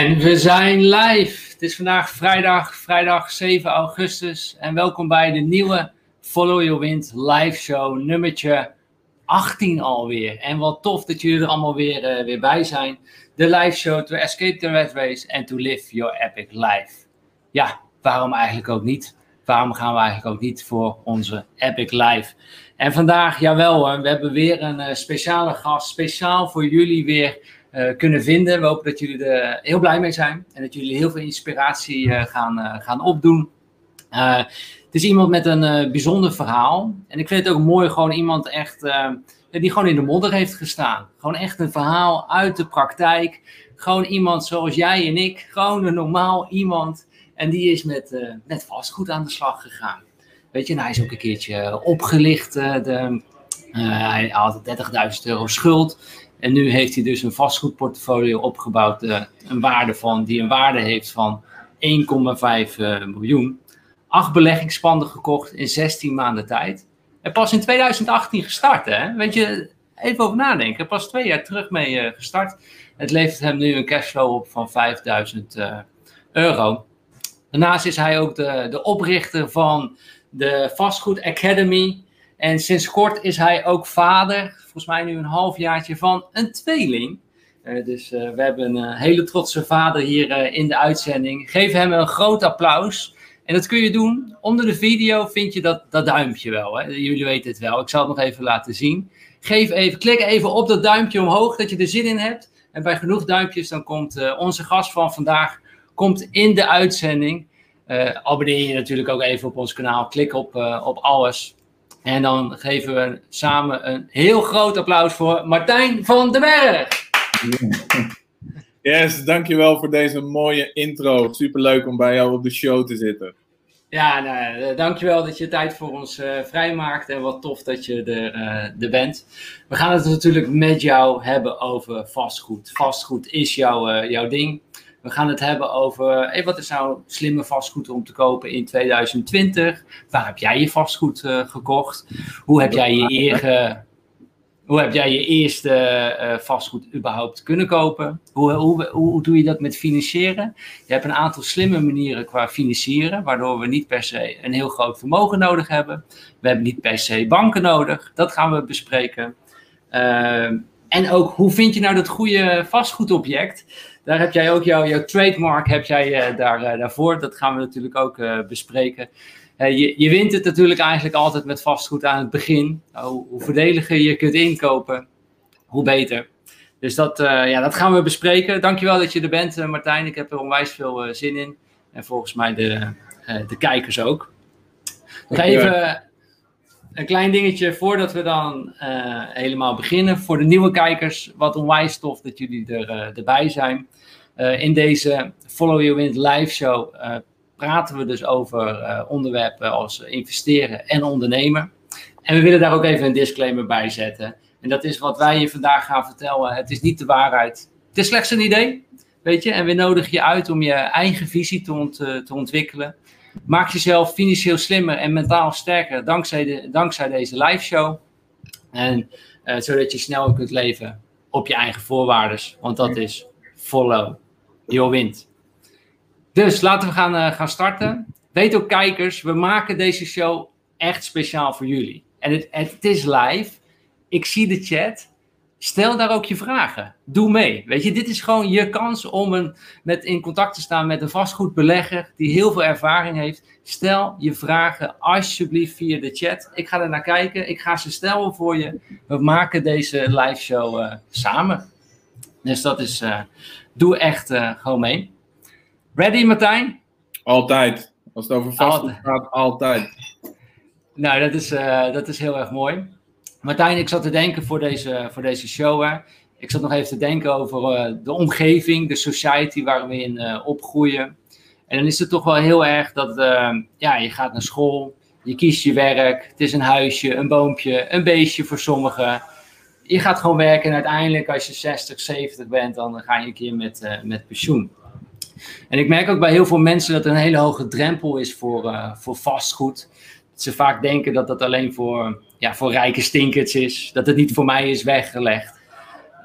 En we zijn live. Het is vandaag vrijdag, vrijdag 7 augustus. En welkom bij de nieuwe Follow Your Wind live show, nummertje 18 alweer. En wat tof dat jullie er allemaal weer, uh, weer bij zijn. De live show to escape the red race and to live your epic life. Ja, waarom eigenlijk ook niet? Waarom gaan we eigenlijk ook niet voor onze epic life? En vandaag, jawel hoor, we hebben weer een uh, speciale gast, speciaal voor jullie weer uh, kunnen vinden. We hopen dat jullie er heel blij mee zijn en dat jullie heel veel inspiratie uh, gaan, gaan opdoen. het is iemand met een bijzonder verhaal. En ik vind het ook mooi, gewoon iemand echt die gewoon in de modder heeft gestaan. Gewoon echt een verhaal uit de praktijk. Gewoon iemand zoals jij en ik. Gewoon een normaal iemand. En die is met, met vastgoed aan de slag gegaan. Weet je, nou, hij is ook een keertje opgelicht. de, hij had 30.000 euro schuld. En nu heeft hij dus een vastgoedportfolio opgebouwd, uh, een waarde van, die een waarde heeft van 1,5 uh, miljoen. Acht beleggingspanden gekocht in 16 maanden tijd. En pas in 2018 gestart, hè? Weet je, even over nadenken. Pas twee jaar terug mee uh, gestart. Het levert hem nu een cashflow op van 5000 uh, euro. Daarnaast is hij ook de, de oprichter van de Vastgoed Academy. En sinds kort is hij ook vader, volgens mij nu een halfjaartje, van een tweeling. Uh, dus uh, we hebben een hele trotse vader hier in de uitzending. Geef hem een groot applaus. En dat kun je doen. Onder de video vind je dat, dat duimpje wel. Hè? Jullie weten het wel. Ik zal het nog even laten zien. Geef even, klik even op dat duimpje omhoog, dat je er zin in hebt. En bij genoeg duimpjes, dan komt onze gast van vandaag komt in de uitzending. abonneer je natuurlijk ook even op ons kanaal. Klik op, op alles. En dan geven we samen een heel groot applaus voor Martijn van den Berg. Yes, dankjewel voor deze mooie intro. Superleuk om bij jou op de show te zitten. Ja, nou, eh, dankjewel dat je tijd voor ons uh, vrijmaakt en wat tof dat je er, uh, er bent. We gaan het natuurlijk met jou hebben over vastgoed. Vastgoed is jouw, jouw ding. We gaan het hebben over hey, wat is nou slimme vastgoed om te kopen in 2020? Waar heb jij je vastgoed uh, gekocht? Hoe heb jij je, hoe heb jij je eerste uh, vastgoed überhaupt kunnen kopen? Hoe, hoe, hoe, doe je dat met financieren? Je hebt een aantal slimme manieren qua financieren, waardoor we niet per se een heel groot vermogen nodig hebben. We hebben niet per se banken nodig. Dat gaan we bespreken. Uh, en ook, hoe vind je nou dat goede vastgoedobject? Daar heb jij ook jouw, jouw trademark heb jij, uh, daar, uh, daarvoor. Dat gaan we natuurlijk ook uh, bespreken. je, je wint het natuurlijk eigenlijk altijd met vastgoed aan het begin. Hoe, hoe voordeliger je kunt inkopen, hoe beter. Dus dat, ja, dat gaan we bespreken. Dankjewel dat je er bent, Martijn. Ik heb er onwijs veel zin in. En volgens mij de, de kijkers ook. Nog even een klein dingetje voordat we dan uh, helemaal beginnen. Voor de nieuwe kijkers, wat onwijs tof dat jullie er, uh, erbij zijn. Uh, in deze Follow Your Wind live show praten we dus over onderwerpen als investeren en ondernemen. En we willen daar ook even een disclaimer bij zetten. En dat is wat wij je vandaag gaan vertellen. Het is niet de waarheid. Het is slechts een idee, weet je. En we nodigen je uit om je eigen visie te, ont te ontwikkelen. Maak jezelf financieel slimmer en mentaal sterker dankzij, de, dankzij deze live show. En uh, zodat je sneller kunt leven op je eigen voorwaarden. Want dat is follow your wind. Dus laten we gaan, uh, gaan starten. Weet ook kijkers, we maken deze show echt speciaal voor jullie. En het, het is live. Ik zie de chat. Stel daar ook je vragen. Doe mee. Weet je, dit is gewoon je kans om een, met, in contact te staan met een vastgoedbelegger die heel veel ervaring heeft. Stel je vragen alsjeblieft via de chat. Ik ga er naar kijken. Ik ga ze stellen voor je. We maken deze live show uh, samen. Dus dat is, uh, doe echt uh, gewoon mee. Ready Martijn? Altijd. Als het over vastgoed gaat, altijd. Nou, dat is, dat is heel erg mooi. Martijn, ik zat te denken voor deze, voor deze show. Hè. Ik zat nog even te denken over uh, de omgeving, de society waar we in uh, opgroeien. En dan is het toch wel heel erg dat uh, ja, je gaat naar school, je kiest je werk, het is een huisje, een boompje, een beestje voor sommigen. Je gaat gewoon werken en uiteindelijk als je 60, 70 bent, dan ga je een keer met, met pensioen. En ik merk ook bij heel veel mensen dat er een hele hoge drempel is voor, voor vastgoed. Ze vaak denken dat dat alleen voor ja, voor rijke stinkers is. Dat het niet voor mij is weggelegd.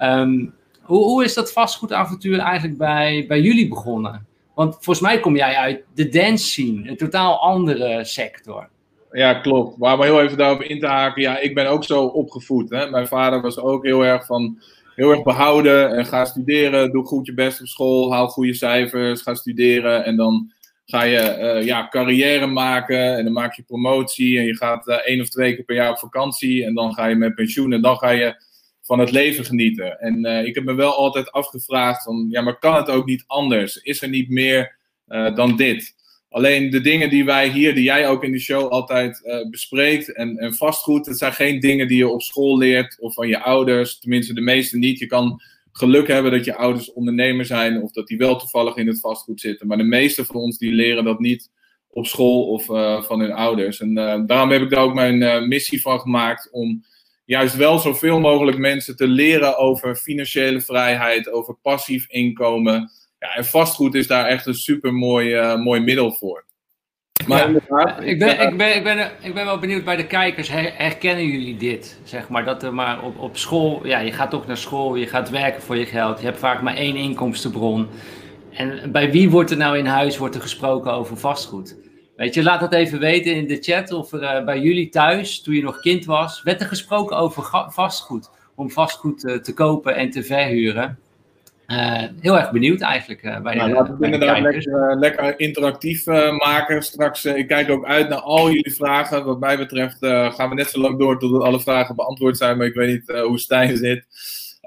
Um, hoe, hoe is dat vastgoedavontuur eigenlijk bij, bij jullie begonnen? Want volgens mij kom jij uit de dance scene, een totaal andere sector. Ja, klopt. Maar om heel even daarop in te haken. Ja, ik ben ook zo opgevoed. Hè? Mijn vader was ook heel erg van heel erg behouden. En ga studeren, doe goed je best op school, haal goede cijfers, ga studeren. En dan ga je uh, ja, carrière maken en dan maak je promotie. En je gaat uh, één of twee keer per jaar op vakantie. En dan ga je met pensioen en dan ga je van het leven genieten. En uh, ik heb me wel altijd afgevraagd van, ja, maar kan het ook niet anders? Is er niet meer dan dit? Alleen de dingen die wij hier, die jij ook in de show altijd bespreekt en, en vastgoed, het zijn geen dingen die je op school leert of van je ouders. Tenminste, de meeste niet. Je kan geluk hebben dat je ouders ondernemer zijn of dat die wel toevallig in het vastgoed zitten. Maar de meeste van ons die leren dat niet op school of uh, van hun ouders. En uh, daarom heb ik daar ook mijn missie van gemaakt om juist wel zoveel mogelijk mensen te leren over financiële vrijheid, over passief inkomen. Ja, en vastgoed is daar echt een super mooi, mooi middel voor. Maar ja, ik, ben, ik, ben, ik, ben, ik ben wel benieuwd bij de kijkers, herkennen jullie dit? Zeg maar dat er maar op, op school, ja, je gaat toch naar school, je gaat werken voor je geld, je hebt vaak maar één inkomstenbron. En bij wie wordt er nou in huis wordt er gesproken over vastgoed? Weet je, laat dat even weten in de chat of er uh, bij jullie thuis, toen je nog kind was, werd er gesproken over vastgoed. Om vastgoed uh, te kopen en te verhuren. Uh, heel erg benieuwd eigenlijk uh, bij nou, Laten we inderdaad lekker, uh, lekker, interactief maken. Straks, ik kijk ook uit naar al jullie vragen. Wat mij betreft gaan we net zo lang door totdat alle vragen beantwoord zijn. Maar ik weet niet hoe Stijn zit.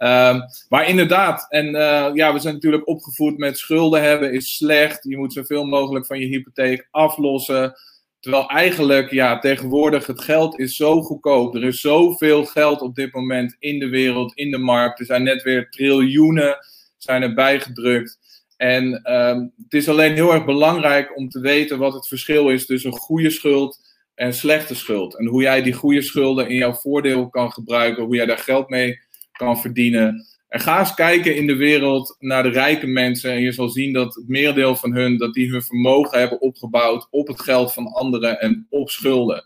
Um, maar inderdaad, en ja, we zijn natuurlijk opgevoed met schulden hebben is slecht. Je moet zoveel mogelijk van je hypotheek aflossen. Terwijl eigenlijk, ja, tegenwoordig het geld is zo goedkoop. Er is zoveel geld op dit moment in de wereld, in de markt. Er zijn net weer triljoenen zijn erbij gedrukt. En um, het is alleen heel erg belangrijk om te weten wat het verschil is tussen goede schuld en slechte schuld. En hoe jij die goede schulden in jouw voordeel kan gebruiken, hoe jij daar geld mee kan verdienen. En ga eens kijken in de wereld naar de rijke mensen. En je zal zien dat het merendeel van hun, dat die hun vermogen hebben opgebouwd op het geld van anderen en op schulden.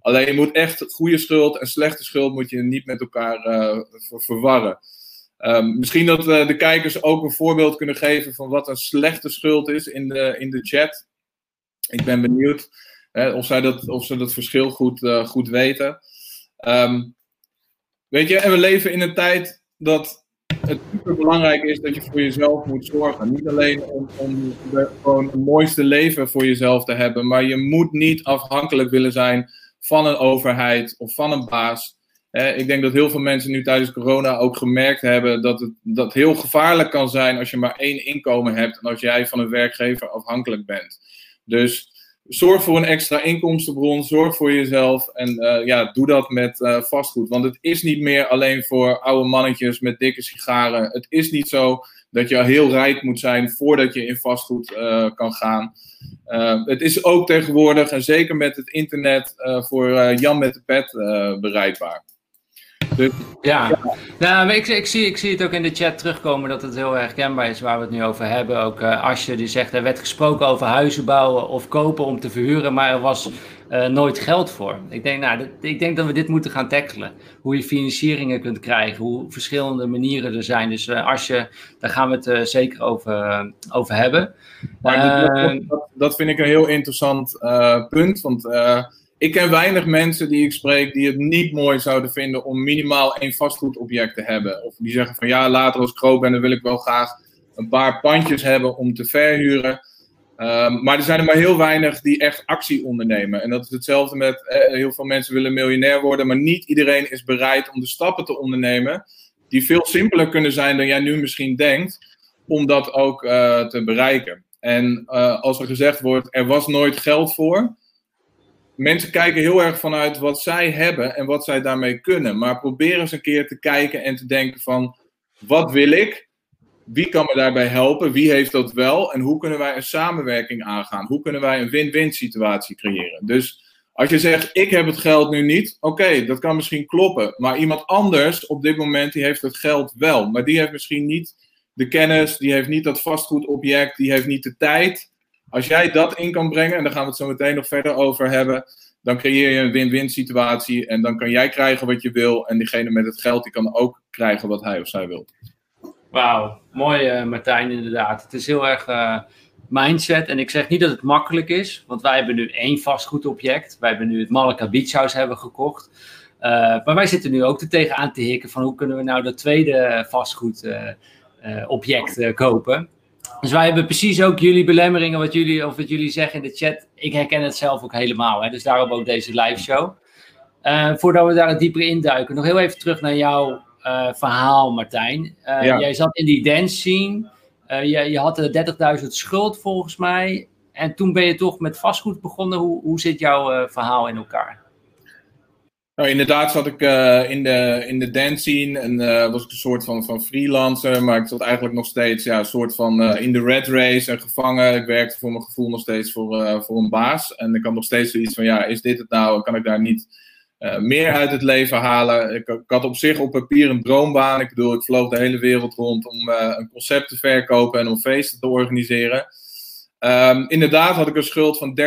Alleen je moet echt goede schuld en slechte schuld moet je niet met elkaar uh, verwarren. Um, misschien dat we de kijkers ook een voorbeeld kunnen geven van wat een slechte schuld is in de, in de chat. Ik ben benieuwd of, zij dat, of ze dat verschil goed, uh, goed weten. Um, weet je, en we leven in een tijd dat het super belangrijk is dat je voor jezelf moet zorgen. Niet alleen om, om gewoon het mooiste leven voor jezelf te hebben, maar je moet niet afhankelijk willen zijn van een overheid of van een baas ik denk dat heel veel mensen nu tijdens corona ook gemerkt hebben dat het dat heel gevaarlijk kan zijn als je maar één inkomen hebt en als jij van een werkgever afhankelijk bent. Dus zorg voor een extra inkomstenbron, zorg voor jezelf en uh, ja, doe dat met uh, vastgoed. Want het is niet meer alleen voor oude mannetjes met dikke sigaren. Het is niet zo dat je heel rijk moet zijn voordat je in vastgoed uh, kan gaan. het is ook tegenwoordig, en zeker met het internet, voor Jan met de pet bereikbaar. Dus, ja, Nou, ik, ik, zie, ik zie het ook in de chat terugkomen dat het heel herkenbaar is waar we het nu over hebben. Ook uh, Asje die zegt er werd gesproken over huizen bouwen of kopen om te verhuren, maar er was uh, nooit geld voor. Ik denk, nou, dat, ik denk dat we dit moeten gaan tackelen. Hoe je financieringen kunt krijgen, hoe verschillende manieren er zijn. Dus uh, Asje, daar gaan we het zeker over, over hebben. Maar dat, dat, vind ik een heel interessant punt, want ik ken weinig mensen die ik spreek die het niet mooi zouden vinden om minimaal één vastgoedobject te hebben. Of die zeggen van ja, later als ik groot ben, dan wil ik wel graag een paar pandjes hebben om te verhuren. Um, maar er zijn er maar heel weinig die echt actie ondernemen. En dat is hetzelfde met eh, heel veel mensen willen miljonair worden, maar niet iedereen is bereid om de stappen te ondernemen die veel simpeler kunnen zijn dan jij nu misschien denkt, om dat ook uh, te bereiken. En uh, als er gezegd wordt, er was nooit geld voor, mensen kijken heel erg vanuit wat zij hebben en wat zij daarmee kunnen. Maar probeer eens een keer te kijken en te denken van, wat wil ik? Wie kan me daarbij helpen? Wie heeft dat wel? En hoe kunnen wij een samenwerking aangaan? Hoe kunnen wij een win-win situatie creëren? Dus als je zegt, ik heb het geld nu niet, oké, dat kan misschien kloppen. Maar iemand anders op dit moment, die heeft het geld wel. Maar die heeft misschien niet de kennis, die heeft niet dat vastgoedobject, die heeft niet de tijd. Als jij dat in kan brengen, en daar gaan we het zo meteen nog verder over hebben, dan creëer je een win-win situatie. En dan kan jij krijgen wat je wil. En diegene met het geld, die kan ook krijgen wat hij of zij wil. Wauw, mooi Martijn inderdaad. Het is heel erg mindset. En ik zeg niet dat het makkelijk is, want wij hebben nu één vastgoedobject. Wij hebben nu het Malaka Beach House hebben gekocht. Uh, maar wij zitten nu ook er tegenaan te hikken van hoe kunnen we nou dat tweede vastgoedobject kopen. Dus wij hebben precies ook jullie belemmeringen, wat jullie, of wat jullie zeggen in de chat. Ik herken het zelf ook helemaal. Hè? Dus daarom ook deze live show. voordat we daar dieper induiken, nog heel even terug naar jouw verhaal, Martijn. Ja. Jij zat in die dance scene. Je, je had 30.000 schuld volgens mij. En toen ben je toch met vastgoed begonnen. Hoe, hoe zit jouw verhaal in elkaar? Nou, inderdaad zat ik uh, in, de, in de dance scene en was ik een soort van, van freelancer. Maar ik zat eigenlijk nog steeds ja, een soort van in de red race en gevangen. Ik werkte voor mijn gevoel nog steeds voor, voor een baas. En ik had nog steeds zoiets van, ja, is dit het nou? Kan ik daar niet meer uit het leven halen. Ik, ik, had op zich op papier een droombaan. Ik bedoel, ik vloog de hele wereld rond om een concept te verkopen en om feesten te organiseren. Um, inderdaad had ik een schuld van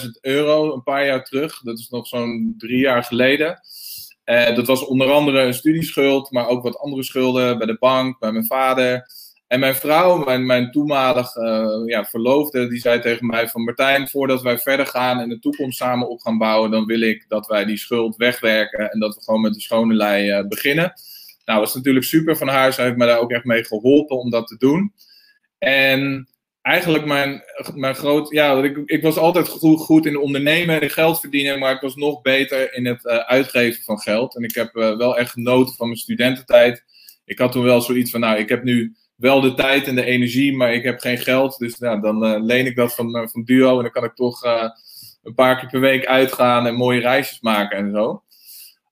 30.000 euro een paar jaar terug. Dat is nog zo'n drie jaar geleden. Uh, dat was onder andere een studieschuld, maar ook wat andere schulden bij de bank, bij mijn vader. En mijn vrouw, mijn, mijn toenmalig uh, ja, verloofde, die zei tegen mij van Martijn, voordat wij verder gaan en de toekomst samen op gaan bouwen, dan wil ik dat wij die schuld wegwerken en dat we gewoon met de schone lei uh, beginnen. Nou, dat is natuurlijk super van haar. Ze heeft me daar ook echt mee geholpen om dat te doen. En eigenlijk mijn, mijn groot, ja, ik, ik was altijd goed, goed in ondernemen en geld verdienen, maar ik was nog beter in het uh, uitgeven van geld. En ik heb wel echt genoten van mijn studententijd. Ik had toen wel zoiets van, nou, ik heb nu wel de tijd en de energie, maar ik heb geen geld. Dus nou, dan uh, leen ik dat van, van Duo en dan kan ik toch een paar keer per week uitgaan en mooie reisjes maken en zo.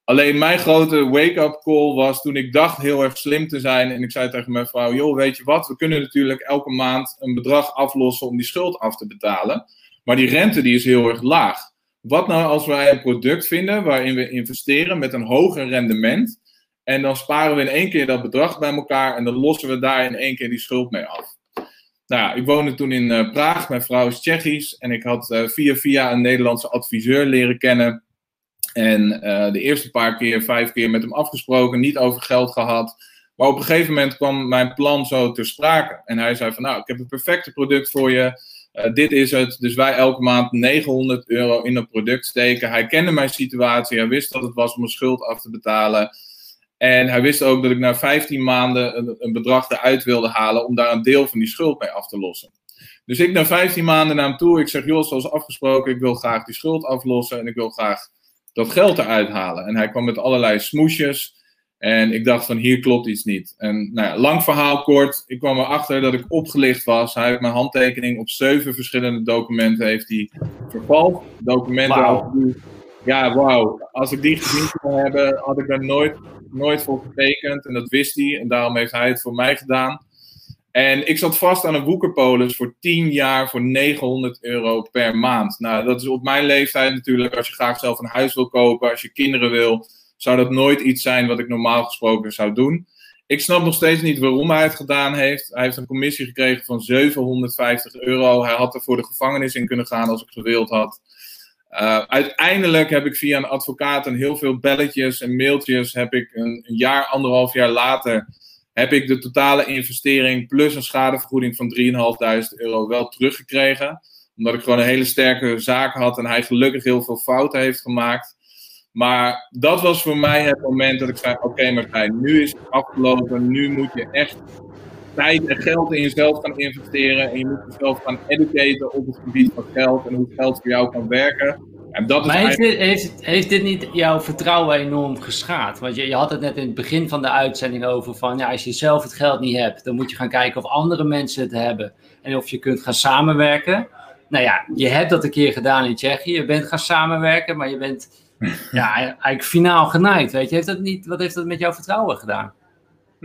Alleen mijn grote wake-up call was toen ik dacht heel erg slim te zijn. En ik zei tegen mijn vrouw: Joh, weet je wat? We kunnen natuurlijk elke maand een bedrag aflossen om die schuld af te betalen. Maar die rente die is heel erg laag. Wat nou als wij een product vinden waarin we investeren met een hoger rendement? En dan sparen we in één keer dat bedrag bij elkaar en dan lossen we daar in één keer die schuld mee af. Nou ja, ik woonde toen in uh, Praag, mijn vrouw is Tsjechisch en ik had uh, via via een Nederlandse adviseur leren kennen. En uh, de eerste paar keer, vijf keer met hem afgesproken, niet over geld gehad. Maar op een gegeven moment kwam mijn plan zo ter sprake. En hij zei van nou, ik heb het perfecte product voor je. dit is het. Dus wij elke maand 900 euro in dat product steken. Hij kende mijn situatie. Hij wist dat het was om een schuld af te betalen. En hij wist ook dat ik na 15 maanden een, een, bedrag eruit wilde halen om daar een deel van die schuld mee af te lossen. Dus ik na 15 maanden naar hem toe, ik zeg, joh, zoals afgesproken, ik wil graag die schuld aflossen en ik wil graag dat geld eruit halen. En hij kwam met allerlei smoesjes en ik dacht van, hier klopt iets niet. En nou ja, lang verhaal kort, ik kwam erachter dat ik opgelicht was. Hij heeft mijn handtekening op zeven verschillende documenten heeft hij vervalst. Documenten wow. Ja, wauw. Als ik die gezien zou hebben, had ik daar nooit nooit voor getekend en dat wist hij. En daarom heeft hij het voor mij gedaan. En ik zat vast aan een woekerpolis voor 10 jaar voor 900 euro per maand. Nou, dat is op mijn leeftijd natuurlijk. Als je graag zelf een huis wil kopen, als je kinderen wil, zou dat nooit iets zijn wat ik normaal gesproken zou doen. Ik snap nog steeds niet waarom hij het gedaan heeft. Hij heeft een commissie gekregen van 750 euro. Hij had er voor de gevangenis in kunnen gaan als ik gewild had. Uh, uiteindelijk heb ik via een advocaat en heel veel belletjes en mailtjes, heb ik een, een, jaar, anderhalf jaar later, heb ik de totale investering plus een schadevergoeding van 3.500 euro wel teruggekregen. Omdat ik gewoon een hele sterke zaak had en hij gelukkig heel veel fouten heeft gemaakt. Maar dat was voor mij het moment dat ik zei: Oké, okay, Martijn, nu is het afgelopen. Nu moet je echt tijd en geld in jezelf gaan investeren. En je moet jezelf gaan educaten op het gebied van geld en hoe geld voor jou kan werken. En dat is maar heeft, dit, heeft, heeft, dit niet jouw vertrouwen enorm geschaad? Want je, je had het net in het begin van de uitzending over van ja, als je zelf het geld niet hebt, dan moet je gaan kijken of andere mensen het hebben. En of je kunt gaan samenwerken. Nou ja, je hebt dat een keer gedaan in Tsjechië. Je bent gaan samenwerken, maar je bent ja, eigenlijk finaal genaaid. Weet je, heeft dat niet, wat heeft dat met jouw vertrouwen gedaan?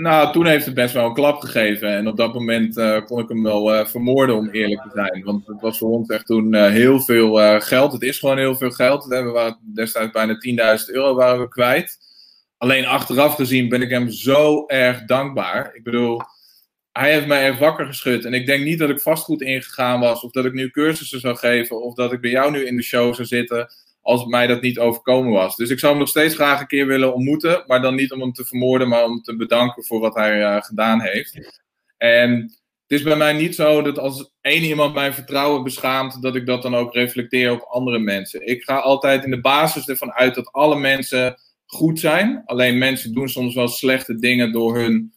Nou, toen heeft het best wel een klap gegeven. En op dat moment uh, kon ik hem wel uh, vermoorden, om eerlijk te zijn. Want het was voor ons echt toen uh, heel veel geld. Het is gewoon heel veel geld. We waren destijds bijna 10.000 euro waren we kwijt. Alleen achteraf gezien ben ik hem zo erg dankbaar. Ik bedoel, hij heeft mij echt wakker geschud. En ik denk niet dat ik vastgoed ingegaan was. Of dat ik nu cursussen zou geven. Of dat ik bij jou nu in de show zou zitten. Als mij dat niet overkomen was. Dus ik zou hem nog steeds graag een keer willen ontmoeten, maar dan niet om hem te vermoorden, maar om te bedanken voor wat hij gedaan heeft. En het is bij mij niet zo dat als één iemand mijn vertrouwen beschaamt, dat ik dat dan ook reflecteer op andere mensen. Ik ga altijd in de basis ervan uit dat alle mensen goed zijn. Alleen mensen doen soms wel slechte dingen door hun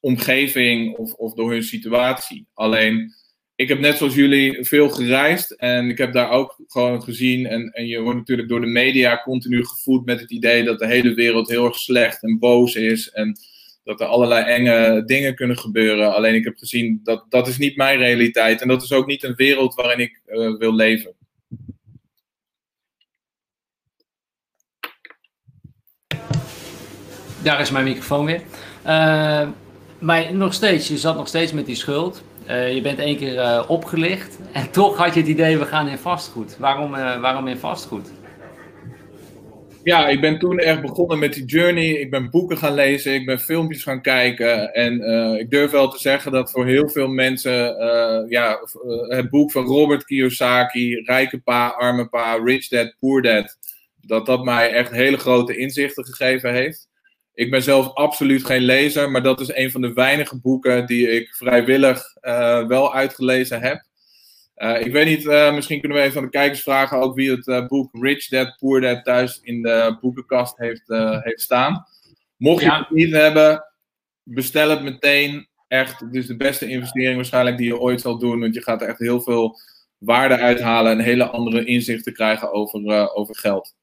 omgeving of, of door hun situatie. Alleen, ik heb net zoals jullie veel gereisd en ik heb daar ook gewoon gezien. En, en je wordt natuurlijk door de media continu gevoed met het idee dat de hele wereld heel erg slecht en boos is. En dat er allerlei enge dingen kunnen gebeuren. Alleen ik heb gezien dat dat is niet mijn realiteit. En dat is ook niet een wereld waarin ik uh, wil leven. Daar is mijn microfoon weer. Uh, maar nog steeds, je zat nog steeds met die schuld. Uh, je bent één keer uh, opgelicht. En toch had je het idee, we gaan in vastgoed. Waarom, waarom in vastgoed? Ja, ik ben toen echt begonnen met die journey. Ik ben boeken gaan lezen, ik ben filmpjes gaan kijken. En ik durf wel te zeggen dat voor heel veel mensen ja, het boek van Robert Kiyosaki, Rijke Pa, Arme Pa, Rich Dad, Poor Dad, dat dat mij echt hele grote inzichten gegeven heeft. Ik ben zelf absoluut geen lezer, maar dat is een van de weinige boeken die ik vrijwillig uh, wel uitgelezen heb. Uh, ik weet niet, uh, misschien kunnen we even aan de kijkers vragen ook wie het boek Rich Dad Poor Dad thuis in de boekenkast heeft, heeft staan. Mocht je het niet hebben, bestel het meteen. Echt, het is de beste investering waarschijnlijk die je ooit zal doen, want je gaat er echt heel veel waarde uithalen en hele andere inzichten krijgen over, over geld.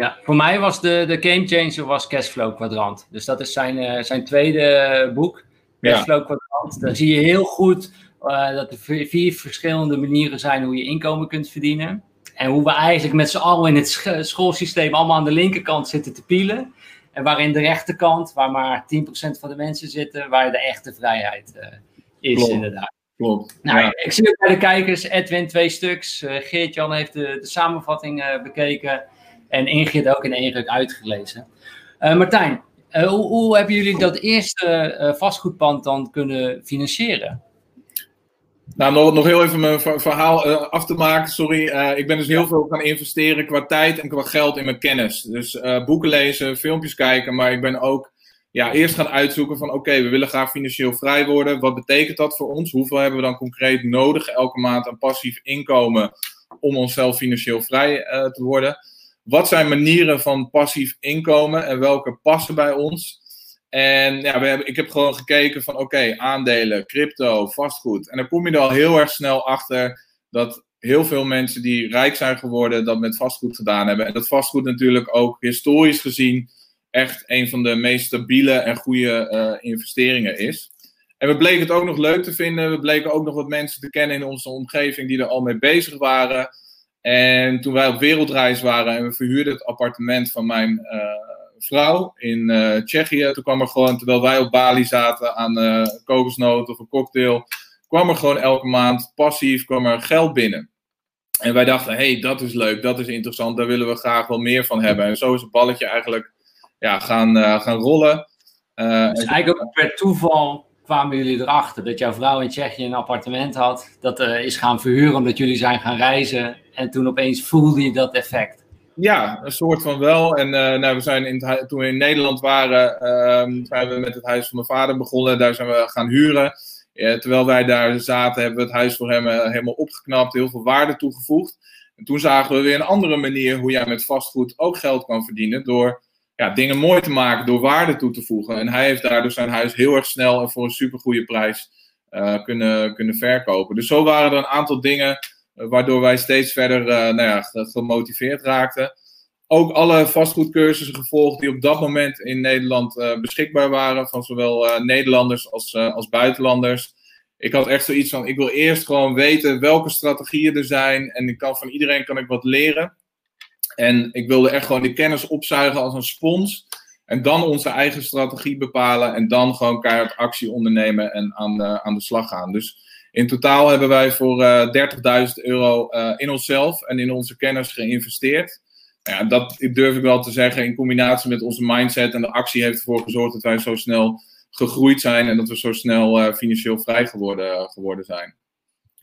Ja, voor mij was de, de game changer was Cashflow Kwadrant. Dus dat is zijn, uh, zijn tweede boek, Cashflow Kwadrant. Daar zie je heel goed uh, dat er vier verschillende manieren zijn hoe je inkomen kunt verdienen. En hoe we eigenlijk met z'n allen in het schoolsysteem allemaal aan de linkerkant zitten te pielen. En waarin de rechterkant, waar maar 10% van de mensen zitten, waar de echte vrijheid uh, is Klopt. inderdaad. Klopt. Nou, ja. ik zie ook bij de kijkers, Edwin twee stuks, Geert-Jan heeft de, de samenvatting bekeken. En Ingrid ook in één ruk uitgelezen. Uh, Martijn, uh, hoe, hoe, hebben jullie dat eerste uh, vastgoedpand dan kunnen financieren? Nou, nog, nog heel even mijn verhaal af te maken. Sorry, ik ben dus heel veel gaan investeren qua tijd en qua geld in mijn kennis. Dus boeken lezen, filmpjes kijken, maar ik ben ook ja, eerst gaan uitzoeken van oké, we willen graag financieel vrij worden. Wat betekent dat voor ons? Hoeveel hebben we dan concreet nodig elke maand aan passief inkomen om onszelf financieel vrij te worden? Wat zijn manieren van passief inkomen en welke passen bij ons? En ja, we hebben, ik heb gewoon gekeken van oké, aandelen, crypto, vastgoed. En dan kom je er al heel erg snel achter dat heel veel mensen die rijk zijn geworden dat met vastgoed gedaan hebben. En dat vastgoed natuurlijk ook historisch gezien echt een van de meest stabiele en goede uh, investeringen is. En we bleken het ook nog leuk te vinden. We bleken ook nog wat mensen te kennen in onze omgeving die er al mee bezig waren. En toen wij op wereldreis waren en we verhuurden het appartement van mijn uh, vrouw in uh, Tsjechië, toen kwam er gewoon, terwijl wij op Bali zaten aan uh, kokosnoot of een cocktail, kwam er gewoon elke maand passief kwam er geld binnen. En wij dachten, hé, hey, dat is leuk, dat is interessant, daar willen we graag wel meer van hebben. En zo is het balletje eigenlijk ja, gaan, gaan rollen. dus eigenlijk ook per toeval kwamen jullie erachter dat jouw vrouw in Tsjechië een appartement had, dat uh, is gaan verhuren omdat jullie zijn gaan reizen en toen opeens voelde je dat effect? Ja, een soort van wel. En uh, nou, we zijn in toen we in Nederland waren, zijn we met het huis van mijn vader begonnen. Daar zijn we gaan huren. terwijl wij daar zaten, hebben we het huis voor hem uh, helemaal opgeknapt, heel veel waarde toegevoegd. En toen zagen we weer een andere manier hoe jij met vastgoed ook geld kan verdienen. Door dingen mooi te maken, door waarde toe te voegen. En hij heeft daardoor zijn huis heel erg snel en voor een supergoeie prijs uh, kunnen, kunnen verkopen. Dus zo waren er een aantal dingen waardoor wij steeds verder uh, nou ja, gemotiveerd raakten. Ook alle vastgoedcursussen gevolgd die op dat moment in Nederland beschikbaar waren, van zowel Nederlanders als, als buitenlanders. Ik had echt zoiets van, ik wil eerst gewoon weten welke strategieën er zijn en ik kan van iedereen kan ik wat leren. En ik wilde echt gewoon die kennis opzuigen als een spons. En dan onze eigen strategie bepalen. En dan gewoon keihard actie ondernemen en aan de, aan de slag gaan. Dus in totaal hebben wij voor uh, 30.000 euro uh, in onszelf en in onze kennis geïnvesteerd. Ja, dat durf ik wel te zeggen. In combinatie met onze mindset en de actie heeft ervoor gezorgd dat wij zo snel gegroeid zijn. En dat we zo snel financieel vrij geworden, geworden zijn.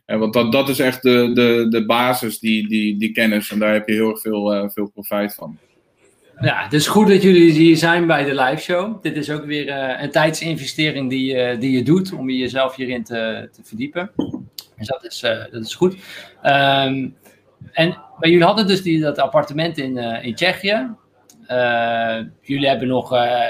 En want dat, dat is echt de, de, de basis, die, die, die kennis. En daar heb je heel erg veel, veel profijt van. Ja, het is goed dat jullie hier zijn bij de live show. Dit is ook weer een tijdsinvestering die, die je doet om jezelf hierin te, te verdiepen. Dus dat is, dat is goed. Um, en jullie hadden dus die, dat appartement in, in Tsjechië. Uh, jullie hebben nog uh,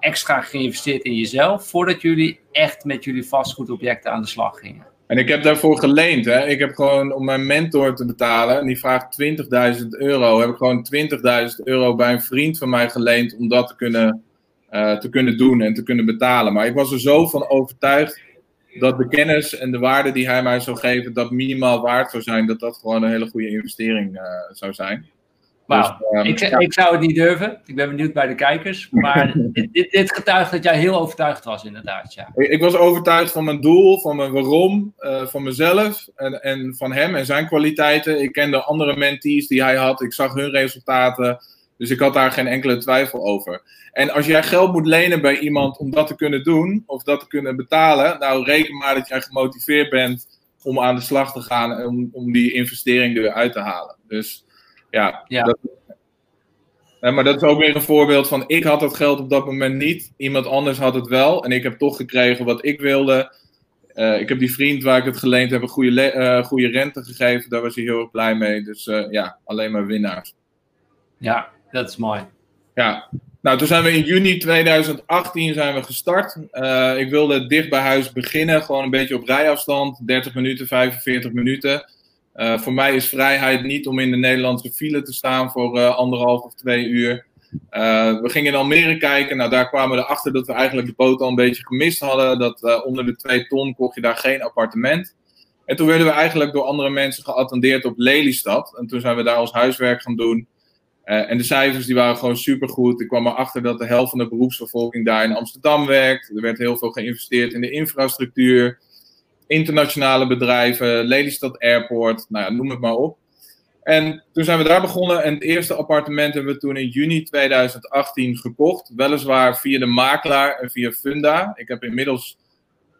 extra geïnvesteerd in jezelf voordat jullie echt met jullie vastgoedobjecten aan de slag gingen. En ik heb daarvoor geleend. Hè. Ik heb gewoon om mijn mentor te betalen, en die vraagt 20.000 euro, heb ik gewoon 20.000 euro bij een vriend van mij geleend om dat te kunnen, uh, te kunnen doen en te kunnen betalen. Maar ik was er zo van overtuigd dat de kennis en de waarde die hij mij zou geven, dat minimaal waard zou zijn, dat dat gewoon een hele goede investering zou zijn. Dus, ehm, ik, ik, zou het niet durven. Ik ben benieuwd bij de kijkers. Maar dit, dit, dit, getuigt dat jij heel overtuigd was, inderdaad. Ja. Ik, ik was overtuigd van mijn doel, van mijn waarom, uh, van mezelf en, en van hem en zijn kwaliteiten. Ik kende andere mentees die hij had. Ik zag hun resultaten. Dus ik had daar geen enkele twijfel over. En als jij geld moet lenen bij iemand om dat te kunnen doen, of dat te kunnen betalen, nou reken maar dat jij gemotiveerd bent om aan de slag te gaan en om, om die investering er uit te halen. Dus ja, ja. Dat, maar dat is ook weer een voorbeeld van ik had dat geld op dat moment niet, iemand anders had het wel en ik heb toch gekregen wat ik wilde. Uh, ik heb die vriend waar ik het geleend heb een goede, uh, goede rente gegeven, daar was hij heel erg blij mee. Dus uh, ja, alleen maar winnaars. Ja, dat is mooi. Ja, nou toen zijn we in juni 2018 zijn we gestart. ik wilde dicht bij huis beginnen, gewoon een beetje op rijafstand, 30 minuten, 45 minuten. Uh, voor mij is vrijheid niet om in de Nederlandse file te staan voor uh, anderhalf of twee uur. Uh, we gingen in Almere kijken. Nou, daar kwamen we erachter dat we eigenlijk de boot al een beetje gemist hadden. Dat onder de twee ton kocht je daar geen appartement. En toen werden we eigenlijk door andere mensen geattendeerd op Lelystad. En toen zijn we daar ons huiswerk gaan doen. en de cijfers die waren gewoon supergoed. Ik kwam erachter dat de helft van de beroepsbevolking daar in Amsterdam werkt. Er werd heel veel geïnvesteerd in de infrastructuur internationale bedrijven, Lelystad Airport, nou noem het maar op. En toen zijn we daar begonnen en het eerste appartement hebben we toen in juni 2018 gekocht. Weliswaar via de makelaar en via Funda. Ik heb inmiddels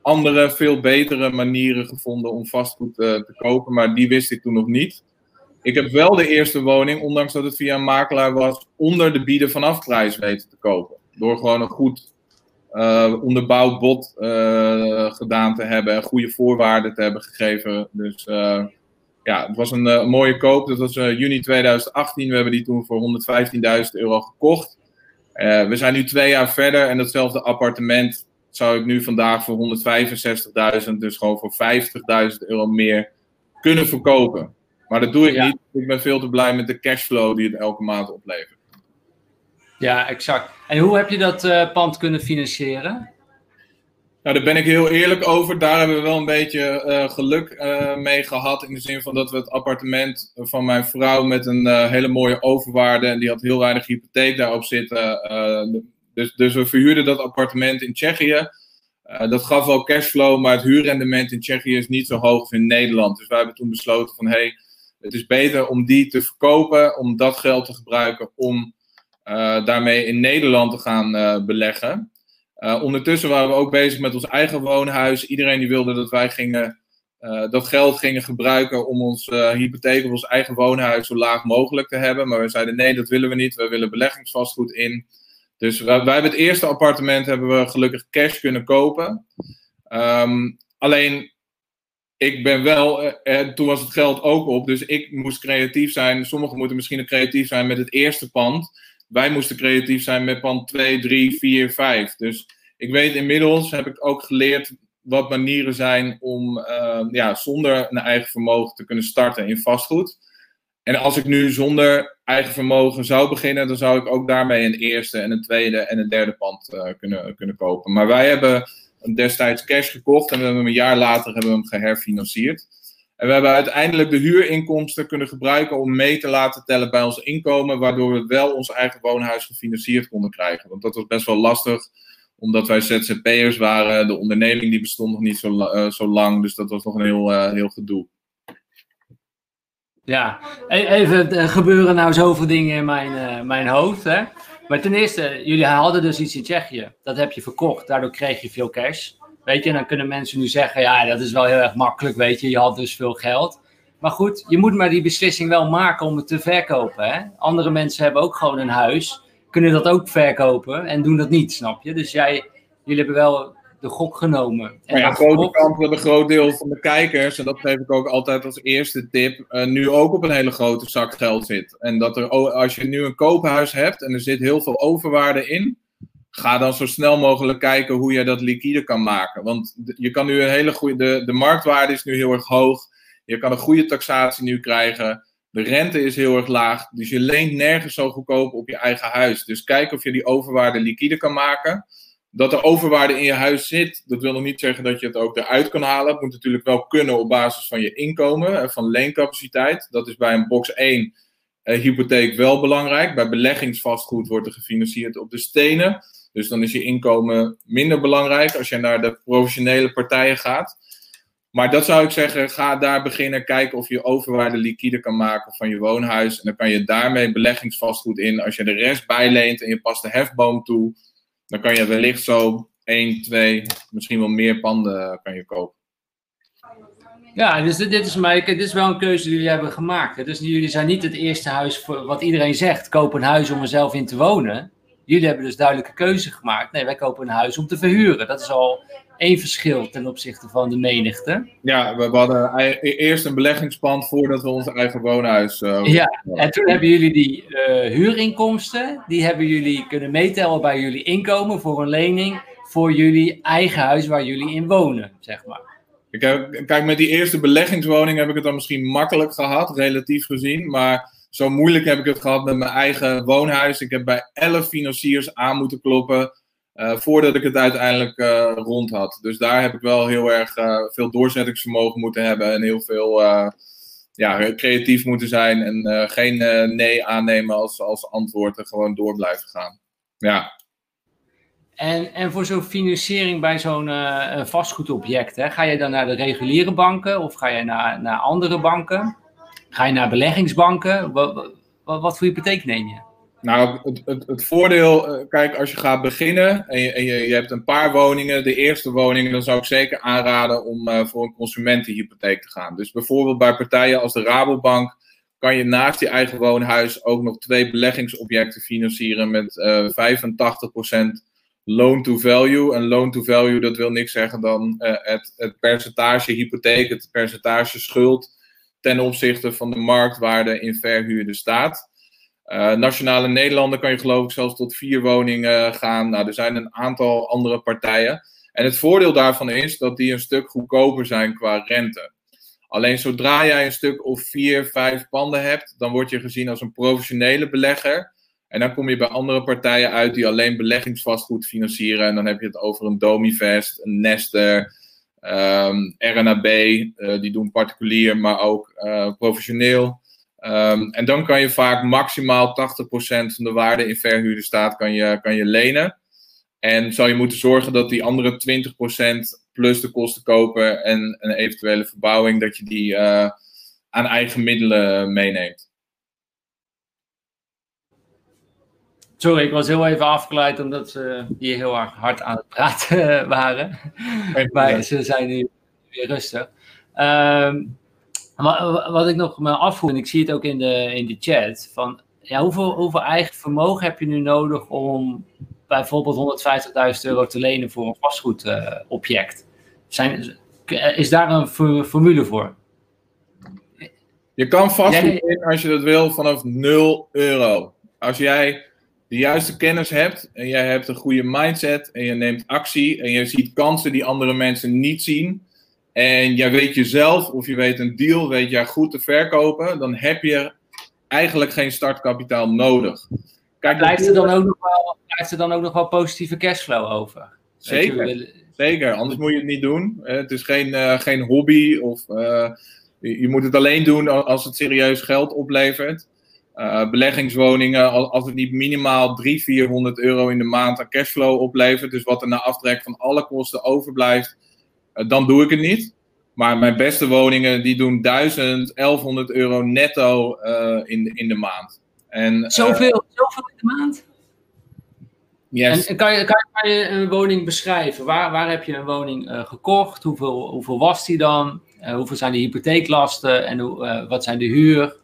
andere, veel betere manieren gevonden om vastgoed uh, te kopen, maar die wist ik toen nog niet. Ik heb wel de eerste woning, ondanks dat het via een makelaar was, onder de bieden vanaf prijs weten te kopen. Door gewoon een goed onderbouwd bod uh, gedaan te hebben en goede voorwaarden te hebben gegeven. Dus uh, ja, het was een mooie koop. Dat was juni 2018. We hebben die toen voor 115.000 euro gekocht. we zijn nu twee jaar verder en datzelfde appartement zou ik nu vandaag voor 165.000, dus gewoon voor 50.000 euro meer kunnen verkopen. Maar dat doe ik niet. Ik ben veel te blij met de cashflow die het elke maand oplevert. Ja, exact. En hoe heb je dat uh, pand kunnen financieren? Nou, daar ben ik heel eerlijk over. Daar hebben we wel een beetje uh, geluk uh, mee gehad. In de zin van dat we het appartement van mijn vrouw met een hele mooie overwaarde. En die had heel weinig hypotheek daarop zitten. dus, dus we verhuurden dat appartement in Tsjechië. dat gaf wel cashflow, maar het huurrendement in Tsjechië is niet zo hoog als in Nederland. Dus wij hebben toen besloten van hé, hey, het is beter om die te verkopen. Om dat geld te gebruiken om daarmee in Nederland te gaan uh, beleggen. Uh, ondertussen waren we ook bezig met ons eigen woonhuis. Iedereen die wilde dat wij gingen, dat geld gingen gebruiken om ons hypotheek op ons eigen woonhuis zo laag mogelijk te hebben. Maar we zeiden nee, dat willen we niet. We willen beleggingsvastgoed in. Dus wij, hebben het eerste appartement hebben we gelukkig cash kunnen kopen. Um, alleen ik ben wel, eh, toen was het geld ook op, dus ik moest creatief zijn. Sommigen moeten misschien creatief zijn met het eerste pand wij moesten creatief zijn met pand 2, 3, 4, 5. Dus ik weet inmiddels, heb ik ook geleerd wat manieren zijn om uh, ja, zonder een eigen vermogen te kunnen starten in vastgoed. En als ik nu zonder eigen vermogen zou beginnen, dan zou ik ook daarmee een eerste en een tweede en een derde pand uh, kunnen, kunnen kopen. Maar wij hebben destijds cash gekocht en we hebben hem een jaar later hebben we hem geherfinancierd. En we hebben uiteindelijk de huurinkomsten kunnen gebruiken om mee te laten tellen bij ons inkomen, waardoor we wel ons eigen woonhuis gefinancierd konden krijgen. Want dat was best wel lastig, omdat wij ZZP'ers waren. De onderneming die bestond nog niet zo, zo lang, dus dat was nog een heel, uh, heel gedoe. Ja, e-, even, er gebeuren nou zoveel dingen in mijn, mijn hoofd. Hè? Maar ten eerste, jullie hadden dus iets in Tsjechië. Dat heb je verkocht, daardoor kreeg je veel cash. Weet je, dan kunnen mensen nu zeggen, ja, dat is wel heel erg makkelijk, weet je, je had dus veel geld. Maar goed, je moet maar die beslissing wel maken om het te verkopen. Hè? Andere mensen hebben ook gewoon een huis, kunnen dat ook verkopen en doen dat niet, snap je? Dus jij, jullie hebben wel de gok genomen. En ja, grote kans dat een groot deel van de kijkers, en dat geef ik ook altijd als eerste tip, uh, nu ook op een hele grote zak geld zit. En dat er, als je nu een koophuis hebt en er zit heel veel overwaarde in, ga dan zo snel mogelijk kijken hoe je dat liquide kan maken. Want je kan nu een hele goede, de, de marktwaarde is nu heel erg hoog. Je kan een goede taxatie nu krijgen. De rente is heel erg laag. Dus je leent nergens zo goedkoop op je eigen huis. Dus kijk of je die overwaarde liquide kan maken. Dat er overwaarde in je huis zit, dat wil nog niet zeggen dat je het ook eruit kan halen. Het moet natuurlijk wel kunnen op basis van je inkomen, van leencapaciteit. Dat is bij een box 1 eh, hypotheek wel belangrijk. Bij beleggingsvastgoed wordt er gefinancierd op de stenen. Dus dan is je inkomen minder belangrijk als je naar de professionele partijen gaat. Maar dat zou ik zeggen, ga daar beginnen kijken of je overwaarde liquide kan maken van je woonhuis. En dan kan je daarmee beleggingsvastgoed in. Als je de rest bijleent en je past de hefboom toe, dan kan je wellicht zo 1, 2, misschien wel meer panden kan je kopen. Ja, dus dit, is, dit is wel een keuze die jullie hebben gemaakt. Dus jullie zijn niet het eerste huis voor wat iedereen zegt: koop een huis om er zelf in te wonen. Jullie hebben dus duidelijke keuze gemaakt. Nee, wij kopen een huis om te verhuren. Dat is al één verschil ten opzichte van de menigte. Ja, we, hadden e-, eerst een beleggingspand voordat we ons eigen woonhuis. Uh, ja, en toen hebben jullie die uh, huurinkomsten, die hebben jullie kunnen meetellen bij jullie inkomen voor een lening voor jullie eigen huis waar jullie in wonen, zeg maar. Ik heb, kijk, met die eerste beleggingswoning heb ik het dan misschien makkelijk gehad, relatief gezien. Maar zo moeilijk heb ik het gehad met mijn eigen woonhuis. Ik heb bij elf financiers aan moeten kloppen uh, voordat ik het uiteindelijk uh, rond had. Dus daar heb ik wel heel erg uh, veel doorzettingsvermogen moeten hebben en heel veel ja, creatief moeten zijn en geen nee aannemen als, als antwoord en gewoon door blijven gaan. Ja. En, en voor zo'n financiering bij zo'n vastgoedobject, hè, ga je dan naar de reguliere banken of ga je naar, naar andere banken? Ga je naar beleggingsbanken? Wat, wat, voor hypotheek neem je? Nou, het, voordeel, eh, kijk, als je gaat beginnen en, je, en je, hebt een paar woningen, de eerste woning, dan zou ik zeker aanraden om uh, voor een consumentenhypotheek te gaan. Dus bijvoorbeeld bij partijen als de Rabobank kan je naast je eigen woonhuis ook nog twee beleggingsobjecten financieren met uh, eh, 85% loan to value. En loan to value, dat wil niks zeggen dan het, het percentage hypotheek, het percentage schuld ten opzichte van de marktwaarde in verhuurde staat. Uh, Nationale Nederlanden kan je geloof ik zelfs tot vier woningen gaan. Nou, er zijn een aantal andere partijen. En het voordeel daarvan is dat die een stuk goedkoper zijn qua rente. Alleen zodra jij een stuk of vier, vijf panden hebt, dan word je gezien als een professionele belegger. En dan kom je bij andere partijen uit die alleen beleggingsvastgoed financieren. En dan heb je het over een Domivest, een Nester, um, ehm, RNAB. Uh, eh, die doen particulier, maar ook uh, professioneel. Um, en dan kan je vaak maximaal 80% van de waarde in verhuurde staat kan je, kan je lenen. En zou je moeten zorgen dat die andere 20% plus de kosten kopen en een eventuele verbouwing, dat je die uh, aan eigen middelen meeneemt. Sorry, ik was heel even afgeleid omdat ze hier heel erg hard aan het praten waren. maar ze zijn nu weer rustig. Um, wat ik nog me afvoer, en ik zie het ook in de, in de chat, van ja, hoeveel, hoeveel eigen vermogen heb je nu nodig om bijvoorbeeld 150.000 euro te lenen voor een vastgoedobject? Zijn, is daar een formule voor? Je kan vastgoed in als je dat wil vanaf 0 euro. Als jij de juiste kennis hebt en jij hebt een goede mindset en je neemt actie en je ziet kansen die andere mensen niet zien, en jij weet jezelf, of je weet een deal, weet jij goed te verkopen, dan heb je eigenlijk geen startkapitaal nodig. Kijk, blijft, er dan ook nog wel, blijft er dan ook nog wel positieve cashflow over? Zeker, zeker. anders moet je het niet doen. Het is geen, uh, geen hobby of uh, je moet het alleen doen als het serieus geld oplevert. Uh, beleggingswoningen, als het niet minimaal 300, 400 euro in de maand aan cashflow oplevert, dus wat er na aftrek van alle kosten overblijft, eh, dan doe ik het niet. Maar mijn beste woningen die doen 1000, 1100 euro netto uh, in, in de maand. En, uh, zoveel, zoveel in de maand? Yes. En, kan, je, kan, je een woning beschrijven? Waar, waar heb je een woning gekocht? Hoeveel, hoeveel was die dan? hoeveel zijn de hypotheeklasten? En hoe, wat zijn de huur?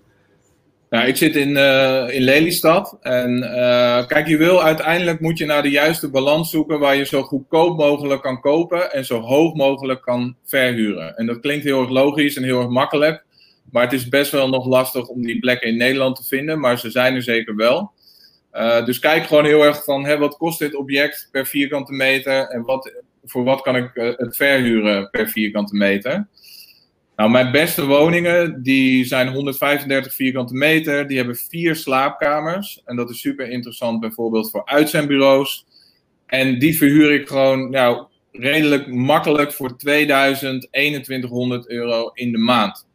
Nou, ik zit in, uh, in Lelystad. En uh, kijk, je wil uiteindelijk moet je naar de juiste balans zoeken waar je zo goedkoop mogelijk kan kopen en zo hoog mogelijk kan verhuren. En dat klinkt heel erg logisch en heel erg makkelijk. Maar het is best wel nog lastig om die plekken in Nederland te vinden. Maar ze zijn er zeker wel. Uh, dus kijk gewoon heel erg van hè, wat kost dit object per vierkante meter en wat, voor wat kan ik het verhuren per vierkante meter. Nou, mijn beste woningen, die zijn 135 vierkante meter. Die hebben vier slaapkamers. En dat is super interessant bijvoorbeeld voor uitzendbureaus. En die verhuur ik gewoon nou, redelijk makkelijk voor 2000, 2100 euro in de maand.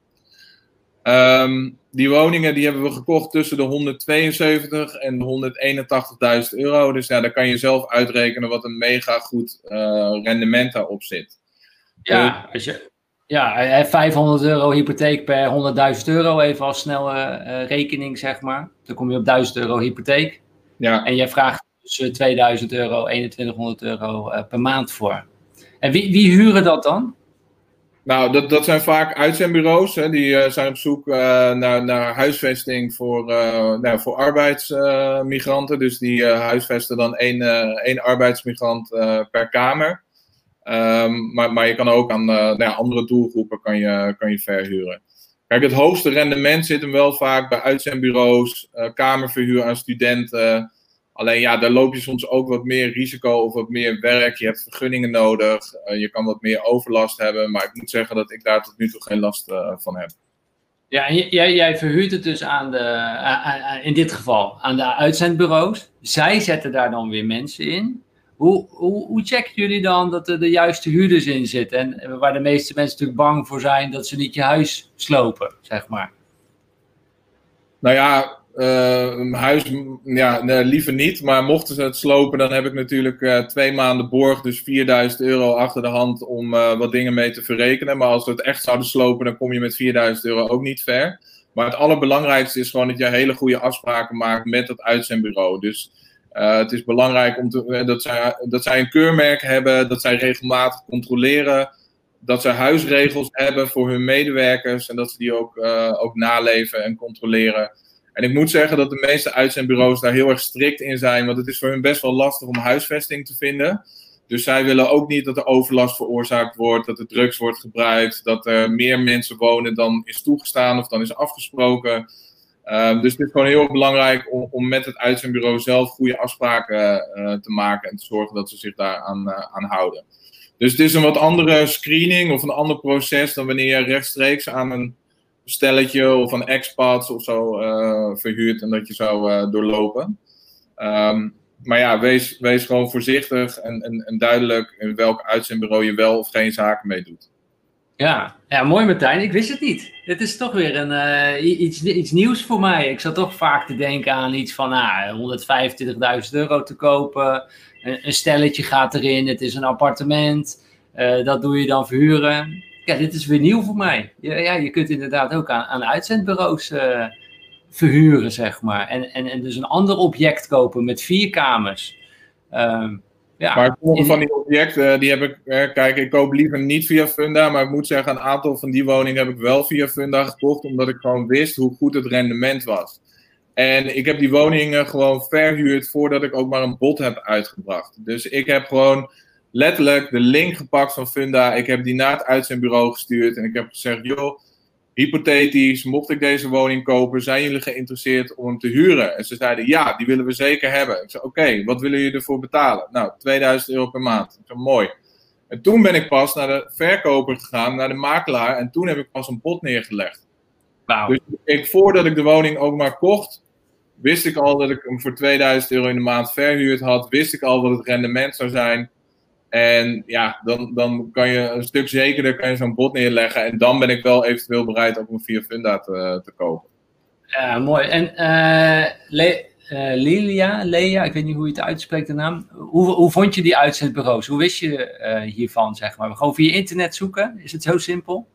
Um, die woningen die hebben we gekocht tussen de 172 en de 181.000 euro. Dus ja, daar kan je zelf uitrekenen wat een mega goed uh, rendement daarop zit. Ja, als je, ja, 500 euro hypotheek per 100.000 euro, even als snelle uh, rekening, zeg maar. Dan kom je op 1000 euro hypotheek. Ja. En jij vraagt dus 2000 euro, 2100 euro uh, per maand voor. En wie, wie huren dat dan? Nou, dat, dat zijn vaak uitzendbureaus. Hè, die uh, zijn op zoek naar, naar huisvesting voor, nou, voor arbeidsmigranten. dus die huisvesten dan één, één arbeidsmigrant per kamer. Um, maar, maar je kan ook aan uh, nou ja, andere doelgroepen kan je, kan je verhuren. Kijk, het hoogste rendement zit hem wel vaak bij uitzendbureaus, uh, kamerverhuur aan studenten. Alleen ja, daar loop je soms ook wat meer risico of wat meer werk. Je hebt vergunningen nodig. Uh, je kan wat meer overlast hebben. Maar ik moet zeggen dat ik daar tot nu toe geen last van heb. Ja, en jij, jij verhuurt het dus aan de, in dit geval aan de uitzendbureaus. Zij zetten daar dan weer mensen in. Hoe, hoe, checken jullie dan dat er de juiste huurders in zitten? En waar de meeste mensen natuurlijk bang voor zijn dat ze niet je huis slopen, zeg maar. Nou ja, uh, huis, ja, nee, liever niet. Maar mochten ze het slopen, dan heb ik natuurlijk uh, twee maanden borg, dus 4000 euro achter de hand om uh, wat dingen mee te verrekenen. Maar als we het echt zouden slopen, dan kom je met 4000 euro ook niet ver. Maar het allerbelangrijkste is gewoon dat je hele goede afspraken maakt met het uitzendbureau. Dus uh, het is belangrijk om te, eh, dat, zij, dat zij een keurmerk hebben, dat zij regelmatig controleren, dat zij huisregels hebben voor hun medewerkers en dat ze die ook, uh, ook naleven en controleren. En ik moet zeggen dat de meeste uitzendbureaus daar heel erg strikt in zijn, want het is voor hun best wel lastig om huisvesting te vinden. Dus zij willen ook niet dat er overlast veroorzaakt wordt, dat er drugs wordt gebruikt, dat er meer mensen wonen dan is toegestaan of dan is afgesproken. Um, dus het is gewoon heel belangrijk om, om, met het uitzendbureau zelf goede afspraken uh, te maken en te zorgen dat ze zich daar aan, uh, aan houden. Dus het is een wat andere screening of een ander proces dan wanneer je rechtstreeks aan een stelletje of een expat of zo uh, verhuurt en dat je zou doorlopen. Um, maar ja, wees, wees gewoon voorzichtig en, en, en duidelijk in welk uitzendbureau je wel of geen zaken mee doet. Ja, ja, mooi Martijn. Ik wist het niet. Het is toch weer een, uh, iets, iets nieuws voor mij. Ik zat toch vaak te denken aan iets van nou, 125.000 euro te kopen. Een, een, stelletje gaat erin. Het is een appartement. Uh, dat doe je dan verhuren. Ja, dit is weer nieuw voor mij. Ja, ja je kunt inderdaad ook aan, aan uitzendbureaus uh, verhuren, zeg maar. En, en, en dus een ander object kopen met vier kamers. Um, ja, maar sommige van die objecten, die heb ik, eh, kijk, ik koop liever niet via Funda, maar ik moet zeggen, een aantal van die woningen heb ik wel via Funda gekocht, omdat ik gewoon wist hoe goed het rendement was. En ik heb die woningen gewoon verhuurd voordat ik ook maar een bod heb uitgebracht. Dus ik heb gewoon letterlijk de link gepakt van Funda, ik heb die naar het uitzendbureau gestuurd en ik heb gezegd, joh, hypothetisch, mocht ik deze woning kopen, zijn jullie geïnteresseerd om hem te huren? En ze zeiden, ja, die willen we zeker hebben. Ik zei, oké, wat willen jullie ervoor betalen? Nou, 2000 euro per maand. Ik zei, mooi. En toen ben ik pas naar de verkoper gegaan, naar de makelaar, en toen heb ik pas een bod neergelegd. Wow. Dus ik, voordat ik de woning ook maar kocht, wist ik al dat ik hem voor 2000 euro in de maand verhuurd had, wist ik al wat het rendement zou zijn. En ja, dan, dan kan je een stuk zekerder kan je zo'n bot neerleggen. En dan ben ik wel eventueel bereid om een via Funda te, te kopen. Ja, mooi. En Le uh, Lilia, Lea, ik weet niet hoe je het uitspreekt de naam. Hoe, hoe vond je die uitzendbureaus? Hoe wist je hiervan, zeg maar? Gewoon via internet zoeken? Is het zo simpel?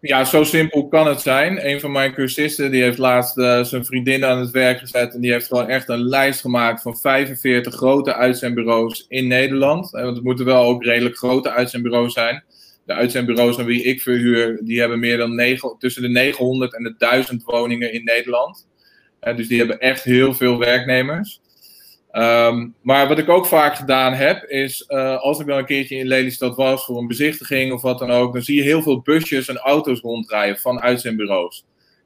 Ja, zo simpel kan het zijn. Een van mijn cursisten die heeft laatst uh, zijn vriendin aan het werk gezet. En die heeft gewoon echt een lijst gemaakt van 45 grote uitzendbureaus in Nederland. Want het moeten wel ook redelijk grote uitzendbureaus zijn. De uitzendbureaus aan wie ik verhuur, die hebben meer dan 9, tussen de 900 en de 1000 woningen in Nederland. Uh, dus die hebben echt heel veel werknemers. Um, maar wat ik ook vaak gedaan heb, is uh, als ik dan een keertje in Lelystad was voor een bezichtiging of wat dan ook, dan zie je heel veel busjes en auto's rondrijden van uitzendbureaus.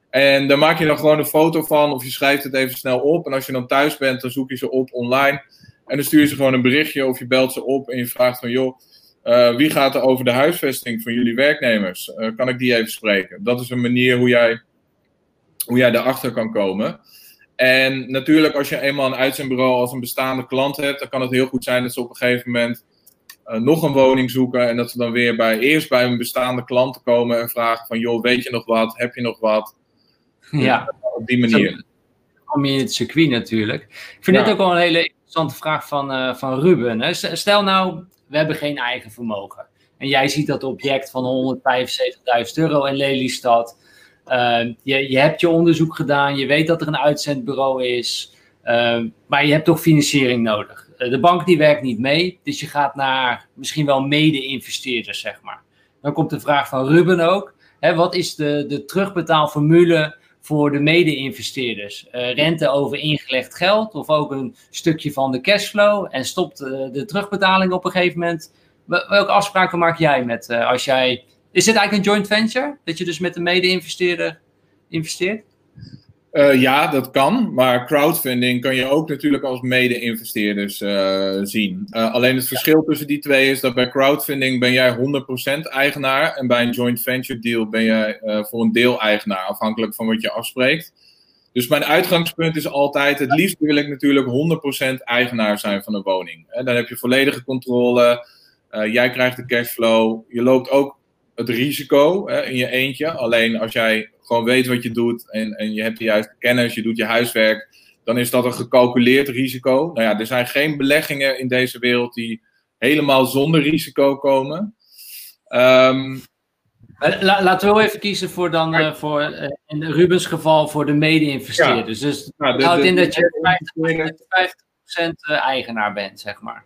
En daar maak je dan gewoon een foto van of je schrijft het even snel op. En als je dan thuis bent, dan zoek je ze op online. En dan stuur je ze gewoon een berichtje of je belt ze op en je vraagt van joh, uh, wie gaat er over de huisvesting van jullie werknemers? Uh, kan ik die even spreken? Dat is een manier hoe jij, hoe jij daarachter kan komen. En natuurlijk, als je eenmaal een uitzendbureau als een bestaande klant hebt, dan kan het heel goed zijn dat ze op een gegeven moment uh, nog een woning zoeken. En dat ze dan weer bij, eerst bij een bestaande klant komen en vragen van, joh, weet je nog wat? Heb je nog wat? Ja. op die manier. kom je in het circuit natuurlijk. Ik vind ja. dit ook wel een hele interessante vraag van, uh, van Ruben. Hè? Stel nou, we hebben geen eigen vermogen. En jij ziet dat object van 175.000 euro in Lelystad. Uh, je, je hebt je onderzoek gedaan, je weet dat er een uitzendbureau is, uh, maar je hebt toch financiering nodig. Uh, de bank die werkt niet mee, dus je gaat naar misschien wel mede-investeerders, zeg maar. Dan komt de vraag van Ruben ook. Hè, wat is de, de terugbetaalformule voor de mede-investeerders? Eh, rente over ingelegd geld of ook een stukje van de cashflow en stopt de terugbetaling op een gegeven moment? Welke afspraken maak jij met als jij is dit eigenlijk een joint venture? Dat je dus met een mede-investeerder investeert? Uh, ja, dat kan. Maar crowdfunding kan je ook natuurlijk als mede-investeerders uh, zien. Uh, alleen het verschil tussen die twee is dat bij crowdfunding ben jij 100% eigenaar. En bij een joint venture deal ben jij voor een deel eigenaar, afhankelijk van wat je afspreekt. Dus mijn uitgangspunt is altijd, het liefst wil ik natuurlijk 100% eigenaar zijn van een woning. dan heb je volledige controle. jij krijgt de cashflow. Je loopt ook het risico hè, in je eentje. Alleen als jij gewoon weet wat je doet en, en je hebt de juiste kennis, je doet je huiswerk, dan is dat een gecalculeerd risico. Nou ja, er zijn geen beleggingen in deze wereld die helemaal zonder risico komen. Um, Laten we wel even kiezen voor dan, uh, voor, uh, in Rubens geval, voor de mede-investeerders. Ja. Dus nou, houdt in dat je 50%, 50 eigenaar bent, zeg maar.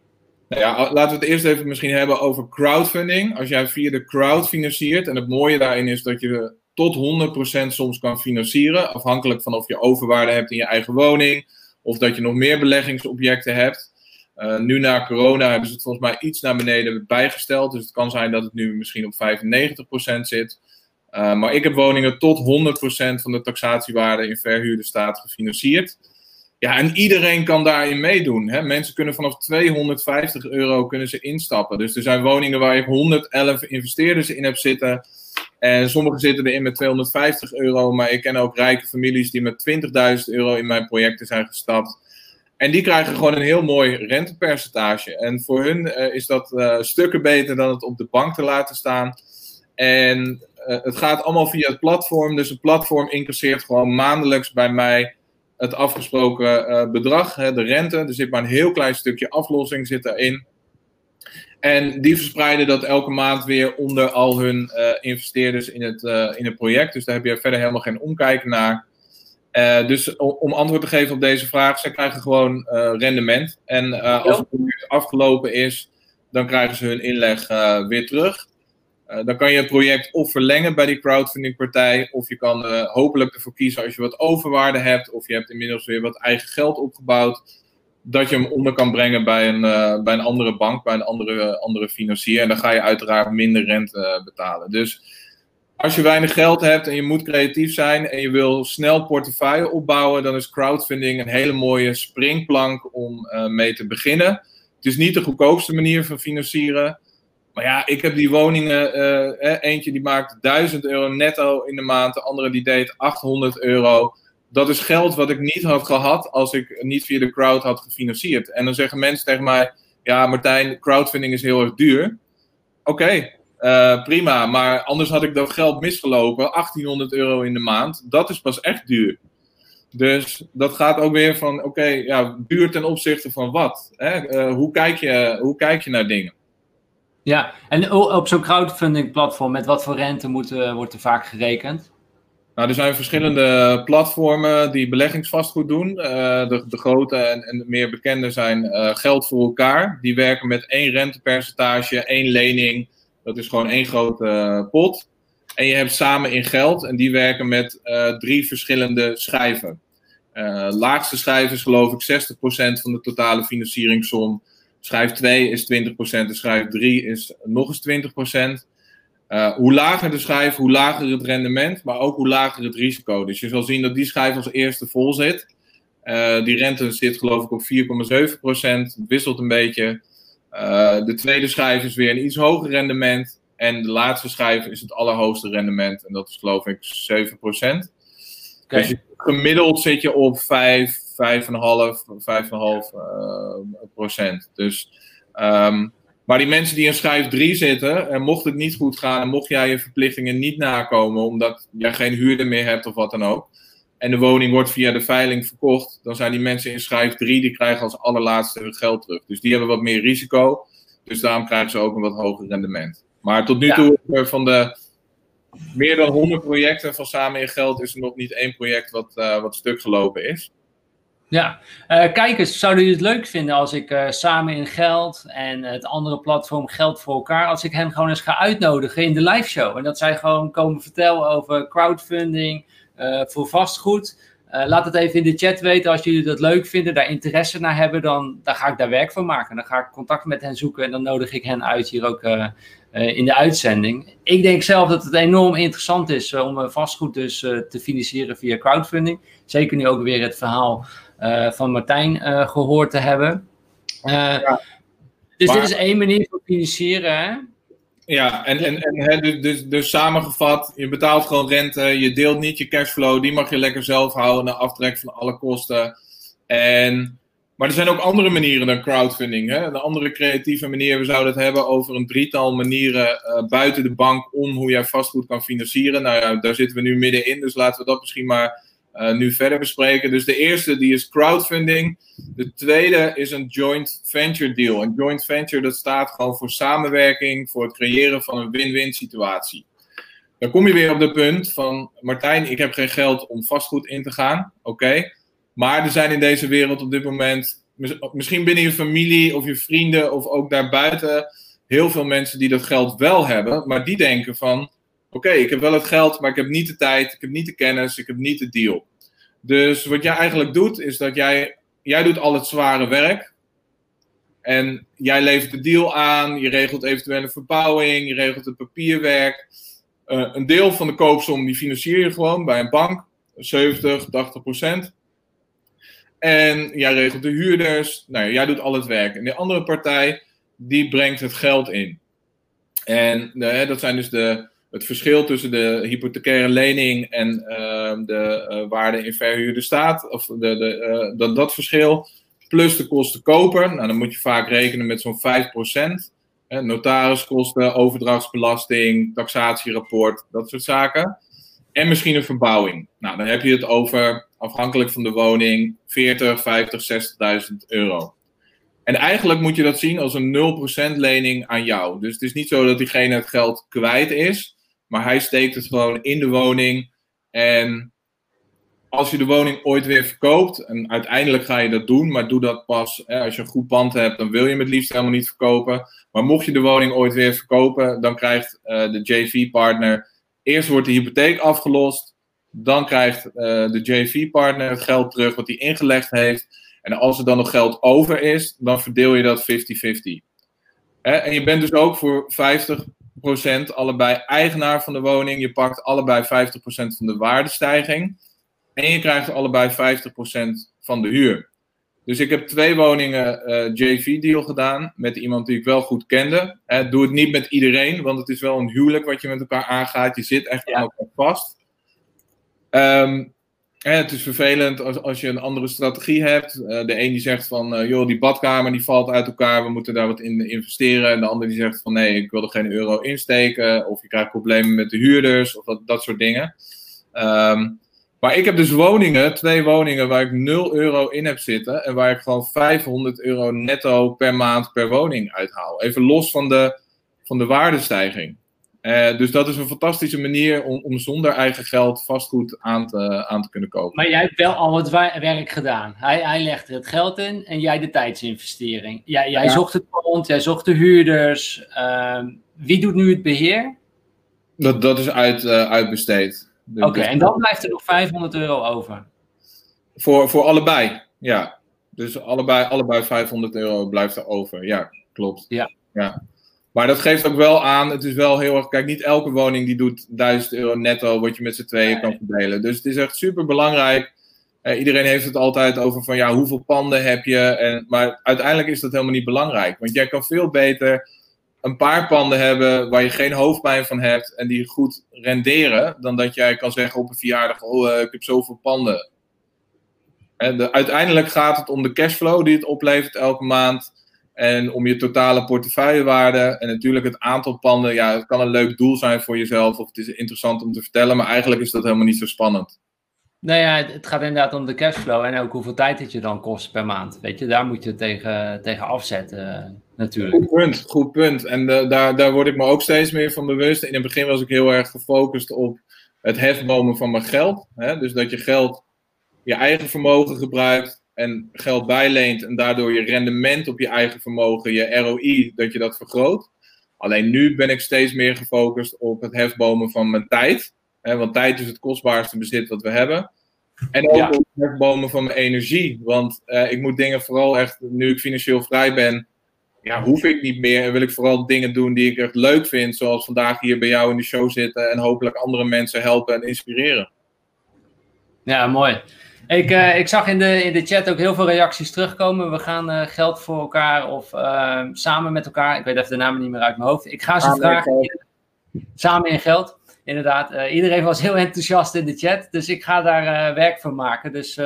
Nou ja, laten we het eerst even misschien hebben over crowdfunding. Als jij via de crowd financiert, en het mooie daarin is dat je tot 100% soms kan financieren, afhankelijk van of je overwaarde hebt in je eigen woning, of dat je nog meer beleggingsobjecten hebt. Uh, nu na corona hebben ze het volgens mij iets naar beneden bijgesteld, dus het kan zijn dat het nu misschien op 95% zit. Uh, maar ik heb woningen tot 100% van de taxatiewaarde in verhuurde staat gefinancierd. Ja, en iedereen kan daarin meedoen. Hè? Mensen kunnen vanaf 250 euro kunnen ze instappen. Dus er zijn woningen waar je 111 investeerders in hebt zitten. En sommigen zitten erin met 250 euro. Maar ik ken ook rijke families die met 20.000 euro in mijn projecten zijn gestapt. En die krijgen gewoon een heel mooi rentepercentage. En voor hun uh, is dat uh, stukken beter dan het op de bank te laten staan. En uh, het gaat allemaal via het platform. Dus het platform incasseert gewoon maandelijks bij mij het afgesproken uh, bedrag, hè, de rente. Er zit maar een heel klein stukje aflossing zit erin. En die verspreiden dat elke maand weer onder al hun uh, investeerders in het, uh, in het project. Dus daar heb je verder helemaal geen omkijken naar. dus om antwoord te geven op deze vraag, ze krijgen gewoon rendement. En als het project afgelopen is, dan krijgen ze hun inleg weer terug. Uh, dan kan je het project of verlengen bij die crowdfundingpartij, of je kan uh, hopelijk ervoor kiezen als je wat overwaarde hebt, of je hebt inmiddels weer wat eigen geld opgebouwd, dat je hem onder kan brengen bij een, uh, bij een andere bank, bij een andere, andere financier. En dan ga je uiteraard minder rente betalen. Dus als je weinig geld hebt en je moet creatief zijn en je wil snel portefeuille opbouwen, dan is crowdfunding een hele mooie springplank om mee te beginnen. Het is niet de goedkoopste manier van financieren. Ja, ik heb die woningen, uh, eentje die maakt 1000 euro netto in de maand, de andere die deed 800 euro. Dat is geld wat ik niet had gehad als ik niet via de crowd had gefinancierd. En dan zeggen mensen tegen mij, ja Martijn, crowdfunding is heel erg duur. Oké, uh, prima, maar anders had ik dat geld misgelopen, 1800 euro in de maand. Dat is pas echt duur. Dus dat gaat ook weer van, oké, ja, duur ten opzichte van wat? Hè? Uh, hoe, kijk je, hoe kijk je naar dingen? Ja, en op zo'n crowdfunding platform, met wat voor rente moet, wordt er vaak gerekend? Nou, er zijn verschillende platformen die beleggingsvastgoed doen. de, de, grote en, en meer bekende zijn Geld voor elkaar. Die werken met één rentepercentage, één lening. Dat is gewoon één grote pot. En je hebt samen in geld en die werken met drie verschillende schijven. Laagste schijf is geloof ik 60% van de totale financieringssom. Schijf 2 is 20% en schijf 3 is nog eens 20%. Uh, eh, hoe lager de schijf, hoe lager het rendement, maar ook hoe lager het risico. Dus je zal zien dat die schijf als eerste vol zit. Uh, die rente zit geloof ik op 4,7%, wisselt een beetje. Uh, de tweede schijf is weer een iets hoger rendement. En de laatste schijf is het allerhoogste rendement. En dat is geloof ik 7%. Okay. Dus gemiddeld zit je op 5, 5,5, 5,5 uh, procent. Dus, um, maar die mensen die in schijf 3 zitten, en mocht het niet goed gaan, en mocht jij je verplichtingen niet nakomen, omdat jij geen huurder meer hebt of wat dan ook, en de woning wordt via de veiling verkocht, dan zijn die mensen in schijf 3, die krijgen als allerlaatste hun geld terug. Dus die hebben wat meer risico, dus daarom krijgen ze ook een wat hoger rendement. Maar tot nu toe, eh, van de meer dan 100 projecten van Samen in Geld, is er nog niet één project wat, uh, wat stuk gelopen is. Ja, uh, kijkers, zouden jullie het leuk vinden als ik uh, Samen in Geld en het andere platform Geld voor elkaar, als ik hen gewoon eens ga uitnodigen in de live show. En dat zij gewoon komen vertellen over crowdfunding voor vastgoed. Laat het even in de chat weten als jullie dat leuk vinden, daar interesse naar hebben, dan, dan ga ik daar werk van maken. Dan ga ik contact met hen zoeken en dan nodig ik hen uit hier ook in de uitzending. Ik denk zelf dat het enorm interessant is om vastgoed dus te financieren via crowdfunding. Zeker nu ook weer het verhaal van Martijn gehoord te hebben. Ja. Dus maar... dit is één manier van financieren, hè? Ja, en, en, en dus, dus, dus samengevat, je betaalt gewoon rente, je deelt niet je cashflow, die mag je lekker zelf houden na aftrek van alle kosten. En, maar er zijn ook andere manieren dan crowdfunding. Hè? Een andere creatieve manier, we zouden het hebben over een drietal manieren uh, buiten de bank om hoe jij vastgoed kan financieren. Nou ja, daar zitten we nu middenin, dus laten we dat misschien maar uh, nu verder bespreken. Dus de eerste die is crowdfunding. De tweede is een joint venture deal. Een joint venture dat staat gewoon voor samenwerking, voor het creëren van een win-win situatie. Dan kom je weer op de punt van Martijn, ik heb geen geld om vastgoed in te gaan. Oké. Maar er zijn in deze wereld op dit moment, misschien binnen je familie of je vrienden of ook daarbuiten, heel veel mensen die dat geld wel hebben, maar die denken van oké, ik heb wel het geld, maar ik heb niet de tijd, ik heb niet de kennis, ik heb niet de deal. Dus wat jij eigenlijk doet, is dat jij, jij doet al het zware werk. En jij levert de deal aan, je regelt eventueel een verbouwing, je regelt het papierwerk. Uh, een deel van de koopsom die financier je gewoon bij een bank, 70, 80 procent. En jij regelt de huurders, nou, jij doet al het werk. En de andere partij, die brengt het geld in. En uh, dat zijn dus de, het verschil tussen de hypothecaire lening en uh, de uh, waarde in verhuurde staat, of de, de, uh, dat, dat verschil, plus de kosten koper, nou, dan moet je vaak rekenen met zo'n 5%. Hè, notariskosten, overdrachtsbelasting, taxatierapport, dat soort zaken. En misschien een verbouwing. Nou, dan heb je het over, afhankelijk van de woning, 40, 50, 60.000 euro. En eigenlijk moet je dat zien als een 0% lening aan jou. Dus het is niet zo dat diegene het geld kwijt is. Maar hij steekt het gewoon in de woning. En als je de woning ooit weer verkoopt, en uiteindelijk ga je dat doen, maar doe dat pas hè, als je een goed pand hebt, dan wil je hem het liefst helemaal niet verkopen. Maar mocht je de woning ooit weer verkopen, dan krijgt uh, de JV-partner, eerst wordt de hypotheek afgelost, dan krijgt uh, de JV-partner het geld terug wat hij ingelegd heeft. En als er dan nog geld over is, dan verdeel je dat 50-50. En je bent dus ook voor 50 allebei eigenaar van de woning. Je pakt allebei 50% van de waardestijging. En je krijgt allebei 50% van de huur. Dus ik heb twee woningen uh, JV-deal gedaan met iemand die ik wel goed kende. Doe het niet met iedereen, want het is wel een huwelijk wat je met elkaar aangaat. Je zit echt aan elkaar vast. Um, het is vervelend als, als je een andere strategie hebt. Uh, de een die zegt van, uh, joh, die badkamer die valt uit elkaar, we moeten daar wat in investeren. En de ander die zegt van, nee, ik wil er geen euro insteken. Of je krijgt problemen met de huurders, of dat, dat soort dingen. Um, maar ik heb dus woningen, twee woningen waar ik 0 euro in heb zitten. En waar ik gewoon 500 euro netto per maand per woning uithaal. Even los van de van de waardestijging. Uh, dus dat is een fantastische manier om, om zonder eigen geld vastgoed aan te, aan te kunnen kopen. Maar jij hebt wel al het werk gedaan. Hij, hij legde het geld in en jij de tijdsinvestering. Jij, jij zocht het pand, jij zocht de huurders. Uh, wie doet nu het beheer? Dat, dat is uit, uh, uitbesteed. Oké, en dan blijft er nog 500 euro over? Voor, voor allebei, ja. Dus allebei, allebei 500 euro blijft er over. Ja, klopt. Ja. ja. Maar dat geeft ook wel aan, het is wel heel erg, kijk, niet elke woning die doet 1000 euro netto wat je met z'n tweeën kan verdelen. Dus het is echt super belangrijk. Uh, iedereen heeft het altijd over van ja, hoeveel panden heb je? En, maar uiteindelijk is dat helemaal niet belangrijk. Want jij kan veel beter een paar panden hebben waar je geen hoofdpijn van hebt en die goed renderen, dan dat jij kan zeggen op een verjaardag, oh, uh, ik heb zoveel panden. En de, uiteindelijk gaat het om de cashflow die het oplevert elke maand. En om je totale portefeuillewaarde. En natuurlijk het aantal panden. Ja, het kan een leuk doel zijn voor jezelf. Of het is interessant om te vertellen. Maar eigenlijk is dat helemaal niet zo spannend. Nou ja, het gaat inderdaad om de cashflow. En ook hoeveel tijd het je dan kost per maand. Weet je, daar moet je tegen, tegen afzetten natuurlijk. Goed punt, goed punt. En de, daar, daar word ik me ook steeds meer van bewust. In het begin was ik heel erg gefocust op het hefbomen van mijn geld. Hè? Dus dat je geld, je eigen vermogen gebruikt en geld bijleent en daardoor je rendement op je eigen vermogen, je ROI, dat je dat vergroot. Alleen nu ben ik steeds meer gefocust op het hefbomen van mijn tijd. Hè, want tijd is het kostbaarste bezit wat we hebben. En ook op het hefbomen van mijn energie. Want uh, ik moet dingen vooral echt, nu ik financieel vrij ben, ja, hoef ik niet meer. En wil ik vooral dingen doen die ik echt leuk vind. Zoals vandaag hier bij jou in de show zitten en hopelijk andere mensen helpen en inspireren. Ja, mooi. Ik, uh, ik zag in de, in de chat ook heel veel reacties terugkomen. We gaan uh, geld voor elkaar of uh, samen met elkaar. Ik weet even de namen niet meer uit mijn hoofd. Ik ga ze samen vragen. In, samen in geld. Inderdaad. iedereen was heel enthousiast in de chat. Dus ik ga daar werk van maken. Dus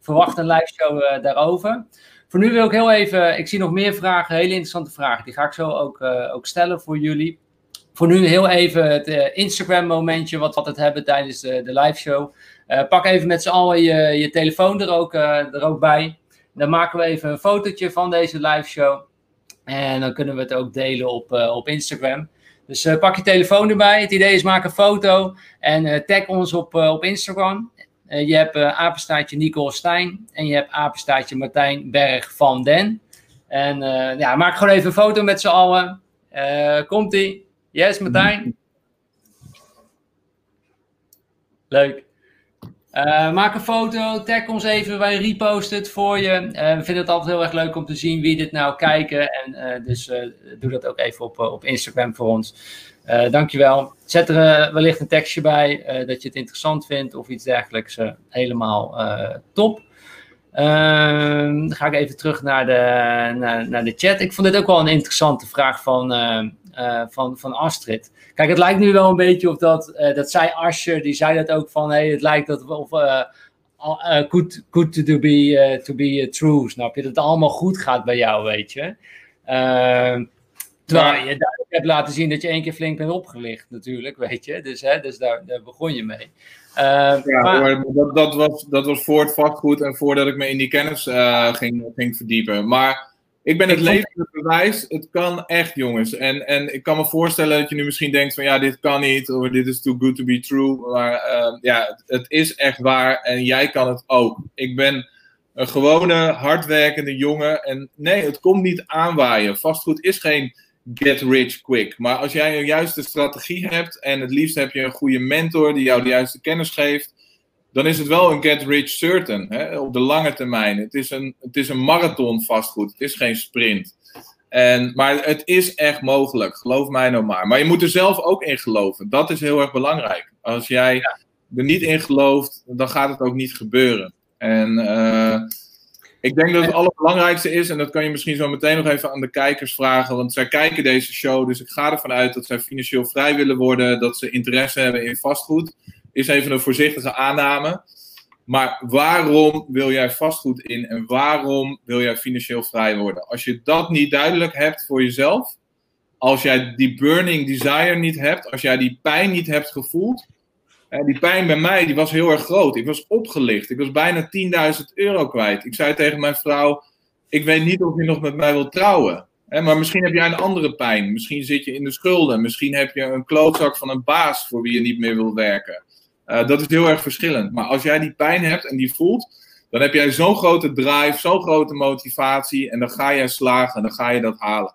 verwacht een live show daarover. Voor nu wil ik heel even. Ik zie nog meer vragen. Hele interessante vragen. Die ga ik zo ook, ook stellen voor jullie. Voor nu heel even het Instagram momentje. Wat we altijd hebben tijdens de, de live show. Uh, pak even met z'n allen je, je telefoon er ook, uh, er ook bij. Dan maken we even een fotootje van deze live show. En dan kunnen we het ook delen op, uh, op Instagram. Dus pak je telefoon erbij. Het idee is maak een foto en tag ons op, op Instagram. je hebt apenstaartje Nicole Stijn en je hebt apenstaartje Martijn Berg van Den. En ja, maak gewoon even een foto met z'n allen. Komt-ie? Yes, Martijn? Leuk. Uh, maak een foto, tag ons even, wij reposten het voor je. Uh, we vinden het altijd heel erg leuk om te zien wie dit nou kijken. En uh, dus doe dat ook even op, op Instagram voor ons. dankjewel. Zet er wellicht een tekstje bij dat je het interessant vindt of iets dergelijks. helemaal top. Ehm, dan ga ik even terug naar de, naar, naar de chat. Ik vond dit ook wel een interessante vraag van, van, van Astrid. Kijk, het lijkt nu wel een beetje of dat, uh, dat zei Asher, die zei dat ook van, hey, het lijkt dat of uh, good, good to be, to be true, snap je? Dat het allemaal goed gaat bij jou, weet je. Ehm, terwijl je duidelijk hebt laten zien dat je één keer flink bent opgelicht, natuurlijk, weet je. Dus, hè, dus daar, daar begon je mee. Ehm, ja, maar, dat, dat, was, dat was voor het vastgoed en voordat ik me in die kennis ging, ging verdiepen. Maar ik ben het levende bewijs. Het kan echt, jongens. En, en ik kan me voorstellen dat je nu misschien denkt van ja, dit kan niet. Of dit is too good to be true. Maar uh, ja, het is echt waar. En jij kan het ook. Ik ben een gewone, hardwerkende jongen. En nee, het komt niet aanwaaien. Vastgoed is geen get rich quick. Maar als jij een juiste strategie hebt. En het liefst heb je een goede mentor die jou de juiste kennis geeft dan is het wel een get rich certain hè, op de lange termijn. Het is, een, het is een marathon vastgoed, het is geen sprint. En, maar het is echt mogelijk, geloof mij nou maar. Maar je moet er zelf ook in geloven. Dat is heel erg belangrijk. Als jij er niet in gelooft, dan gaat het ook niet gebeuren. En uh, ik denk dat het allerbelangrijkste is, en dat kan je misschien zo meteen nog even aan de kijkers vragen, want zij kijken deze show, dus ik ga ervan uit dat zij financieel vrij willen worden, dat ze interesse hebben in vastgoed is even een voorzichtige aanname. Maar waarom wil jij vastgoed in en waarom wil jij financieel vrij worden? Als je dat niet duidelijk hebt voor jezelf, als jij die burning desire niet hebt, als jij die pijn niet hebt gevoeld. Die pijn bij mij die was heel erg groot. Ik was opgelicht. Ik was bijna 10.000 euro kwijt. Ik zei tegen mijn vrouw: Ik weet niet of je nog met mij wilt trouwen. maar misschien heb jij een andere pijn. Misschien zit je in de schulden. Misschien heb je een klootzak van een baas voor wie je niet meer wil werken. Uh, dat is heel erg verschillend. Maar als jij die pijn hebt en die voelt, dan heb jij zo'n grote drive, zo'n grote motivatie. En dan ga jij slagen, dan ga je dat halen.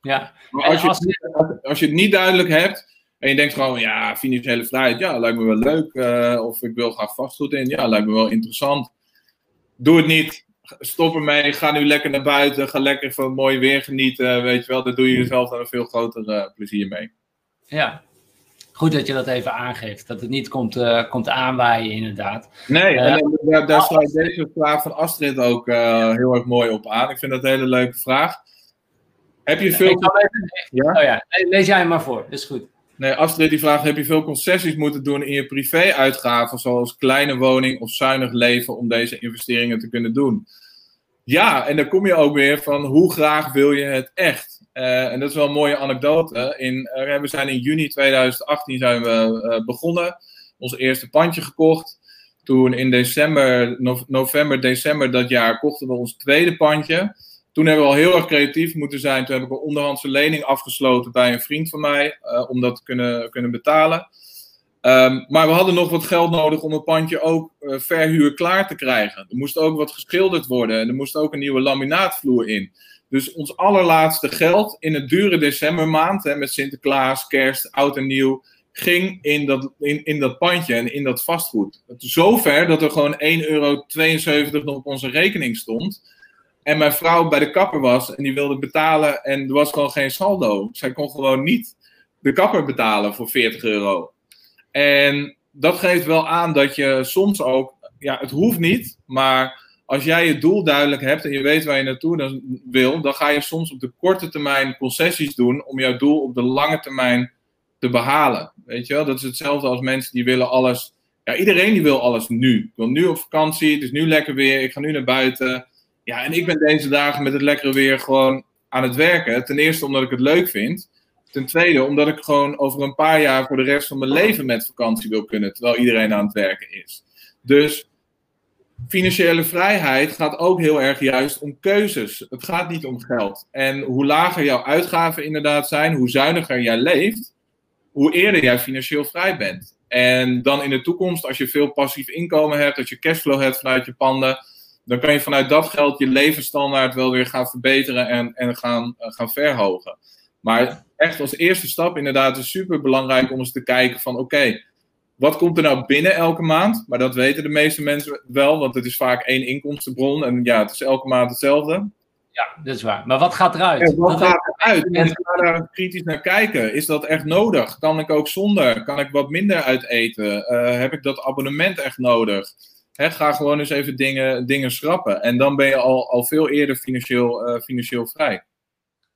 Ja. Maar als, je, het, als je het niet duidelijk hebt en je denkt gewoon, ja, financiële vrijheid, ja, lijkt me wel leuk. Uh, of ik wil graag vastgoed in, ja, lijkt me wel interessant. Doe het niet stop ermee, ga nu lekker naar buiten, ga lekker van mooi weer genieten, weet je wel. Daar doe je jezelf dan een veel groter uh, plezier mee. Ja, goed dat je dat even aangeeft, dat het niet komt, uh, komt aanwaaien inderdaad. Nee, uh, en daar, daar sluit deze vraag van Astrid ook heel erg mooi op aan. Ik vind dat een hele leuke vraag. Heb je veel... Even... Ja? Oh ja, lees jij maar voor, is goed. Nee, Astrid die vraagt, heb je veel concessies moeten doen in je privé-uitgaven, zoals kleine woning of zuinig leven, om deze investeringen te kunnen doen? Ja, en dan kom je ook weer van hoe graag wil je het echt? Uh, en dat is wel een mooie anekdote. In, uh, we zijn in juni 2018 zijn we uh, begonnen, ons eerste pandje gekocht. Toen in december, no november, december dat jaar kochten we ons tweede pandje. Toen hebben we al heel erg creatief moeten zijn. Toen heb ik een onderhandse lening afgesloten bij een vriend van mij om dat te kunnen, kunnen betalen. Um, maar we hadden nog wat geld nodig om het pandje ook uh, verhuur klaar te krijgen. Er moest ook wat geschilderd worden en er moest ook een nieuwe laminaatvloer in. Dus ons allerlaatste geld in het dure decembermaand, hè, met Sinterklaas, kerst, oud en nieuw, ging in dat, in, in dat pandje en in dat vastgoed. Zover dat er gewoon 1,72 euro op onze rekening stond. En mijn vrouw bij de kapper was en die wilde betalen en er was gewoon geen saldo. Zij kon gewoon niet de kapper betalen voor 40 euro. En dat geeft wel aan dat je soms ook, ja, het hoeft niet, maar als jij je doel duidelijk hebt en je weet waar je naartoe dan wil, dan ga je soms op de korte termijn concessies doen om jouw doel op de lange termijn te behalen. Weet je wel, dat is hetzelfde als mensen die willen alles. Ja, iedereen die wil alles nu. Ik wil nu op vakantie, het is nu lekker weer, ik ga nu naar buiten. Ja, en ik ben deze dagen met het lekkere weer gewoon aan het werken. Ten eerste omdat ik het leuk vind. Ten tweede, omdat ik gewoon over een paar jaar voor de rest van mijn leven met vakantie wil kunnen, terwijl iedereen aan het werken is. Dus financiële vrijheid gaat ook heel erg juist om keuzes. Het gaat niet om geld. En hoe lager jouw uitgaven inderdaad zijn, hoe zuiniger jij leeft, hoe eerder jij financieel vrij bent. En dan in de toekomst, als je veel passief inkomen hebt, als je cashflow hebt vanuit je panden, dan kan je vanuit dat geld je levensstandaard wel weer gaan verbeteren en, en gaan, gaan verhogen. Maar echt als eerste stap inderdaad is super belangrijk om eens te kijken van oké, wat komt er nou binnen elke maand? Maar dat weten de meeste mensen wel, want het is vaak één inkomstenbron en ja, het is elke maand hetzelfde. Ja, dat is waar. Maar wat gaat eruit? wat gaat eruit? En ik ga daar kritisch naar kijken. Is dat echt nodig? Kan ik ook zonder? Kan ik wat minder uiteten? Uh, heb ik dat abonnement echt nodig? ga gewoon eens even dingen, dingen schrappen. En dan ben je al, al veel eerder financieel, uh, financieel vrij.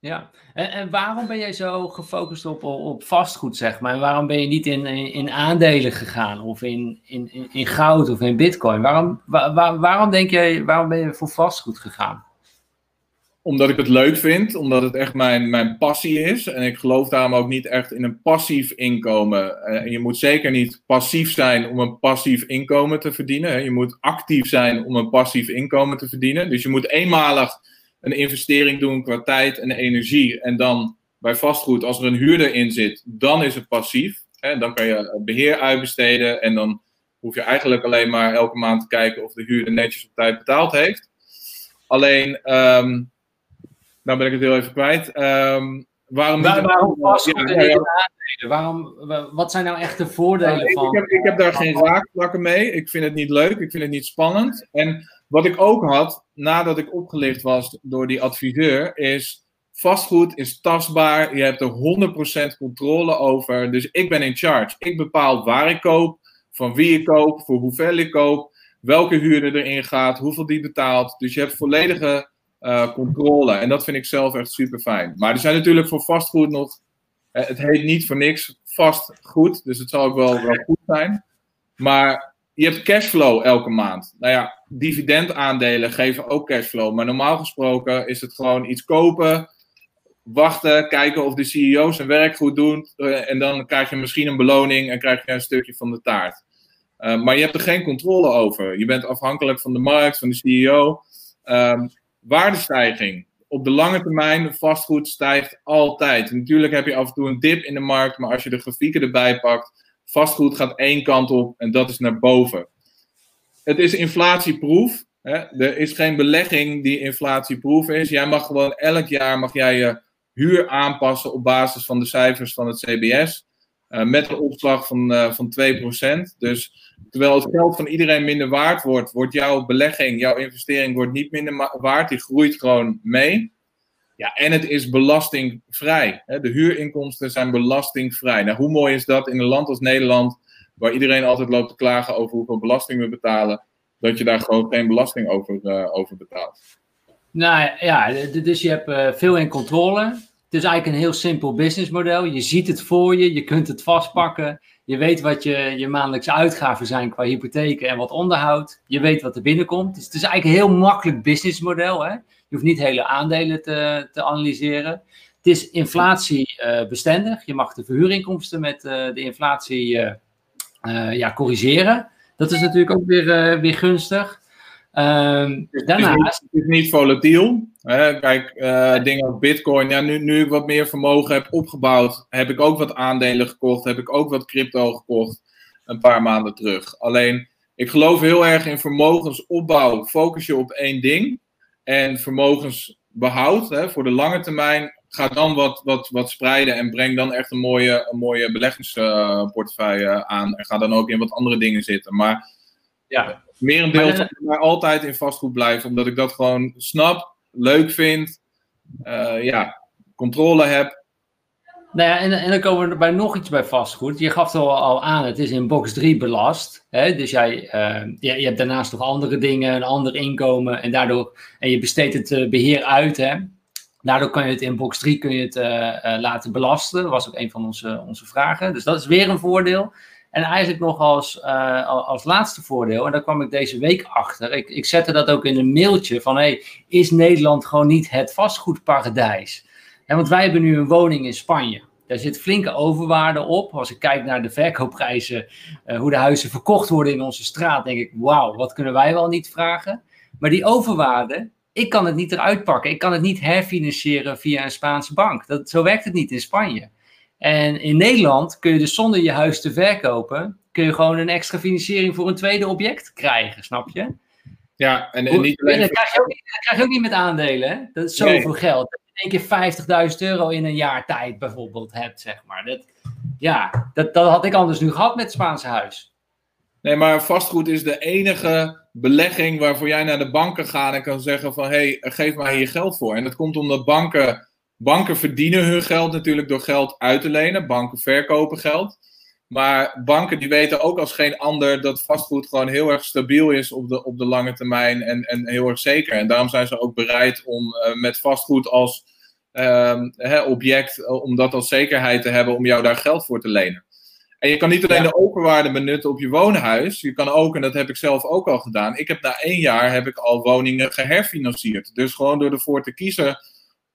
Ja, en, en, waarom ben jij zo gefocust op, op vastgoed, zeg maar? En waarom ben je niet in, in, aandelen gegaan of in, in, in goud of in bitcoin? Waarom, waar, waarom denk jij, waarom ben je voor vastgoed gegaan? Omdat ik het leuk vind, omdat het echt mijn, mijn passie is. En ik geloof daarom ook niet echt in een passief inkomen. Eh, en je moet zeker niet passief zijn om een passief inkomen te verdienen. Je moet actief zijn om een passief inkomen te verdienen. Dus je moet eenmalig een investering doen qua tijd en energie. En dan bij vastgoed, als er een huurder in zit, dan is het passief. Hè, dan kan je beheer uitbesteden en dan hoef je eigenlijk alleen maar elke maand te kijken of de huurder netjes op tijd betaald heeft. Alleen, um, nou ben ik het heel even kwijt. Um, waarom niet waarom vastgoed ja, ja, ja. Waarom, wat zijn nou echt de voordelen nou, van? Ik heb, ik heb daar geen raakvlakken mee. Ik vind het niet leuk, ik vind het niet spannend. En wat ik ook had, nadat ik opgelicht was door die adviseur, is vastgoed is tastbaar. Je hebt er 100% controle over. Dus ik ben in charge. Ik bepaal waar ik koop, van wie ik koop, voor hoeveel ik koop, welke huurder erin gaat, hoeveel die betaalt. Dus je hebt volledige uh, controle. En dat vind ik zelf echt super fijn. Maar er zijn natuurlijk voor vastgoed nog. Uh, het heet niet voor niks vastgoed. Dus het zal ook wel, wel goed zijn. Maar je hebt cashflow elke maand. Nou ja, dividendaandelen geven ook cashflow. Maar normaal gesproken is het gewoon iets kopen, wachten, kijken of de CEO zijn werk goed doet. Eh, en dan krijg je misschien een beloning en krijg je een stukje van de taart. Uh, maar je hebt er geen controle over. Je bent afhankelijk van de markt, van de CEO. Ehm, waardestijging. op de lange termijn, vastgoed stijgt altijd. Natuurlijk heb je af en toe een dip in de markt, maar als je de grafieken erbij pakt, vastgoed gaat één kant op en dat is naar boven. Het is inflatieproef. Hè? Er is geen belegging die inflatieproef is. Jij mag gewoon elk jaar mag jij je huur aanpassen op basis van de cijfers van het CBS. Eh, met een opslag van, uh, van 2%. Dus terwijl het geld van iedereen minder waard wordt, wordt jouw belegging, jouw investering wordt niet minder waard. Die groeit gewoon mee. Ja, en het is belastingvrij. De huurinkomsten zijn belastingvrij. Nou, hoe mooi is dat in een land als Nederland, waar iedereen altijd loopt te klagen over hoeveel belasting we betalen, dat je daar gewoon geen belasting over, uh, over betaalt? Nou ja, dus je hebt uh, veel in controle. Het is eigenlijk een heel simpel businessmodel. Je ziet het voor je, je kunt het vastpakken. Je weet wat je, je maandelijkse uitgaven zijn qua hypotheken en wat onderhoud. Je weet wat er binnenkomt. Dus het is eigenlijk een heel makkelijk businessmodel. Hè? Je hoeft niet hele aandelen te, te analyseren. Het is inflatiebestendig. Je mag de verhuurinkomsten met uh, de inflatie uh, ja, corrigeren. Dat is natuurlijk ook weer, weer gunstig. Um, daarnaast... Het is niet volatiel. Hè? Kijk, uh, dingen als Bitcoin. Ja, nu, nu ik wat meer vermogen heb opgebouwd, heb ik ook wat aandelen gekocht. Heb ik ook wat crypto gekocht een paar maanden terug. Alleen, ik geloof heel erg in vermogensopbouw. Focus je op één ding. En vermogensbehoud hè, voor de lange termijn. Ga dan wat, wat, wat spreiden en breng dan echt een mooie, een mooie beleggingsportefeuille aan. En ga dan ook in wat andere dingen zitten. Maar ja, merendeel van mij altijd in vastgoed blijven, omdat ik dat gewoon snap, leuk vind, uh, ja, controle heb. Nou ja, en, en dan komen we bij nog iets bij vastgoed. Je gaf het al, aan, het is in box 3 belast. Hè? Dus jij, uh, je, hebt daarnaast nog andere dingen, een ander inkomen. En daardoor, en je besteedt het uh, beheer uit. Hè? Daardoor kan je het in box 3 kun je het, laten belasten. Dat was ook een van onze, onze vragen. Dus dat is weer een voordeel. En eigenlijk nog als, als laatste voordeel, en daar kwam ik deze week achter. Ik, ik zette dat ook in een mailtje van: hey, is Nederland gewoon niet het vastgoedparadijs? En want wij hebben nu een woning in Spanje. Daar zit flinke overwaarde op. Als ik kijk naar de verkoopprijzen, uh, hoe de huizen verkocht worden in onze straat, denk ik: wauw, wat kunnen wij wel niet vragen? Maar die overwaarde, ik kan het niet eruit pakken. Ik kan het niet herfinancieren via een Spaanse bank. Dat, zo werkt het niet in Spanje. En in Nederland kun je dus zonder je huis te verkopen, kun je gewoon een extra financiering voor een tweede object krijgen, snap je? Ja, en, en niet alleen... Dat krijg, je ook dat krijg je ook niet met aandelen, hè? Dat is zoveel geld. Één keer 50.000 euro in een jaar tijd bijvoorbeeld hebt, zeg maar. Dat, ja, dat, dat had ik anders nu gehad met het Spaanse huis. Nee, maar vastgoed is de enige belegging waarvoor jij naar de banken gaat en kan zeggen van... hé, hey, geef mij hier geld voor. En dat komt omdat banken Banken verdienen hun geld natuurlijk door geld uit te lenen. Banken verkopen geld. Maar banken die weten ook als geen ander dat vastgoed gewoon heel erg stabiel is op de, op de lange termijn en, en heel erg zeker. En daarom zijn ze ook bereid om uh, met vastgoed als uh, hè, object, uh, om dat als zekerheid te hebben om jou daar geld voor te lenen. En je kan niet alleen ja. de openwaarde benutten op je woonhuis. Je kan ook, en dat heb ik zelf ook al gedaan. Ik heb na één jaar heb ik al woningen geherfinancierd. Dus gewoon door ervoor te kiezen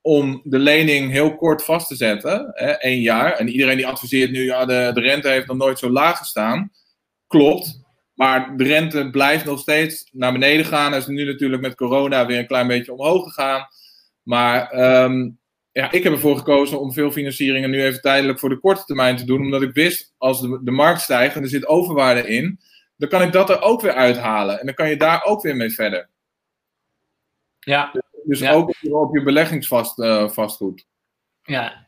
om de lening heel kort vast te zetten, hè, één jaar. En iedereen die adviseert nu, ja, de, de rente heeft nog nooit zo laag gestaan. Klopt. Maar de rente blijft nog steeds naar beneden gaan. Er is nu natuurlijk met corona weer een klein beetje omhoog gegaan. Maar um, ja, ik heb ervoor gekozen om veel financieringen nu even tijdelijk voor de korte termijn te doen. Omdat ik wist, als de, de markt stijgt en er zit overwaarde in, dan kan ik dat er ook weer uithalen. En dan kan je daar ook weer mee verder. Ja. Dus ook op je beleggingsvastgoed. Uh, ja,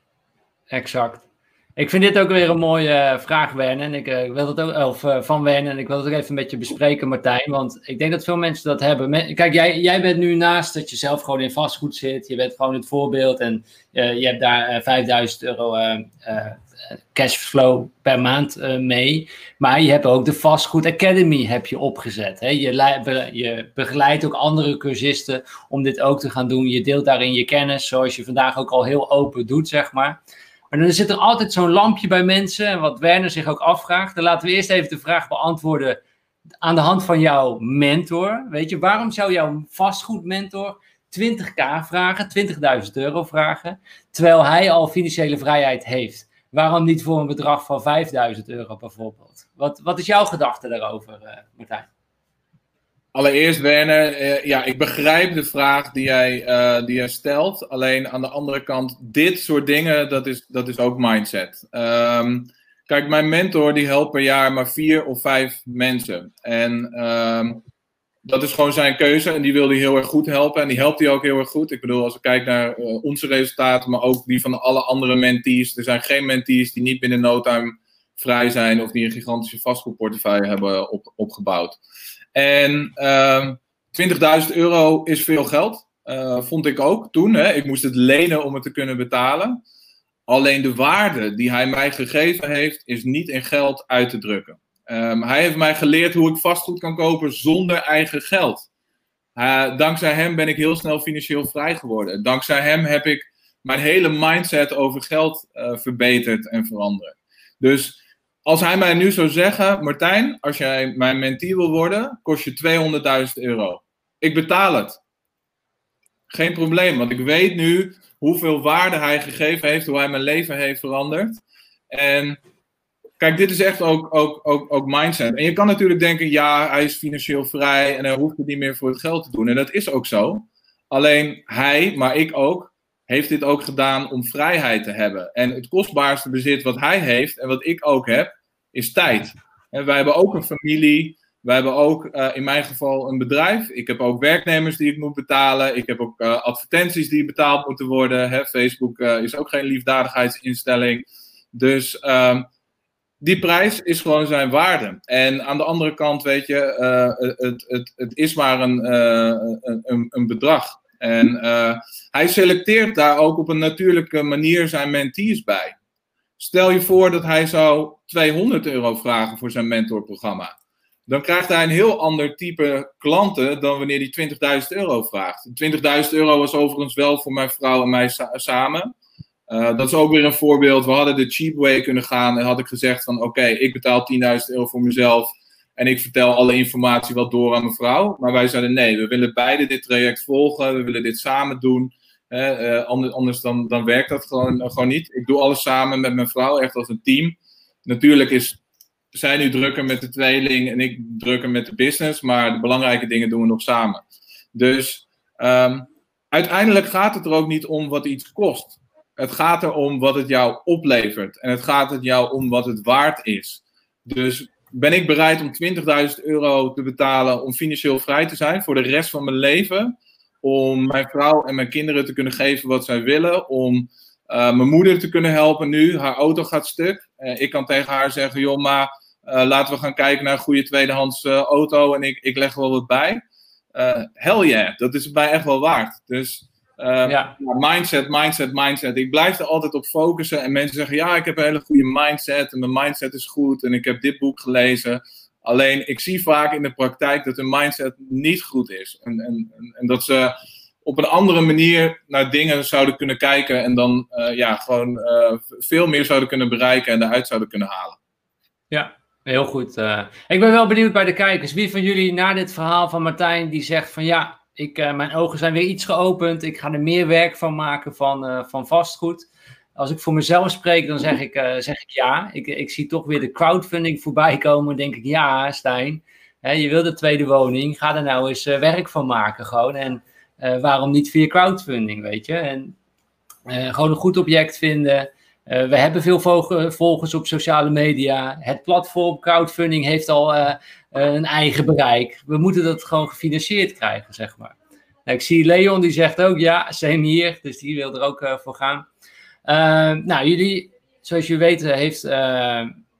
exact. Ik vind dit ook weer een mooie uh, vraag, Werner. En ik, uh, ik wil het ook, of uh, van Werner. En ik wil het ook even met je bespreken, Martijn. Want ik denk dat veel mensen dat hebben. kijk, jij, jij bent nu naast dat je zelf gewoon in vastgoed zit. Je bent gewoon het voorbeeld. En je hebt daar 5000 euro cashflow per maand uh, mee. Maar je hebt ook de Vastgoed Academy heb je opgezet. Hè? Je, je begeleidt ook andere cursisten om dit ook te gaan doen. Je deelt daarin je kennis, zoals je vandaag ook al heel open doet, zeg maar. Maar dan zit er altijd zo'n lampje bij mensen. En wat Werner zich ook afvraagt. Dan laten we eerst even de vraag beantwoorden aan de hand van jouw mentor. Weet je, waarom zou jouw vastgoedmentor 20k vragen, 20.000 euro vragen, terwijl hij al financiële vrijheid heeft? Waarom niet voor een bedrag van 5000 euro bijvoorbeeld? Wat, wat is jouw gedachte daarover, uh, Martijn? Allereerst, Werner, eh, ja, ik begrijp de vraag die jij, eh, die jij stelt. Alleen aan de andere kant, dit soort dingen, dat is, dat is ook mindset. Ehm, kijk, mijn mentor die helpt per jaar maar vier of vijf mensen. En ehm, dat is gewoon zijn keuze en die wil hij heel erg goed helpen. En die helpt hij ook heel erg goed. Ik bedoel, als ik kijk naar uh, onze resultaten, maar ook die van alle andere mentees. Er zijn geen mentees die niet binnen no time vrij zijn of die een gigantische vastgoedportefeuille hebben op, opgebouwd. En uh, ehm, 20.000 euro is veel geld. Uh, vond ik ook toen. Hè. Ik moest het lenen om het te kunnen betalen. Alleen de waarde die hij mij gegeven heeft, is niet in geld uit te drukken. Um, hij heeft mij geleerd hoe ik vastgoed kan kopen zonder eigen geld. Dankzij hem ben ik heel snel financieel vrij geworden. Dankzij hem heb ik mijn hele mindset over geld uh, verbeterd en veranderd. Dus als hij mij nu zou zeggen: Martijn, als jij mijn mentee wil worden, kost je 200.000 euro. Ik betaal het. Geen probleem, want ik weet nu hoeveel waarde hij gegeven heeft, hoe hij mijn leven heeft veranderd. En kijk, dit is echt ook, ook, ook, ook mindset. En je kan natuurlijk denken: ja, hij is financieel vrij en hij hoeft het niet meer voor het geld te doen. En dat is ook zo. Alleen hij, maar ik ook, heeft dit ook gedaan om vrijheid te hebben. En het kostbaarste bezit wat hij heeft en wat ik ook heb, is tijd. En wij hebben ook een familie. Wij hebben ook uh, in mijn geval een bedrijf. Ik heb ook werknemers die ik moet betalen. Ik heb ook uh, advertenties die betaald moeten worden. Hè? Facebook uh, is ook geen liefdadigheidsinstelling. Dus ehm, die prijs is gewoon zijn waarde. En aan de andere kant, weet je, het, het, het is maar een, een, een bedrag. En hij selecteert daar ook op een natuurlijke manier zijn mentees bij. Stel je voor dat hij zou 200 euro vragen voor zijn mentorprogramma. Dan krijgt hij een heel ander type klanten dan wanneer hij 20.000 euro vraagt. 20.000 euro was overigens wel voor mijn vrouw en mij samen. Uh, dat is ook weer een voorbeeld. We hadden de cheap way kunnen gaan en had ik gezegd van oké, ik betaal 10.000 euro voor mezelf en ik vertel alle informatie wel door aan mijn vrouw. Maar wij zeiden nee, we willen beide dit traject volgen, we willen dit samen doen. Uh, anders, dan, dan werkt dat gewoon, gewoon niet. Ik doe alles samen met mijn vrouw, echt als een team. Natuurlijk is zij nu drukker met de tweeling en ik drukker met de business, maar de belangrijke dingen doen we nog samen. Dus um, uiteindelijk gaat het er ook niet om wat iets kost. Het gaat erom wat het jou oplevert. En het gaat er jou om wat het waard is. Dus ben ik bereid om 20.000 euro te betalen om financieel vrij te zijn voor de rest van mijn leven? Om mijn vrouw en mijn kinderen te kunnen geven wat zij willen. Om uh, mijn moeder te kunnen helpen nu. Haar auto gaat stuk. Uh, ik kan tegen haar zeggen: joh, maar uh, laten we gaan kijken naar een goede tweedehands auto. En ik, ik leg wel wat bij. hell yeah, dat is het mij echt wel waard. Dus ja. mindset, mindset, mindset. Ik blijf er altijd op focussen. En mensen zeggen: ja, ik heb een hele goede mindset. En mijn mindset is goed. En ik heb dit boek gelezen. Alleen ik zie vaak in de praktijk dat hun mindset niet goed is. En, en, en dat ze op een andere manier naar dingen zouden kunnen kijken. En dan uh, ja, gewoon uh, veel meer zouden kunnen bereiken en eruit zouden kunnen halen. Ja, heel goed. Uh, ik ben wel benieuwd bij de kijkers. Wie van jullie na dit verhaal van Martijn die zegt van ja, ik, mijn ogen zijn weer iets geopend. Ik ga er meer werk van maken van, van vastgoed als ik voor mezelf spreek, dan zeg ik, uh, zeg ik ja. Ik, ik zie toch weer de crowdfunding voorbij komen. denk ik, ja, Stijn, hè, je wil de tweede woning. Ga er nou eens werk van maken gewoon. En waarom niet via crowdfunding, weet je? En gewoon een goed object vinden. we hebben veel volgers op sociale media. Het platform crowdfunding heeft al een eigen bereik. We moeten dat gewoon gefinancierd krijgen, zeg maar. Nou, ik zie Leon, die zegt ook ja, same hier. Dus die wil er ook voor gaan. Ehm, nou, jullie, zoals jullie weten, heeft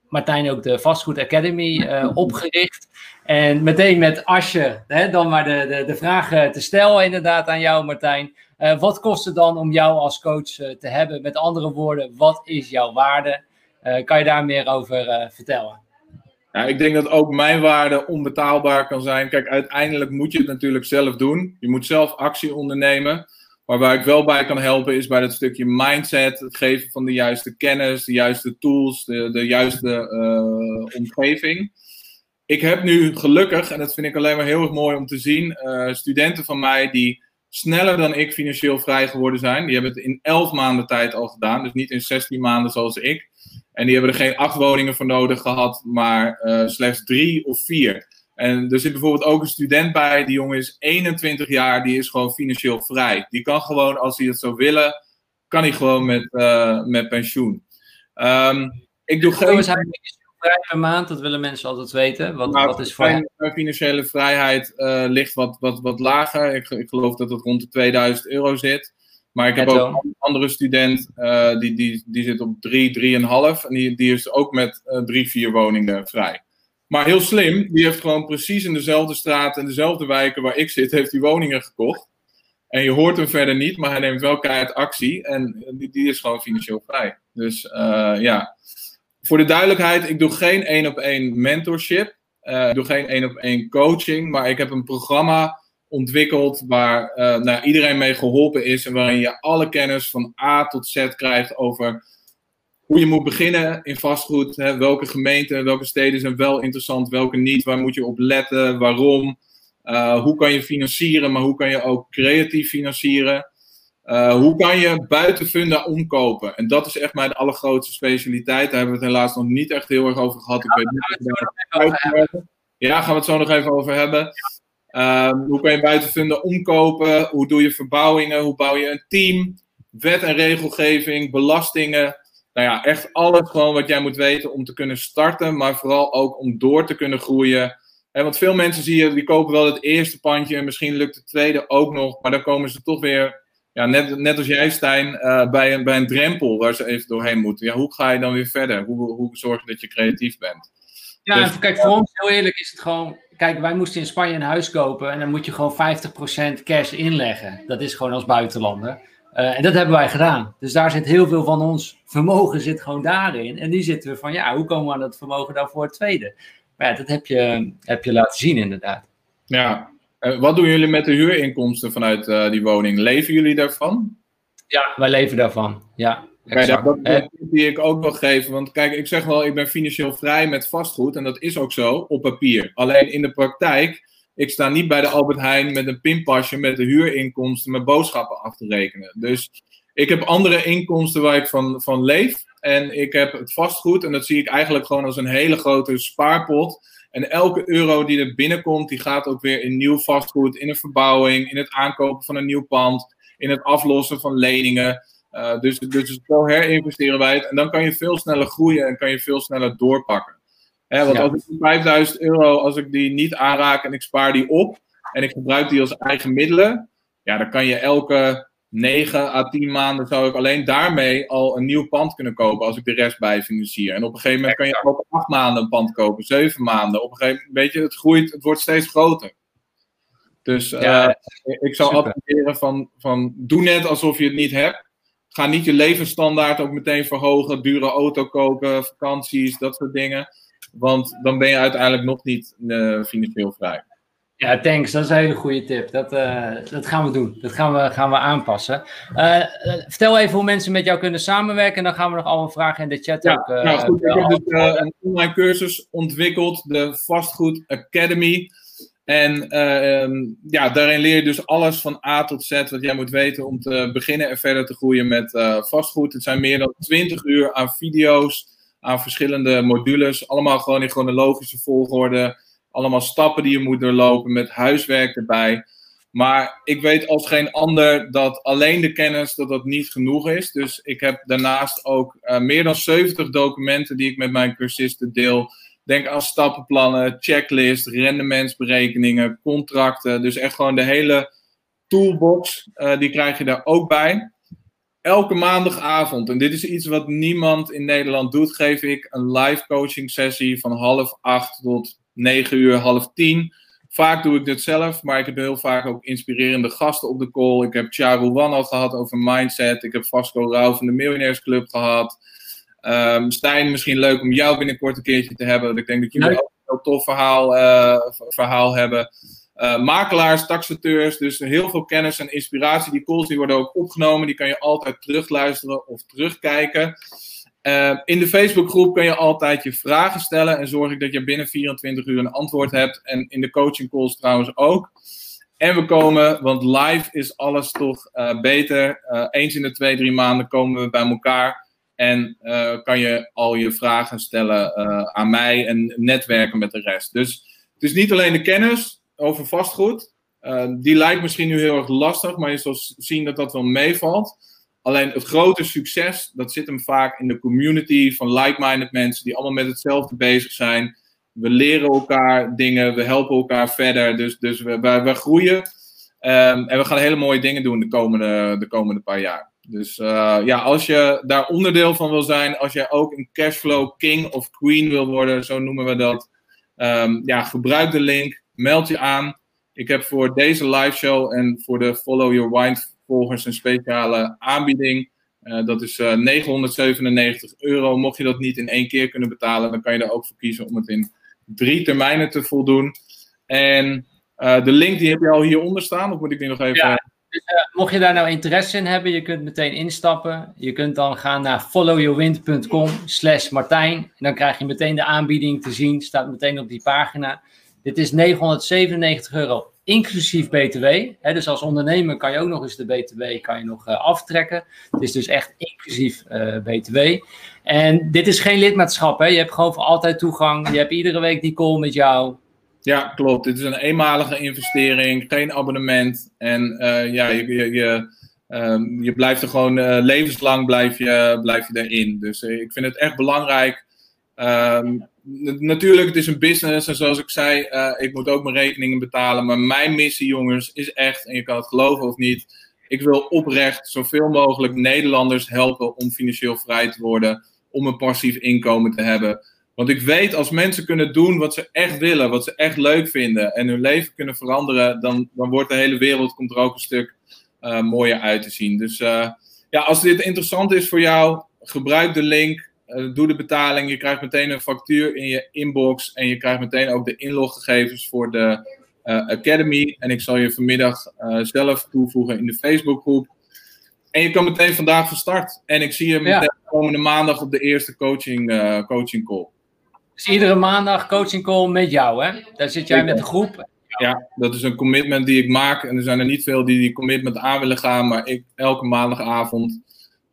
Martijn ook de Vastgoed Academy opgericht. En meteen met Asje, hè, dan maar de, de, de vraag te stellen inderdaad aan jou Martijn. Uh, wat kost het dan om jou als coach te hebben? Met andere woorden, wat is jouw waarde? kan je daar meer over vertellen? Ja, ik denk dat ook mijn waarde onbetaalbaar kan zijn. Kijk, uiteindelijk moet je het natuurlijk zelf doen. Je moet zelf actie ondernemen. Maar waar ik wel bij kan helpen is bij dat stukje mindset, het geven van de juiste kennis, de juiste tools, de, de juiste uh, omgeving. Ik heb nu gelukkig, en dat vind ik alleen maar heel erg mooi om te zien, uh, studenten van mij die sneller dan ik financieel vrij geworden zijn. Die hebben het in 11 maanden tijd al gedaan, dus niet in 16 maanden zoals ik. En die hebben er geen acht woningen voor nodig gehad, maar uh, slechts drie of vier. En er zit bijvoorbeeld ook een student bij, die jongen is 21 jaar, die is gewoon financieel vrij. Die kan gewoon, als hij het zou willen, kan hij gewoon met, uh, met pensioen. Um, ik doe geen... vrij per maand, dat willen mensen altijd weten. Wat, nou, wat is voor... Financiële vrijheid uh, ligt wat, wat, wat lager. Ik, ik geloof dat het rond de 2000 euro zit. Maar ik heb ook een andere student, uh, die, die, die zit op 3, 3,5. En die, die is ook met uh, drie, vier woningen vrij. Maar heel slim, die heeft gewoon precies in dezelfde straat en dezelfde wijken waar ik zit, heeft die woningen gekocht. En je hoort hem verder niet, maar hij neemt wel keihard actie. En die, die is gewoon financieel vrij. Dus uh, ja, voor de duidelijkheid, ik doe geen één op één mentorship. Ik doe geen één op één coaching, maar ik heb een programma ontwikkeld waar uh, nou, iedereen mee geholpen is en waarin je alle kennis van A tot Z krijgt over hoe je moet beginnen in vastgoed. Hè, welke gemeenten, welke steden zijn wel interessant, welke niet, waar moet je op letten, waarom. Uh, hoe kan je financieren, maar hoe kan je ook creatief financieren? Uh, hoe kan je buiten funda omkopen? En dat is echt mijn allergrootste specialiteit. Daar hebben we het helaas nog niet echt heel erg over gehad. Ik weet niet ja, gaan we het zo nog even over hebben. Um, hoe kan je buiten funda omkopen? Hoe doe je verbouwingen? Hoe bouw je een team? Wet en regelgeving, belastingen. Nou ja, echt alles gewoon wat jij moet weten om te kunnen starten, maar vooral ook om door te kunnen groeien. want veel mensen zie je, die kopen wel het eerste pandje en misschien lukt het tweede ook nog, maar dan komen ze toch weer ja, net, net als jij, Stijn, uh, bij, een, bij een drempel waar ze even doorheen moeten. Ja, hoe ga je dan weer verder? Hoe, hoe zorg je dat je creatief bent? Ja, dus, kijk, voor ons, heel eerlijk, is het gewoon. Kijk, wij moesten in Spanje een huis kopen en dan moet je gewoon 50% cash inleggen. Dat is gewoon als buitenlander. Uh, en dat hebben wij gedaan. Dus daar zit heel veel van ons vermogen zit gewoon daarin. En die zitten we van, ja, hoe komen we aan dat vermogen dan voor het tweede? Maar ja, dat heb je, heb je laten zien inderdaad. Ja, uh, wat doen jullie met de huurinkomsten vanuit uh, die woning? Leven jullie daarvan? Ja, wij leven daarvan. Ja, Kijk, dat, dat, dat die ik ook wil geven. Want kijk, ik zeg wel, ik ben financieel vrij met vastgoed. En dat is ook zo op papier. Alleen in de praktijk, ik sta niet bij de Albert Heijn met een pinpasje met de huurinkomsten, met boodschappen af te rekenen. Dus ik heb andere inkomsten waar ik van, van leef. En ik heb het vastgoed. En dat zie ik eigenlijk gewoon als een hele grote spaarpot. En elke euro die er binnenkomt, die gaat ook weer in nieuw vastgoed, in een verbouwing, in het aankopen van een nieuw pand, in het aflossen van leningen. Uh, dus, dus zo herinvesteren wij het. En dan kan je veel sneller groeien en kan je veel sneller doorpakken. Hè, want als ik 5000 euro, als ik die niet aanraak en ik spaar die op en ik gebruik die als eigen middelen, ja, dan kan je elke 9 à 10 maanden zou ik alleen daarmee al een nieuw pand kunnen kopen als ik de rest bij financier. En op een gegeven moment kan je ook 8 maanden een pand kopen, 7 maanden. Op een gegeven moment, weet je, het groeit, het wordt steeds groter. Dus ja, uh, ik zou adviseren van, van doe net alsof je het niet hebt. Ga niet je levensstandaard ook meteen verhogen, dure auto kopen, vakanties, dat soort dingen. Want dan ben je uiteindelijk nog niet uh, financieel vrij. Ja, thanks. Dat is een hele goede tip. Dat, uh, dat gaan we doen. Dat gaan we, gaan we aanpassen. Uh, vertel even hoe mensen met jou kunnen samenwerken. En dan gaan we nog allemaal vragen in de chat ja, ook. Nou goed, ik heb dus een online cursus ontwikkeld. De Vastgoed Academy. En um, ja, daarin leer je dus alles van A tot Z wat jij moet weten om te beginnen en verder te groeien met vastgoed. Het zijn meer dan 20 uur aan video's, aan verschillende modules. Allemaal gewoon in chronologische volgorde allemaal stappen die je moet doorlopen met huiswerk erbij. Maar ik weet als geen ander dat alleen de kennis dat dat niet genoeg is. Dus ik heb daarnaast ook uh, meer dan 70 documenten die ik met mijn cursisten deel. Denk aan stappenplannen, checklist, rendementsberekeningen, contracten. Dus echt gewoon de hele toolbox, uh, die krijg je daar ook bij. Elke maandagavond, en dit is iets wat niemand in Nederland doet, geef ik een live coaching sessie van half acht tot 9 uur, half 10. Vaak doe ik dit zelf, maar ik heb heel vaak ook inspirerende gasten op de call. Ik heb Charu Wan al gehad over mindset. Ik heb Vasco Rauw van de Miljonairsclub gehad. Um, Stijn, misschien leuk om jou binnenkort een keertje te hebben. Ik denk dat jullie ook een heel tof verhaal, uh, verhaal hebben. Uh, makelaars, taxateurs, dus heel veel kennis en inspiratie. Die calls die worden ook opgenomen. Die kan je altijd terugluisteren of terugkijken. Uh, in de Facebookgroep kun je altijd je vragen stellen en zorg ik dat je binnen 24 uur een antwoord hebt. En in de coaching calls trouwens ook. En we komen, want live is alles toch uh, beter. Eens in de twee, drie maanden komen we bij elkaar. En kan je al je vragen stellen aan mij en netwerken met de rest. Dus het is niet alleen de kennis over vastgoed. die lijkt misschien nu heel erg lastig, maar je zal zien dat dat wel meevalt. Alleen het grote succes, dat zit hem vaak in de community van like-minded mensen die allemaal met hetzelfde bezig zijn. We leren elkaar dingen, we helpen elkaar verder. Dus, dus we, we, groeien. Ehm, en we gaan hele mooie dingen doen de komende, de komende paar jaar. Dus uh, ja, als je daar onderdeel van wil zijn, als jij ook een cashflow king of queen wil worden, zo noemen we dat. Um, ja, gebruik de link, meld je aan. Ik heb voor deze live show en voor de Follow Your Wine volgers een speciale aanbieding. Uh, dat is uh, 997 euro. Mocht je dat niet in één keer kunnen betalen, dan kan je er ook voor kiezen om het in drie termijnen te voldoen. En de link die heb je al hieronder staan, of moet ik die nog even... Ja, dus, uh, mocht je daar nou interesse in hebben, je kunt meteen instappen. Je kunt dan gaan naar followyourwind.com slash Martijn. En dan krijg je meteen de aanbieding te zien, staat meteen op die pagina. Dit is 997 euro inclusief BTW. Dus als ondernemer kan je ook nog eens de BTW kan je nog uh, aftrekken. Het is dus echt inclusief uh, BTW. En dit is geen lidmaatschap. Je hebt gewoon altijd toegang. Je hebt iedere week die call met jou. Ja, klopt. Dit is een eenmalige investering, geen abonnement. En uh, ja, je, je, je, um, je, blijft er gewoon levenslang blijf je, blijf je erin. Dus ik vind het echt belangrijk. Um, natuurlijk, het is een business. En zoals ik zei, ik moet ook mijn rekeningen betalen. Maar mijn missie, jongens, is echt, en je kan het geloven of niet. Ik wil oprecht zoveel mogelijk Nederlanders helpen om financieel vrij te worden. Om een passief inkomen te hebben. Want ik weet, als mensen kunnen doen wat ze echt willen, wat ze echt leuk vinden. En hun leven kunnen veranderen, dan, dan wordt de hele wereld, komt er ook een stuk uh, mooier uit te zien. Dus uh, ja, als dit interessant is voor jou, gebruik de link. Uh, doe de betaling. Je krijgt meteen een factuur in je inbox. En je krijgt meteen ook de inloggegevens voor de Academy. En ik zal je vanmiddag zelf toevoegen in de Facebookgroep. En je kan meteen vandaag van start. En ik zie je meteen ja. komende maandag op de eerste coaching, coaching call. Dus iedere maandag coaching call met jou, hè? Daar zit jij met de groep. Ja, dat is een commitment die ik maak. En er zijn er niet veel die die commitment aan willen gaan. Maar ik, elke maandagavond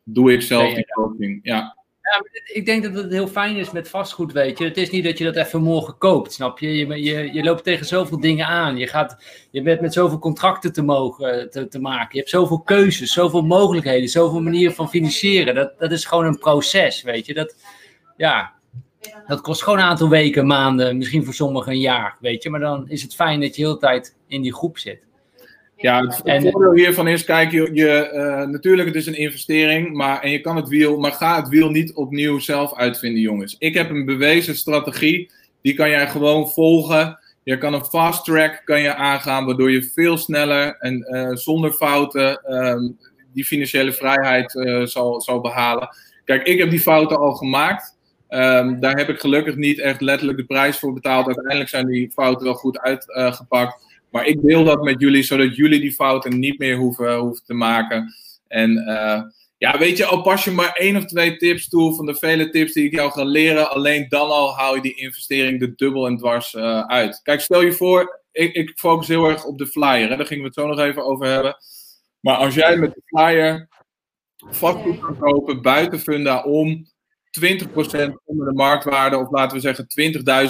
doe ik zelf die coaching. Ja. Ja, ik denk dat het heel fijn is met vastgoed, weet je. Het is niet dat je dat even morgen koopt, snap je? Je, je, je loopt tegen zoveel dingen aan. Je, gaat, je bent met zoveel contracten te, mogen, te, te maken. Je hebt zoveel keuzes, zoveel mogelijkheden, zoveel manieren van financieren. Dat, dat is gewoon een proces, weet je. Dat, ja, dat kost gewoon een aantal weken, maanden, misschien voor sommigen een jaar, weet je. Maar dan is het fijn dat je de hele tijd in die groep zit. Ja, het, en, voordeel hiervan is, kijk, je, je uh, natuurlijk, het is een investering, maar, en je kan het wiel, maar ga het wiel niet opnieuw zelf uitvinden, jongens. Ik heb een bewezen strategie, die kan jij gewoon volgen. Je kan een fast track kan je aangaan, waardoor je veel sneller en uh, zonder fouten um, die financiële vrijheid uh, zal, zal behalen. Kijk, ik heb die fouten al gemaakt. Um, daar heb ik gelukkig niet echt letterlijk de prijs voor betaald. Uiteindelijk zijn die fouten wel goed uitgepakt. Maar ik deel dat met jullie, zodat jullie die fouten niet meer hoeven, hoeven te maken. En uh, ja, weet je, al pas je maar één of twee tips toe van de vele tips die ik jou ga leren, alleen dan al hou je die investering er dubbel en dwars uh, uit. Kijk, stel je voor, ik, ik focus heel erg op de flyer, daar gingen we het zo nog even over hebben. Maar als jij met de flyer vastgoed kan kopen buiten Funda om 20% onder de marktwaarde, of laten we zeggen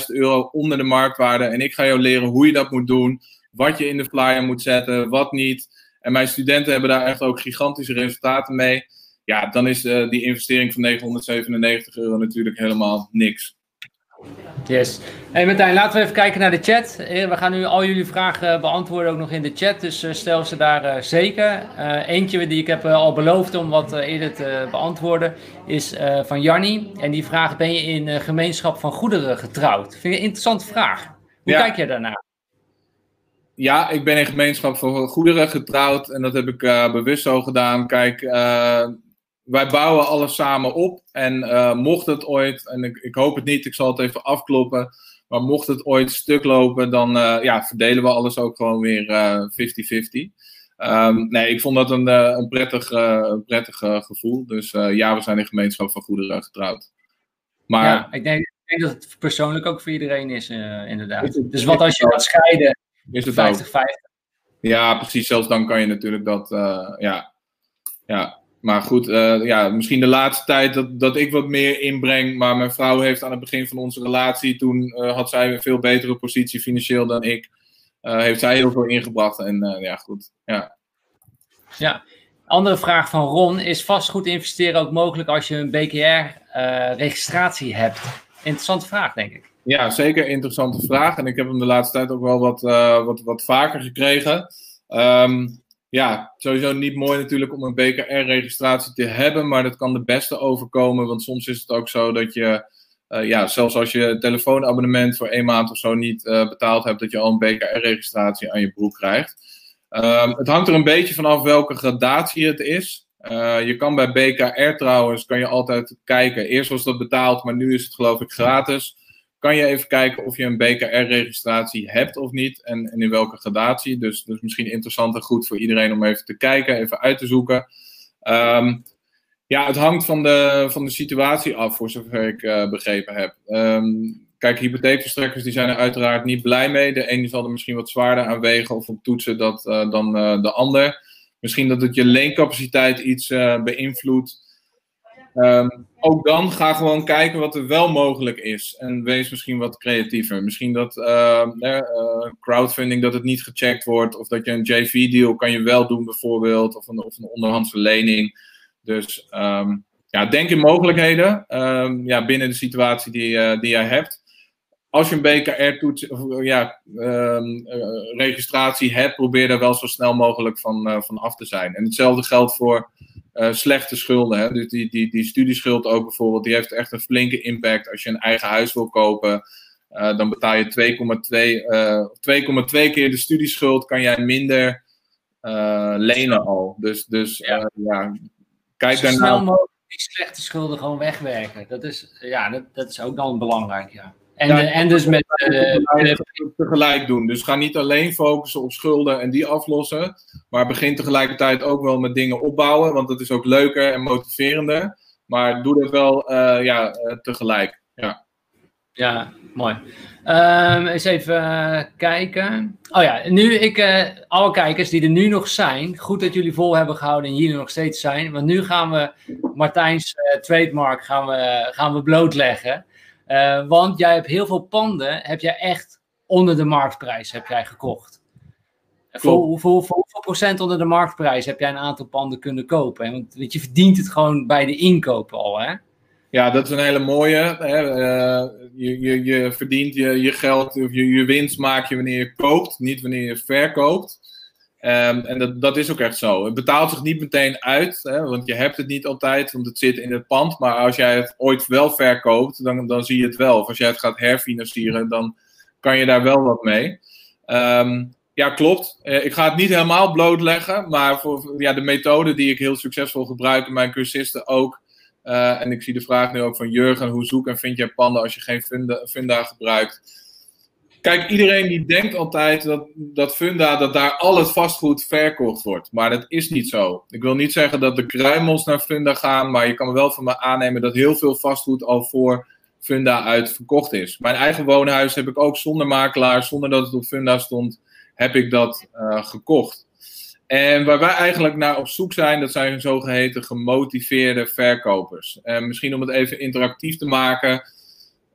20.000 euro onder de marktwaarde, en ik ga jou leren hoe je dat moet doen wat je in de flyer moet zetten, wat niet. En mijn studenten hebben daar echt ook gigantische resultaten mee. Ja, dan is uh, die investering van 997 euro natuurlijk helemaal niks. Yes. Hey Martijn, laten we even kijken naar de chat. Eh, we gaan nu al jullie vragen beantwoorden ook nog in de chat, dus uh, stel ze daar zeker. eentje die ik heb al beloofd om wat eerder te beantwoorden is van Janni. En die vraagt, ben je in gemeenschap van goederen getrouwd? Vind je een interessante vraag. Hoe ja. kijk je daarnaar? ja, ik ben in gemeenschap voor goederen getrouwd en dat heb ik uh, bewust zo gedaan. Kijk, uh, wij bouwen alles samen op en uh, mocht het ooit, en ik, ik, hoop het niet, ik zal het even afkloppen, maar mocht het ooit stuk lopen, dan ja, verdelen we alles ook gewoon weer 50-50. Um, nee, ik vond dat een, een prettig, prettig gevoel. Dus ja, we zijn in gemeenschap van goederen getrouwd. Maar, ja, ik denk, ik denk, dat het persoonlijk ook voor iedereen is, inderdaad. Dus wat als je gaat scheiden is het 50-50. Ja, precies. Zelfs dan kan je natuurlijk dat, ja, ja. Maar goed, uh, ja, misschien de laatste tijd dat, dat ik wat meer inbreng. Maar mijn vrouw heeft aan het begin van onze relatie, toen uh, had zij een veel betere positie financieel dan ik. Uh, heeft zij heel veel ingebracht. En ja, goed. Ja. ja. Andere vraag van Ron: Is vastgoed investeren ook mogelijk als je een BKR-registratie hebt? Interessante vraag, denk ik. Ja, zeker interessante vraag. En ik heb hem de laatste tijd ook wel wat, wat, wat vaker gekregen. Um, ja, sowieso niet mooi natuurlijk om een BKR-registratie te hebben, maar dat kan de beste overkomen. Want soms is het ook zo dat je, uh, ja, zelfs als je telefoonabonnement voor één maand of zo niet uh, betaald hebt, dat je al een BKR-registratie aan je broek krijgt. Uh, het hangt er een beetje vanaf welke gradatie het is. Uh, je kan bij BKR trouwens, kan je altijd kijken. Eerst was dat betaald, maar nu is het geloof ik gratis kan je even kijken of je een BKR-registratie hebt of niet en, en, in welke gradatie. Dus, dus misschien interessant en goed voor iedereen om even te kijken, even uit te zoeken. Um, ja, het hangt van de, van de situatie af, voor zover ik uh, begrepen heb. Um, kijk, hypotheekverstrekkers die zijn er uiteraard niet blij mee. De ene zal er misschien wat zwaarder aan wegen of op toetsen dat, uh, dan uh, de ander. Misschien dat het je leencapaciteit iets beïnvloedt. Um, ook dan ga gewoon kijken wat er wel mogelijk is. En wees misschien wat creatiever. Misschien dat uh, uh, crowdfunding dat het niet gecheckt wordt. Of dat je een JV-deal kan je wel doen bijvoorbeeld. Of een, of een onderhandse lening. Dus um, ja, denk in mogelijkheden. Ja, binnen de situatie die, uh, die jij hebt. Als je een BKR-toets of ja, registratie hebt, probeer daar wel zo snel mogelijk van, van af te zijn. En hetzelfde geldt voor uh, slechte schulden. Hè? Dus die, die, die studieschuld ook bijvoorbeeld, die heeft echt een flinke impact. Als je een eigen huis wil kopen, uh, dan betaal je 2,2 uh, keer de studieschuld, kan jij minder lenen al. Dus, dus ja, ja kijk Zo snel mogelijk die slechte schulden gewoon wegwerken. Dat is, ja, dat, dat is ook dan belangrijk, ja. En, ja, en dus met. Uh, tegelijk doen. Dus ga niet alleen focussen op schulden en die aflossen. Maar begin tegelijkertijd ook wel met dingen opbouwen. Want dat is ook leuker en motiverender. Maar doe dat wel uh, ja, uh, tegelijk. Ja, ja mooi. Um, eens even kijken. Oh ja, nu ik, alle kijkers die er nu nog zijn, goed dat jullie vol hebben gehouden en hier nog steeds zijn. Want nu gaan we Martijn's trademark gaan we, gaan we blootleggen. Uh, want jij hebt heel veel panden, heb jij echt onder de marktprijs heb jij gekocht. Voor, hoeveel, voor hoeveel procent onder de marktprijs heb jij een aantal panden kunnen kopen? Want weet je, verdient het gewoon bij de inkoop al, hè? Ja, dat is een hele mooie. Hè? Uh, je, je, je verdient je, je geld, of je, je winst maak je wanneer je koopt, niet wanneer je verkoopt. Um, en dat, dat is ook echt zo. Het betaalt zich niet meteen uit, hè, want je hebt het niet altijd, want het zit in het pand. Maar als jij het ooit wel verkoopt, dan, dan zie je het wel. Of als jij het gaat herfinancieren, dan kan je daar wel wat mee. Um, ja, klopt. Uh, ik ga het niet helemaal blootleggen, maar voor ja, de methode die ik heel succesvol gebruik en mijn cursisten ook. Uh, en ik zie de vraag nu ook van Jurgen, hoe zoek en vind jij panden als je geen funda, funda gebruikt? Kijk, iedereen die denkt altijd dat, dat Funda, dat daar al het vastgoed verkocht wordt. Maar dat is niet zo. Ik wil niet zeggen dat de kruimels naar Funda gaan, maar je kan wel van me aannemen dat heel veel vastgoed al voor Funda uit verkocht is. Mijn eigen woonhuis heb ik ook zonder makelaar, zonder dat het op Funda stond, heb ik dat uh, gekocht. En waar wij eigenlijk naar op zoek zijn, dat zijn zogeheten gemotiveerde verkopers. En misschien om het even interactief te maken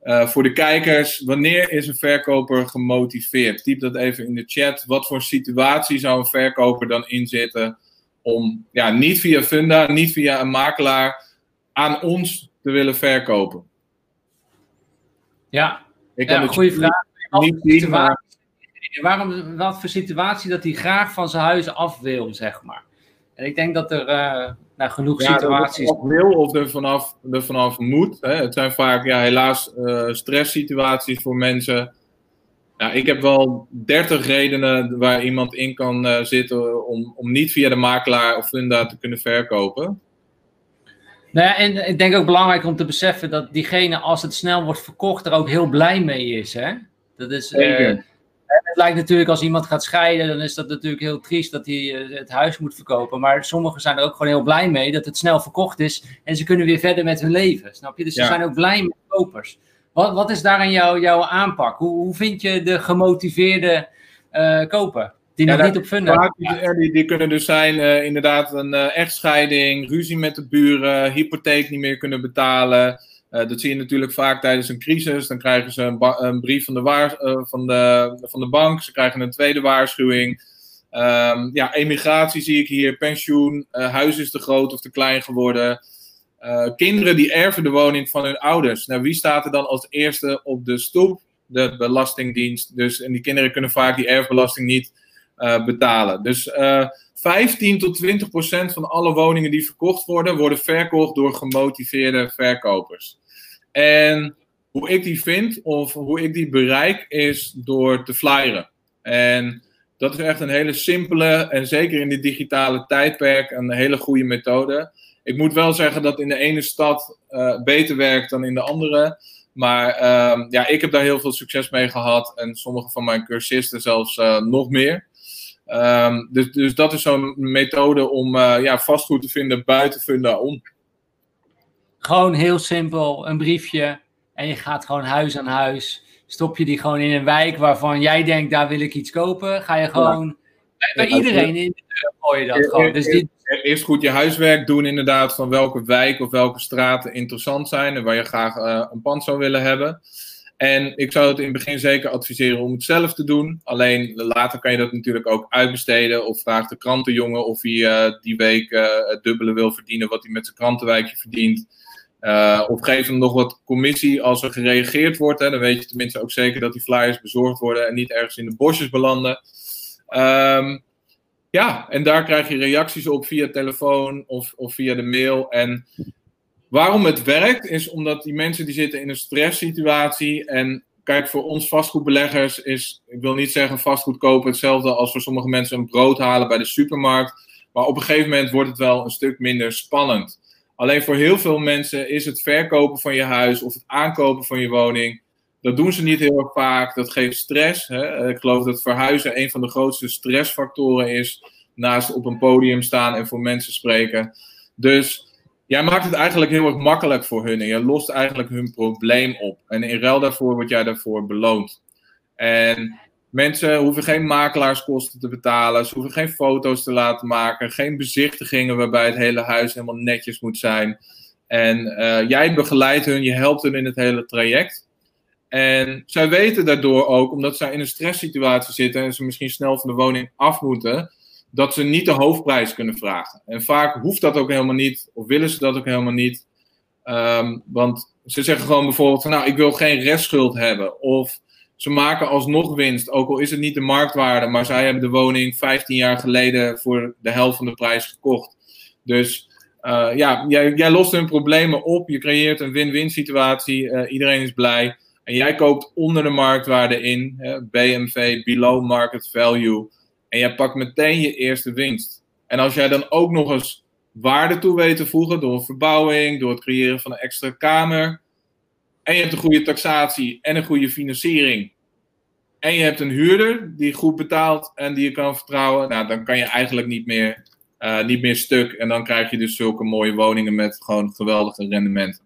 uh, voor de kijkers, wanneer is een verkoper gemotiveerd? Typ dat even in de chat. Wat voor situatie zou een verkoper dan inzitten om ja, niet via Funda, niet via een makelaar aan ons te willen verkopen? Ja, ik ja, goede vraag. Niet zien, maar... Waarom, wat voor situatie dat hij graag van zijn huis af wil, zeg maar. En ik denk dat er uh, nou, genoeg ja, situaties. Of wil of er vanaf, er vanaf moet. Hè. Het zijn vaak ja, helaas uh, stresssituaties voor mensen. Ja, ik heb wel 30 redenen waar iemand in kan uh, zitten om, om niet via de makelaar of funda te kunnen verkopen. Nou ja, en ik denk ook belangrijk om te beseffen dat diegene, als het snel wordt verkocht, er ook heel blij mee is. Hè? Dat is. Het lijkt natuurlijk als iemand gaat scheiden, dan is dat natuurlijk heel triest dat hij eh, het huis moet verkopen. Maar sommigen zijn er ook gewoon heel blij mee dat het snel verkocht is en ze kunnen weer verder met hun leven. Snap je? Dus ze zijn ook blij met kopers. Wat, wat is daarin jouw, jouw aanpak? Hoe, hoe vind je de gemotiveerde uh, koper? Die nog niet op funda. Die, die, kunnen dus zijn uh, inderdaad een uh, echtscheiding, ruzie met de buren, hypotheek niet meer kunnen betalen. Uh, dat zie je natuurlijk vaak tijdens een crisis. Dan krijgen ze een, een brief van de, waar van, de, van de bank, ze krijgen een tweede waarschuwing. Um, ja, emigratie zie ik hier, pensioen, huis is te groot of te klein geworden. kinderen die erven de woning van hun ouders. Nou, wie staat er dan als eerste op de stoep? De Belastingdienst. Dus, en die kinderen kunnen vaak die erfbelasting niet betalen. Dus eh, 15 tot 20 procent van alle woningen die verkocht worden, worden verkocht door gemotiveerde verkopers. En hoe ik die vind, of hoe ik die bereik, is door te flyeren. En dat is echt een hele simpele en zeker in dit digitale tijdperk een hele goede methode. Ik moet wel zeggen dat in de ene stad uh, beter werkt dan in de andere. Maar uh, ja, ik heb daar heel veel succes mee gehad. En sommige van mijn cursisten zelfs uh, nog meer. Um, dus, dus dat is zo'n methode om uh, ja, vastgoed te vinden buiten Funda om. Gewoon heel simpel, een briefje en je gaat gewoon huis aan huis. Stop je die gewoon in een wijk waarvan jij denkt, daar wil ik iets kopen. Ga je gewoon bij, iedereen in de deur gooi je dat gewoon. Dus dit... Eerst goed je huiswerk doen inderdaad van welke wijk of welke straten interessant zijn en waar je graag uh, een pand zou willen hebben. En ik zou het in het begin zeker adviseren om het zelf te doen. Alleen later kan je dat natuurlijk ook uitbesteden. Of vraag de krantenjongen of hij uh, die week uh, het dubbele wil verdienen wat hij met zijn krantenwijkje verdient. Uh, of geef hem nog wat commissie als er gereageerd wordt. Hè, dan weet je tenminste ook zeker dat die flyers bezorgd worden en niet ergens in de bosjes belanden. Um, ja, en daar krijg je reacties op via telefoon of, of via de mail. En Waarom het werkt, is omdat die mensen die zitten in een stresssituatie. En kijk, voor ons vastgoedbeleggers is, ik wil niet zeggen vastgoed kopen hetzelfde als voor sommige mensen een brood halen bij de supermarkt. Maar op een gegeven moment wordt het wel een stuk minder spannend. Alleen voor heel veel mensen is het verkopen van je huis of het aankopen van je woning. Dat doen ze niet heel vaak. Dat geeft stress. Hè? Ik geloof dat verhuizen een van de grootste stressfactoren is. Naast op een podium staan en voor mensen spreken. Dus jij maakt het eigenlijk heel erg makkelijk voor hun en je lost eigenlijk hun probleem op. En in ruil daarvoor word jij daarvoor beloond. En mensen hoeven geen makelaarskosten te betalen, ze hoeven geen foto's te laten maken, geen bezichtigingen waarbij het hele huis helemaal netjes moet zijn. En uh, jij begeleidt hun, je helpt hun in het hele traject. En zij weten daardoor ook, omdat zij in een stresssituatie zitten en ze misschien snel van de woning af moeten, dat ze niet de hoofdprijs kunnen vragen. En vaak hoeft dat ook helemaal niet, of willen ze dat ook helemaal niet. Um, want ze zeggen gewoon bijvoorbeeld: Nou, ik wil geen restschuld hebben. Of ze maken alsnog winst, ook al is het niet de marktwaarde, maar zij hebben de woning 15 jaar geleden voor de helft van de prijs gekocht. Dus uh, ja, jij, jij, lost hun problemen op, je creëert een win-win situatie, uh, iedereen is blij. En jij koopt onder de marktwaarde in, BMV, below market value. En jij pakt meteen je eerste winst. En als jij dan ook nog eens waarde toe weet te voegen door verbouwing, door het creëren van een extra kamer. En je hebt een goede taxatie en een goede financiering. En je hebt een huurder die goed betaalt en die je kan vertrouwen. Nou, dan kan je eigenlijk niet meer, uh, niet meer stuk. En dan krijg je dus zulke mooie woningen met gewoon geweldige rendementen.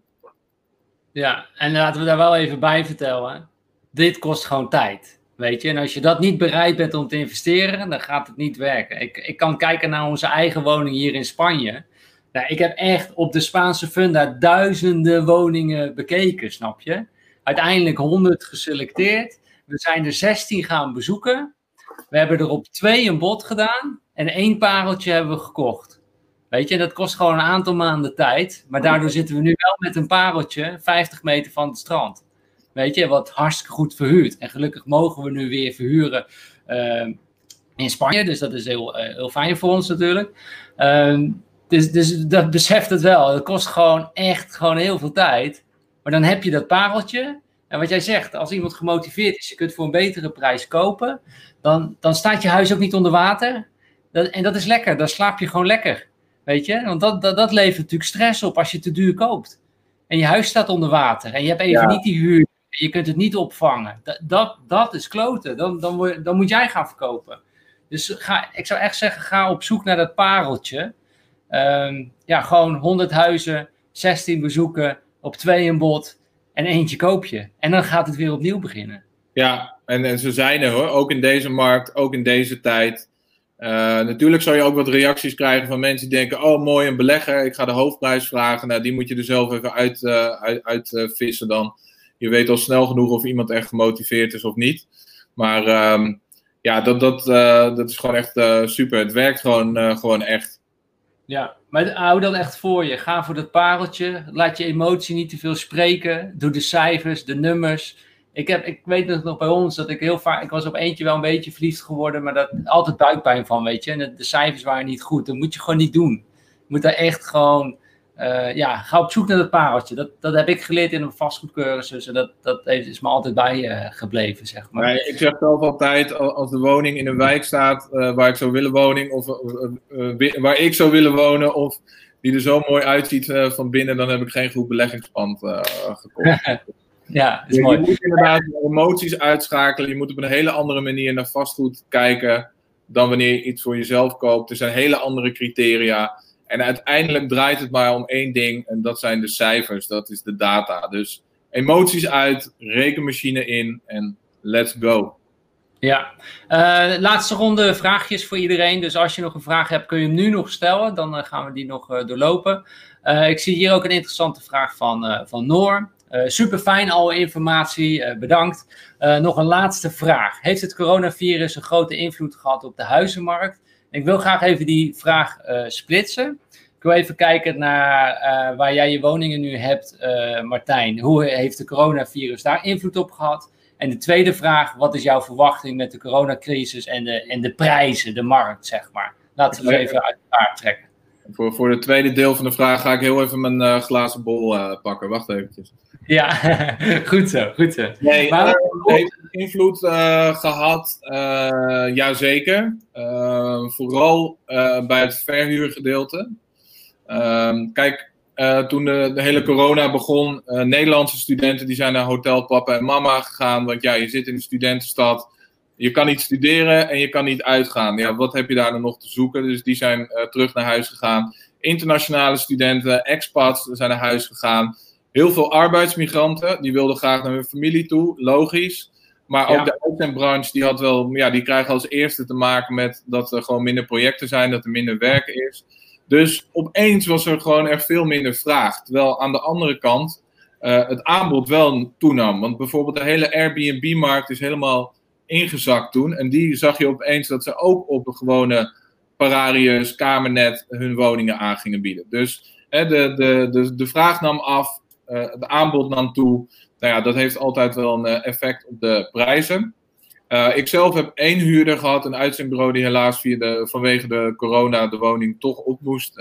Ja, en laten we daar wel even bij vertellen. Dit kost gewoon tijd. Weet je, en als je dat niet bereid bent om te investeren, dan gaat het niet werken. Ik, ik kan kijken naar onze eigen woning hier in Spanje. Nou, ik heb echt op de Spaanse funda duizenden woningen bekeken, snap je? Uiteindelijk 100 geselecteerd. We zijn er 16 gaan bezoeken. We hebben er op twee een bod gedaan en één pareltje hebben we gekocht. Weet je, dat kost gewoon een aantal maanden tijd. Maar daardoor zitten we nu wel met een pareltje 50 meter van het strand. Weet je, wat hartstikke goed verhuurd. En gelukkig mogen we nu weer verhuren uh, in Spanje. Dus dat is heel, uh, heel fijn voor ons natuurlijk. Uh, dus, dus dat beseft het wel. Het kost gewoon echt gewoon heel veel tijd. Maar dan heb je dat pareltje. En wat jij zegt, als iemand gemotiveerd is, je kunt voor een betere prijs kopen. Dan, dan staat je huis ook niet onder water. Dat, en dat is lekker, dan slaap je gewoon lekker. Weet je, want dat, dat, dat levert natuurlijk stress op als je te duur koopt. En je huis staat onder water. En je hebt even niet die huur je kunt het niet opvangen. Dat, dat, dat is kloten. Dan, dan, dan moet jij gaan verkopen. Dus ga, ik zou echt zeggen, ga op zoek naar dat pareltje. Ehm, ja, gewoon 100 huizen, 16 bezoeken, op twee een bod en eentje koop je. En dan gaat het weer opnieuw beginnen. Ja, En, en ze zijn er hoor, ook in deze markt, ook in deze tijd. Uh, natuurlijk zal je ook wat reacties krijgen van mensen die denken: Oh, mooi, een belegger, ik ga de hoofdprijs vragen. Nou, die moet je er zelf even uit, uh, uit, uh, vissen dan. Je weet al snel genoeg of iemand echt gemotiveerd is of niet. Maar um, ja, dat, dat, dat is gewoon echt super. Het werkt gewoon, gewoon echt. Ja, maar hou dat echt voor je. Ga voor dat pareltje. Laat je emotie niet te veel spreken. Doe de cijfers, de nummers. Ik, heb, ik weet nog bij ons dat ik heel vaak. Ik was op eentje wel een beetje verliefd geworden, maar dat altijd buikpijn van, weet je. En de cijfers waren niet goed. Dat moet je gewoon niet doen. Je moet daar echt gewoon. Uh, ja, ga op zoek naar dat pareltje. Dat, dat heb ik geleerd in een vastgoedcursus. En dat, dat is me altijd bij uh, gebleven, zeg maar. Nee, ik zeg zelf altijd, als de woning in een wijk staat uh, waar ik zou willen wonen, of waar ik zou willen wonen, of die er zo mooi uitziet van binnen, dan heb ik geen goed beleggingspand gekocht. Ja, is je, mooi. Je moet inderdaad emoties uitschakelen. Je moet op een hele andere manier naar vastgoed kijken dan wanneer je iets voor jezelf koopt. Er zijn hele andere criteria. En uiteindelijk draait het maar om één ding en dat zijn de cijfers. Dat is de data. Dus emoties uit, rekenmachine in en let's go. Ja, uh, laatste ronde vraagjes voor iedereen. Dus als je nog een vraag hebt, kun je hem nu nog stellen. Dan uh, gaan we die nog uh, doorlopen. ik zie hier ook een interessante vraag van, van Noor. Uh, super fijn, alle informatie, uh, bedankt. Uh, nog een laatste vraag. Heeft het coronavirus een grote invloed gehad op de huizenmarkt? Ik wil graag even die vraag splitsen. Ik wil even kijken naar waar jij je woningen nu hebt, Martijn. Hoe heeft de coronavirus daar invloed op gehad? En de tweede vraag, wat is jouw verwachting met de coronacrisis en de, en de prijzen, de markt, zeg maar? Laten we even uit elkaar trekken. Voor, voor het tweede deel van de vraag ga ik heel even mijn uh, glazen bol uh, pakken. Wacht eventjes. Ja, goed zo, goed zo. Nee, maar, uh, heeft invloed gehad? jazeker. vooral bij het verhuurgedeelte. Ehm, kijk, toen de, de, hele corona begon, Nederlandse studenten die zijn naar hotel papa en mama gegaan. Want ja, je zit in de studentenstad je kan niet studeren en je kan niet uitgaan. Ja, wat heb je daar dan nog te zoeken? Dus die zijn uh, terug naar huis gegaan. Internationale studenten, expats zijn naar huis gegaan. Heel veel arbeidsmigranten, die wilden graag naar hun familie toe, logisch. Maar ook ja. de uitzendbranche, die had wel, ja, die krijgen als eerste te maken met dat er gewoon minder projecten zijn, dat er minder werk is. Dus opeens was er gewoon echt veel minder vraag. Terwijl aan de andere kant uh, het aanbod wel toenam. Want bijvoorbeeld de hele Airbnb-markt is helemaal ingezakt toen. En die zag je opeens dat ze ook op een gewone Pararius, Kamernet hun woningen aan gingen bieden. Dus hè, de, de, de, de vraag nam af, uh, het aanbod nam toe. Nou ja, dat heeft altijd wel een uh, effect op de prijzen. Uh, ik zelf heb één huurder gehad, een uitzendbureau die helaas via de, vanwege de corona de woning toch op moest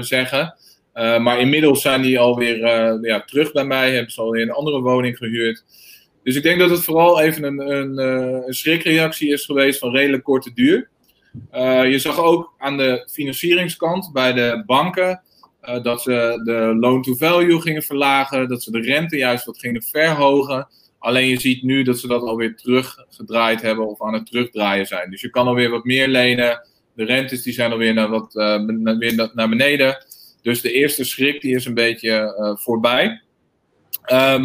zeggen. maar inmiddels zijn die alweer ja, terug bij mij, hebben ze alweer een andere woning gehuurd. Dus ik denk dat het vooral even een, een, eh, een schrikreactie is geweest van redelijk korte duur. Uh, je zag ook aan de financieringskant bij de banken uh, dat ze de loan-to-value gingen verlagen, dat ze de rente juist wat gingen verhogen. Alleen je ziet nu dat ze dat alweer teruggedraaid hebben of aan het terugdraaien zijn. Dus je kan alweer wat meer lenen. De rentes die zijn alweer naar, wat, weer naar beneden. Dus de eerste schrik die is een beetje voorbij. Um,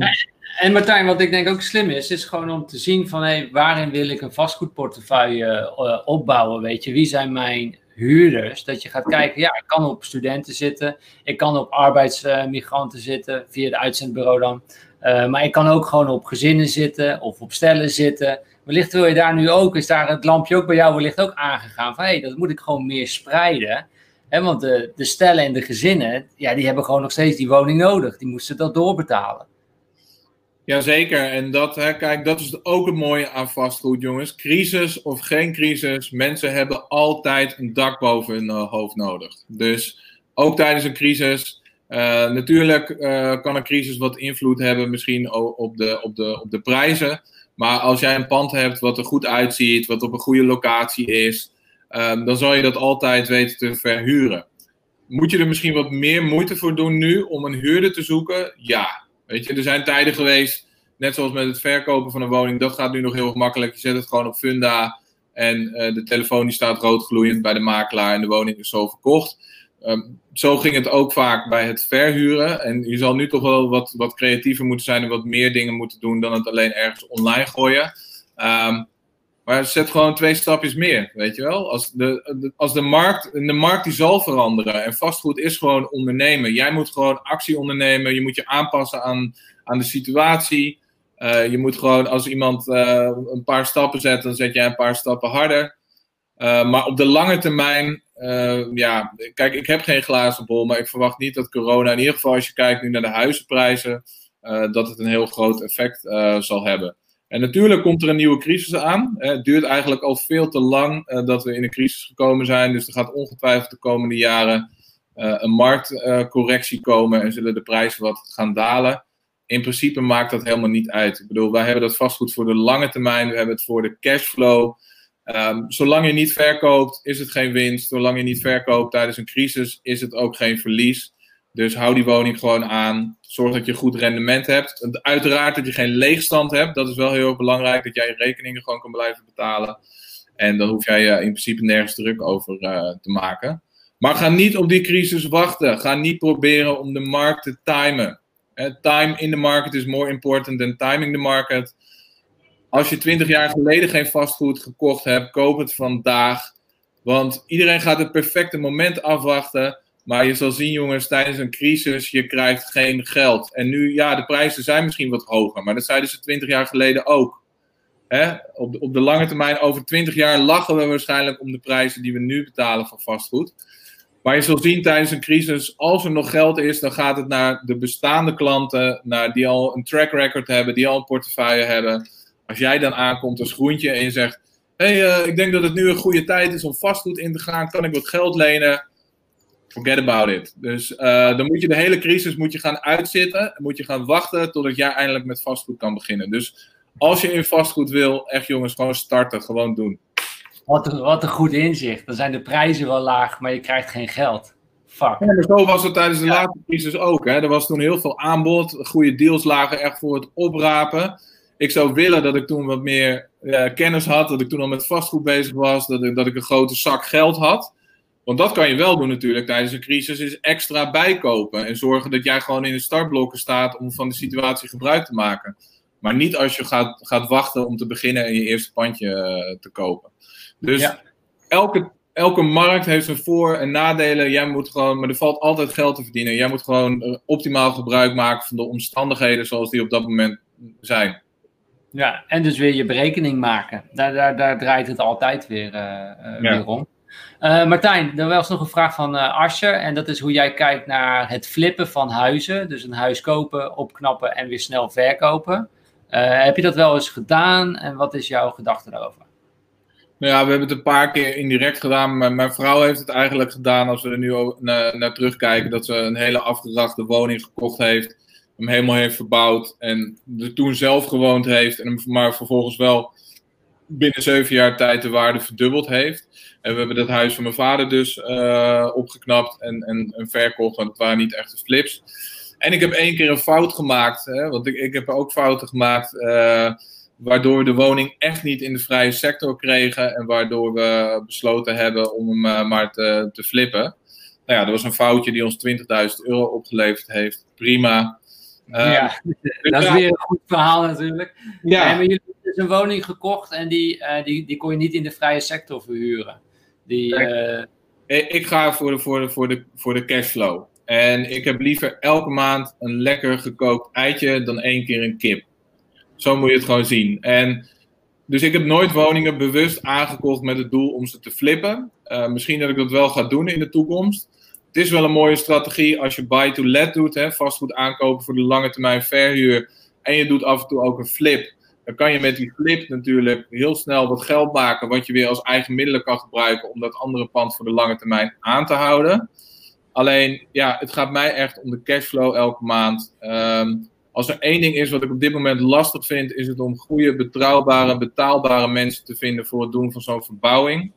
en Martijn, wat ik denk ook slim is, is gewoon om te zien van hey, waarin wil ik een vastgoedportefeuille uh, opbouwen, weet je, wie zijn mijn huurders, dat je gaat kijken, ja, ik kan op studenten zitten, ik kan op arbeidsmigranten zitten, via het uitzendbureau dan, uh, maar ik kan ook gewoon op gezinnen zitten of op stellen zitten. Wellicht wil je daar nu ook, is daar het lampje ook bij jou wellicht ook aangegaan van hé, hey, dat moet ik gewoon meer spreiden. He, want de, de stellen en de gezinnen, ja, die hebben gewoon nog steeds die woning nodig. Die moesten dat doorbetalen. Jazeker, en dat, hè, kijk, dat is ook het mooie aan vastgoed, jongens. Crisis of geen crisis, mensen hebben altijd een dak boven hun uh, hoofd nodig. Dus ook tijdens een crisis. Uh, natuurlijk uh, kan een crisis wat invloed hebben, misschien op de, op, de, op de prijzen. Maar als jij een pand hebt wat er goed uitziet, wat op een goede locatie is, dan zal je dat altijd weten te verhuren. Moet je er misschien wat meer moeite voor doen nu om een huurder te zoeken? Ja, Weet je, er zijn tijden geweest, net zoals met het verkopen van een woning, dat gaat nu nog heel makkelijk. Je zet het gewoon op Funda en uh, de telefoon die staat roodgloeiend bij de makelaar en de woning is zo verkocht. Um, zo ging het ook vaak bij het verhuren. En je zal nu toch wel wat, wat creatiever moeten zijn en wat meer dingen moeten doen dan het alleen ergens online gooien. Ehm, maar zet gewoon twee stapjes meer, weet je wel. Als de, als de markt, de markt die zal veranderen. En vastgoed is gewoon ondernemen. Jij moet gewoon actie ondernemen. Je moet je aanpassen aan, aan de situatie. Uh, je moet gewoon, als iemand uh, een paar stappen zet, dan zet jij een paar stappen harder. Uh, maar op de lange termijn, ja, kijk, ik heb geen glazen bol, maar ik verwacht niet dat corona, in ieder geval als je kijkt nu naar de huizenprijzen, dat het een heel groot effect zal hebben. En natuurlijk komt er een nieuwe crisis aan. Het duurt eigenlijk al veel te lang uh, dat we in een crisis gekomen zijn. Dus er gaat ongetwijfeld de komende jaren uh, een marktcorrectie uh, komen en zullen de prijzen wat gaan dalen. In principe maakt dat helemaal niet uit. Ik bedoel, wij hebben dat vastgoed voor de lange termijn. We hebben het voor de cashflow. Um, zolang je niet verkoopt, is het geen winst. Zolang je niet verkoopt tijdens een crisis, is het ook geen verlies. Dus hou die woning gewoon aan. Zorg dat je goed rendement hebt. Uiteraard dat je geen leegstand hebt. Dat is wel heel belangrijk. Dat jij je rekeningen gewoon kan blijven betalen. En dan hoef jij je in principe nergens druk over uh, te maken. Maar ga niet op die crisis wachten. Ga niet proberen om de markt te timen. time in the market is more important than timing the market. Als je 20 jaar geleden geen vastgoed gekocht hebt, koop het vandaag. Want iedereen gaat het perfecte moment afwachten. Maar je zal zien, jongens, tijdens een crisis, je krijgt geen geld. En nu, ja, de prijzen zijn misschien wat hoger, maar dat zeiden ze 20 jaar geleden ook. Hè? Op, de, op de lange termijn, over 20 jaar, lachen we waarschijnlijk om de prijzen die we nu betalen voor vastgoed. Maar je zult zien tijdens een crisis, als er nog geld is, dan gaat het naar de bestaande klanten, naar die al een track record hebben, die al een portefeuille hebben. Als jij dan aankomt als groentje en je zegt: Hé, hey, uh, ik denk dat het nu een goede tijd is om vastgoed in te gaan, kan ik wat geld lenen? Forget about it. Dus uh, dan moet je de hele crisis moet je gaan uitzitten. Moet je gaan wachten totdat jij eindelijk met vastgoed kan beginnen. Dus als je in vastgoed wil, echt jongens, gewoon starten. Gewoon doen. Wat een, wat een goed inzicht. Dan zijn de prijzen wel laag, maar je krijgt geen geld. Fuck. Ja, zo was het tijdens de ja. laatste crisis ook. Hè. Er was toen heel veel aanbod. Goede deals lagen echt voor het oprapen. Ik zou willen dat ik toen wat meer uh, kennis had. Dat ik toen al met vastgoed bezig was. Dat ik, dat ik een grote zak geld had. Want dat kan je wel doen natuurlijk tijdens een crisis, is extra bijkopen. En zorgen dat jij gewoon in de startblokken staat om van de situatie gebruik te maken. Maar niet als je gaat, gaat wachten om te beginnen en je eerste pandje uh, te kopen. Dus elke, elke markt heeft zijn voor- en nadelen. Jij moet gewoon, maar er valt altijd geld te verdienen. Jij moet gewoon uh, optimaal gebruik maken van de omstandigheden zoals die op dat moment zijn. Ja, en dus weer je berekening maken. Daar, daar, daar draait het altijd weer, uh, ja. weer om. Uh, Martijn, er was nog een vraag van uh. En dat is hoe jij kijkt naar het flippen van huizen. Dus een huis kopen, opknappen en weer snel verkopen. Uh, heb je dat wel eens gedaan en wat is jouw gedachte daarover? Nou ja, we hebben het een paar keer indirect gedaan. Mijn vrouw heeft het eigenlijk gedaan, als we er nu naar, naar terugkijken, dat ze een hele afgedrachte woning gekocht heeft. Hem helemaal heeft verbouwd en er toen zelf gewoond heeft. En hem maar vervolgens wel binnen zeven jaar tijd de waarde verdubbeld heeft. En we hebben dat huis van mijn vader dus uh, opgeknapt en, en, verkocht, want het waren niet echte flips. En ik heb één keer een fout gemaakt, hè, want ik, ik heb ook fouten gemaakt, uh, waardoor we de woning echt niet in de vrije sector kregen en waardoor we besloten hebben om hem uh, maar te, te flippen. Nou ja, dat was een foutje die ons 20.000 euro opgeleverd heeft. Prima. Ja, dat is weer een goed verhaal natuurlijk. Ja. Hebben jullie dus een woning gekocht en die, uh, die, die kon je niet in de vrije sector verhuren? Die, uh... Ik ga voor de, voor, de, voor, de, voor de cashflow. En ik heb liever elke maand een lekker gekookt eitje dan één keer een kip. Zo moet je het gewoon zien. En dus ik heb nooit woningen bewust aangekocht met het doel om ze te flippen. Uh, misschien dat ik dat wel ga doen in de toekomst. Het is wel een mooie strategie als je buy to let doet, hè, vastgoed aankopen voor de lange termijn verhuur. En je doet af en toe ook een flip dan kan je met die flip natuurlijk heel snel wat geld maken, wat je weer als eigen middelen kan gebruiken om dat andere pand voor de lange termijn aan te houden. Alleen, ja, het gaat mij echt om de cashflow elke maand. Um, als er één ding is wat ik op dit moment lastig vind, is het om goede, betrouwbare, betaalbare mensen te vinden voor het doen van zo'n verbouwing.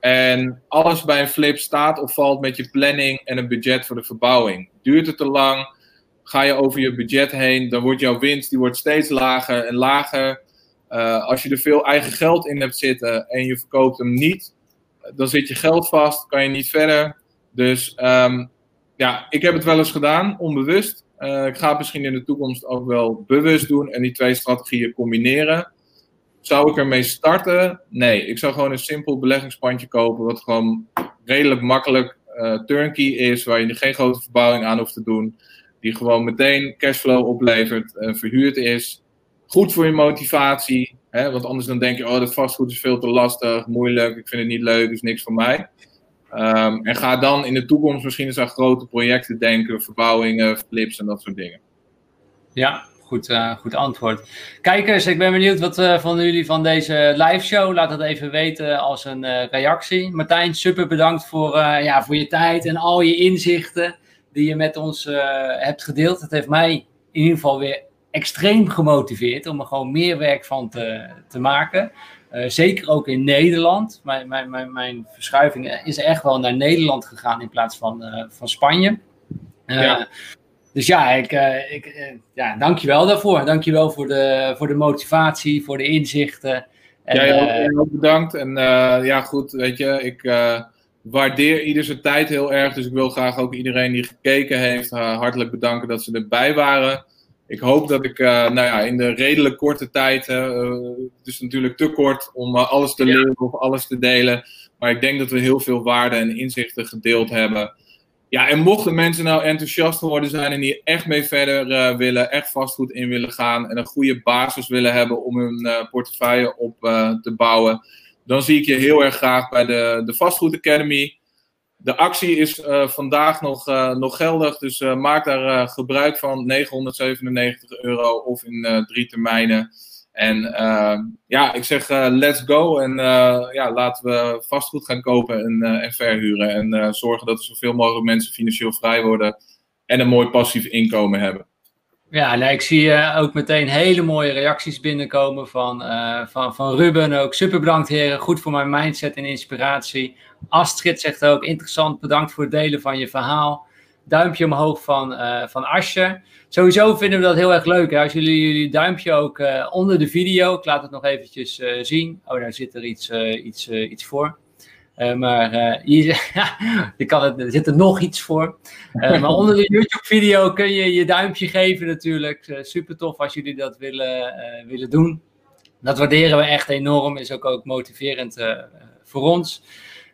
En alles bij een flip staat of valt met je planning en een budget voor de verbouwing. Duurt het te lang? ga je over je budget heen, dan wordt jouw winst die wordt steeds lager en lager. Uh, als je er veel eigen geld in hebt zitten en je verkoopt hem niet, dan zit je geld vast, kan je niet verder. Dus um, ja, ik heb het wel eens gedaan, onbewust. Uh, ik ga het misschien in de toekomst ook wel bewust doen en die twee strategieën combineren. Zou ik ermee starten? Nee, ik zou gewoon een simpel beleggingspandje kopen, wat gewoon redelijk makkelijk uh, turnkey is, waar je geen grote verbouwing aan hoeft te doen, die gewoon meteen cashflow oplevert, uh, verhuurd is. Goed voor je motivatie, hè, want anders dan denk je, oh dat vastgoed is veel te lastig, moeilijk, ik vind het niet leuk, is niks voor mij. Um, en ga dan in de toekomst misschien eens aan grote projecten denken, verbouwingen, flips en dat soort dingen. Ja, goed, uh, goed antwoord. Kijkers, ik ben benieuwd wat uh, van jullie van deze live show. Laat het even weten als een uh, reactie. Martijn, super bedankt voor, ja, voor je tijd en al je inzichten die je met ons hebt gedeeld. Het heeft mij in ieder geval weer extreem gemotiveerd om er gewoon meer werk van te, te maken. zeker ook in Nederland. Mijn, mijn, mijn, mijn verschuiving is echt wel naar Nederland gegaan in plaats van, van Spanje. Ja. Dus ja, ik, uh, ik, uh, ja, dankjewel daarvoor. Dankjewel voor de, voor de motivatie, voor de inzichten. En, ja, ook, ook bedankt. En ja, goed, weet je, ik waardeer ieder zijn tijd heel erg. Dus ik wil graag ook iedereen die gekeken heeft hartelijk bedanken dat ze erbij waren. Ik hoop dat ik nou ja, in de redelijk korte tijd, het is natuurlijk te kort om alles te leren of alles te delen. Maar ik denk dat we heel veel waarde en inzichten gedeeld hebben. Ja, en mochten mensen nou enthousiast geworden zijn en hier echt mee verder uh, willen, echt vastgoed in willen gaan en een goede basis willen hebben om hun uh, portefeuille op uh, te bouwen, dan zie ik je heel erg graag bij de, de Vastgoed Academy. De actie is vandaag nog, nog geldig, dus maak daar gebruik van. 997 euro of in drie termijnen. En uh, ja, ik zeg uh, let's go en uh, ja, laten we vastgoed gaan kopen en, en verhuren. En zorgen dat er zoveel mogelijk mensen financieel vrij worden en een mooi passief inkomen hebben. Ja, nou, ik zie ook meteen hele mooie reacties binnenkomen van, van, van Ruben. Ook super bedankt heren, goed voor mijn mindset en inspiratie. Astrid zegt ook interessant, bedankt voor het delen van je verhaal. Duimpje omhoog van, van Asje sowieso vinden we dat heel erg leuk. Hè? Als jullie jullie duimpje ook uh, onder de video, ik laat het nog eventjes uh, zien. Oh, daar zit er iets, uh, iets, iets voor. maar hier, je kan er zit er nog iets voor. maar onder de YouTube-video kun je je duimpje geven natuurlijk. super tof als jullie dat willen, willen doen. Dat waarderen we echt enorm. Is ook, ook motiverend voor ons.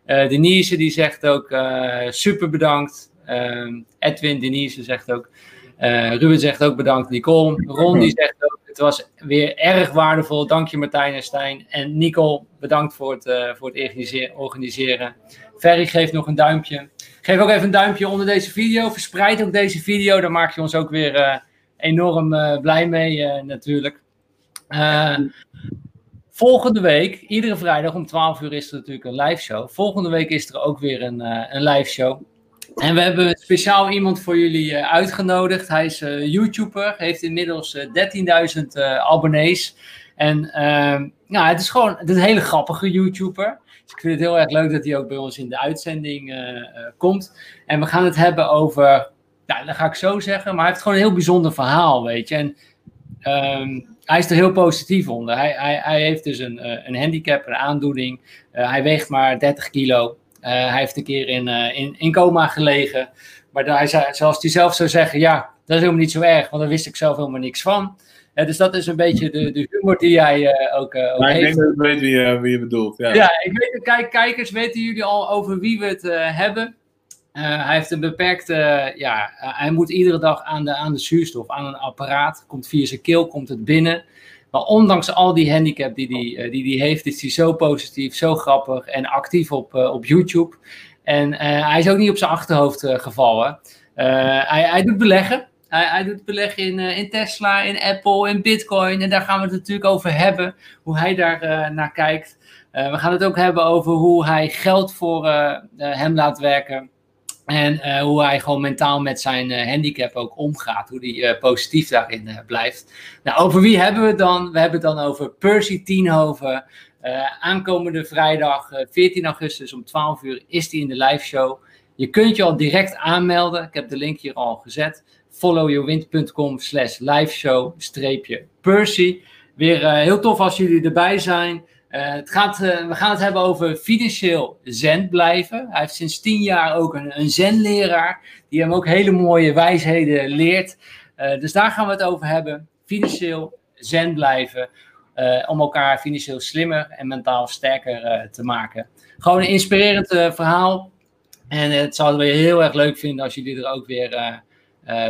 Denise die zegt ook super bedankt. Edwin Denise zegt ook uh, Ruben zegt ook bedankt, Nicole. Ron die zegt ook, het was weer erg waardevol. Dank je Martijn en Stijn. En Nicole, bedankt voor het, uh, voor het organiseren. Ferry geeft nog een duimpje. Geef ook even een duimpje onder deze video. Verspreid ook deze video. Daar maak je ons ook weer uh, enorm blij mee natuurlijk. Volgende week, iedere vrijdag om 12 uur is er natuurlijk een live show. Volgende week is er ook weer een, een live show. En we hebben speciaal iemand voor jullie uh, uitgenodigd. Hij is uh, YouTuber, heeft inmiddels uh, 13.000 abonnees. En ehm, ja, het is gewoon een hele grappige YouTuber. Dus ik vind het heel erg leuk dat hij ook bij ons in de uitzending komt. En we gaan het hebben over, ja, dat ga ik zo zeggen, maar hij heeft gewoon een heel bijzonder verhaal, weet je. En um, hij is er heel positief onder. Hij, hij, hij heeft dus een, een handicap, een aandoening. hij weegt maar 30 kilo. Eh, hij heeft een keer in, uh, in, in coma gelegen. Maar hij zei, zoals hij zelf zou zeggen, ja, dat is helemaal niet zo erg, want daar wist ik zelf helemaal niks van. Uh, dus dat is een beetje de, de humor die jij ook, ook maar heeft. Ik denk dat ik weet wie, wie je bedoelt. Ja, ja ik weet, kijk, kijkers, weten jullie al over wie we het hebben? hij heeft een beperkte, ja, hij moet iedere dag aan de, aan de zuurstof, aan een apparaat. Komt via zijn keel, komt het binnen. Maar ondanks al die handicap die hij die, eh, die, die heeft, is hij zo positief, zo grappig en actief op, eh, op YouTube. En eh, hij is ook niet op zijn achterhoofd gevallen. hij, hij doet beleggen. Hij, hij, doet beleggen in, in Tesla, in Apple, in Bitcoin. En daar gaan we het natuurlijk over hebben, hoe hij daar naar kijkt. we gaan het ook hebben over hoe hij geld voor hem laat werken. En uh, hoe hij gewoon mentaal met zijn uh, handicap ook omgaat. Hoe hij uh, positief daarin blijft. Nou, over wie hebben we het dan? We hebben het dan over Percy Tienhoven. aankomende vrijdag 14 augustus om 12 uur is hij in de live show. Je kunt je al direct aanmelden. Ik heb de link hier al gezet. followyourwind.com slash liveshow Percy. Weer heel tof als jullie erbij zijn. Uh, het gaat, uh, we gaan het hebben over financieel zen blijven. Hij heeft sinds tien jaar ook een, een zenleraar die hem ook hele mooie wijsheden leert. Uh, dus daar gaan we het over hebben. Financieel zen blijven. om elkaar financieel slimmer en mentaal sterker te maken. Gewoon een inspirerend verhaal. En het zouden we heel erg leuk vinden als jullie er ook weer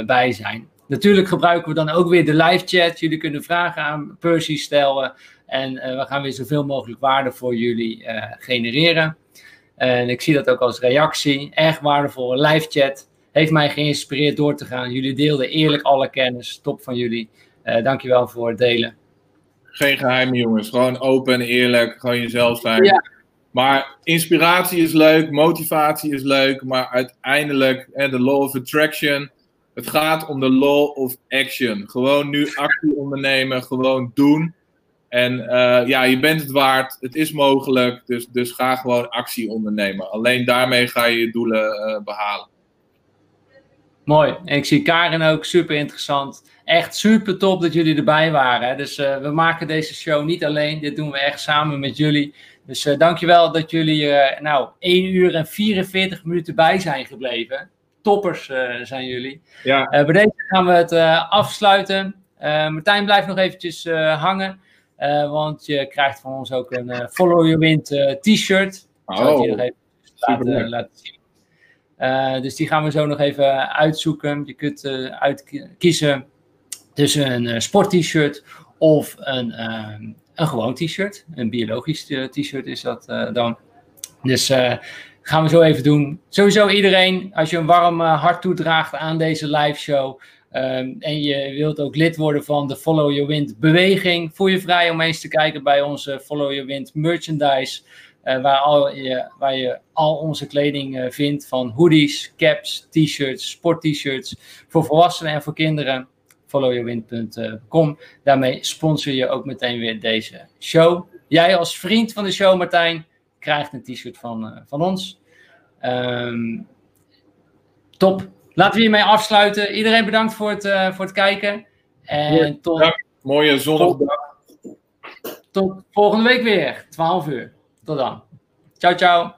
bij zijn. Natuurlijk gebruiken we dan ook weer de live chat. Jullie kunnen vragen aan Percy stellen. En we gaan weer zoveel mogelijk waarde voor jullie genereren. En ik zie dat ook als reactie. Echt waardevolle live chat. Heeft mij geïnspireerd door te gaan. Jullie deelden eerlijk alle kennis. Top van jullie. Uh, dankjewel voor het delen. Geen geheimen jongens. Gewoon open en eerlijk. Gewoon jezelf zijn. Ja. Maar inspiratie is leuk. Motivatie is leuk. Maar uiteindelijk, de law of attraction. Het gaat om de law of action. Gewoon nu actie ondernemen. Gewoon doen. En uh, ja, je bent het waard. Het is mogelijk. Dus, dus ga gewoon actie ondernemen. Alleen daarmee ga je je doelen uh, behalen. Mooi. En ik zie Karin ook super interessant. Echt super top dat jullie erbij waren. Dus uh, we maken deze show niet alleen. Dit doen we echt samen met jullie. Dus dankjewel dat jullie nou 1 uur en 44 minuten bij zijn gebleven. Toppers zijn jullie. Ja. bij deze gaan we het afsluiten. Martijn blijft nog eventjes hangen. Uh, want je krijgt van ons ook een uh, Follow Your Wind uh, t-shirt. Oh, zal ik je nog even laten, laten zien. dus die gaan we zo nog even uitzoeken. Je kunt uitkiezen tussen een sport-t-shirt of een, een gewoon t-shirt. Een biologisch t-shirt is dat dan. Dus gaan we zo even doen. Sowieso iedereen, als je een warm hart toedraagt aan deze live show, Um, en je wilt ook lid worden van de Follow Your Wind beweging. Voel je vrij om eens te kijken bij onze Follow Your Wind merchandise. Uh, waar, al je, waar je al onze kleding uh, vindt van hoodies, caps, t-shirts, sport-t-shirts voor volwassenen en voor kinderen. Followyourwind.com. Daarmee sponsor je ook meteen weer deze show. Jij als vriend van de show, Martijn, krijgt een t-shirt van, uh, van ons. Um, top. Laten we hiermee afsluiten. Iedereen bedankt voor het, uh, voor het kijken. En tot, mooie zonnige dag. Tot volgende week weer, 12 uur. Tot dan. Ciao, ciao.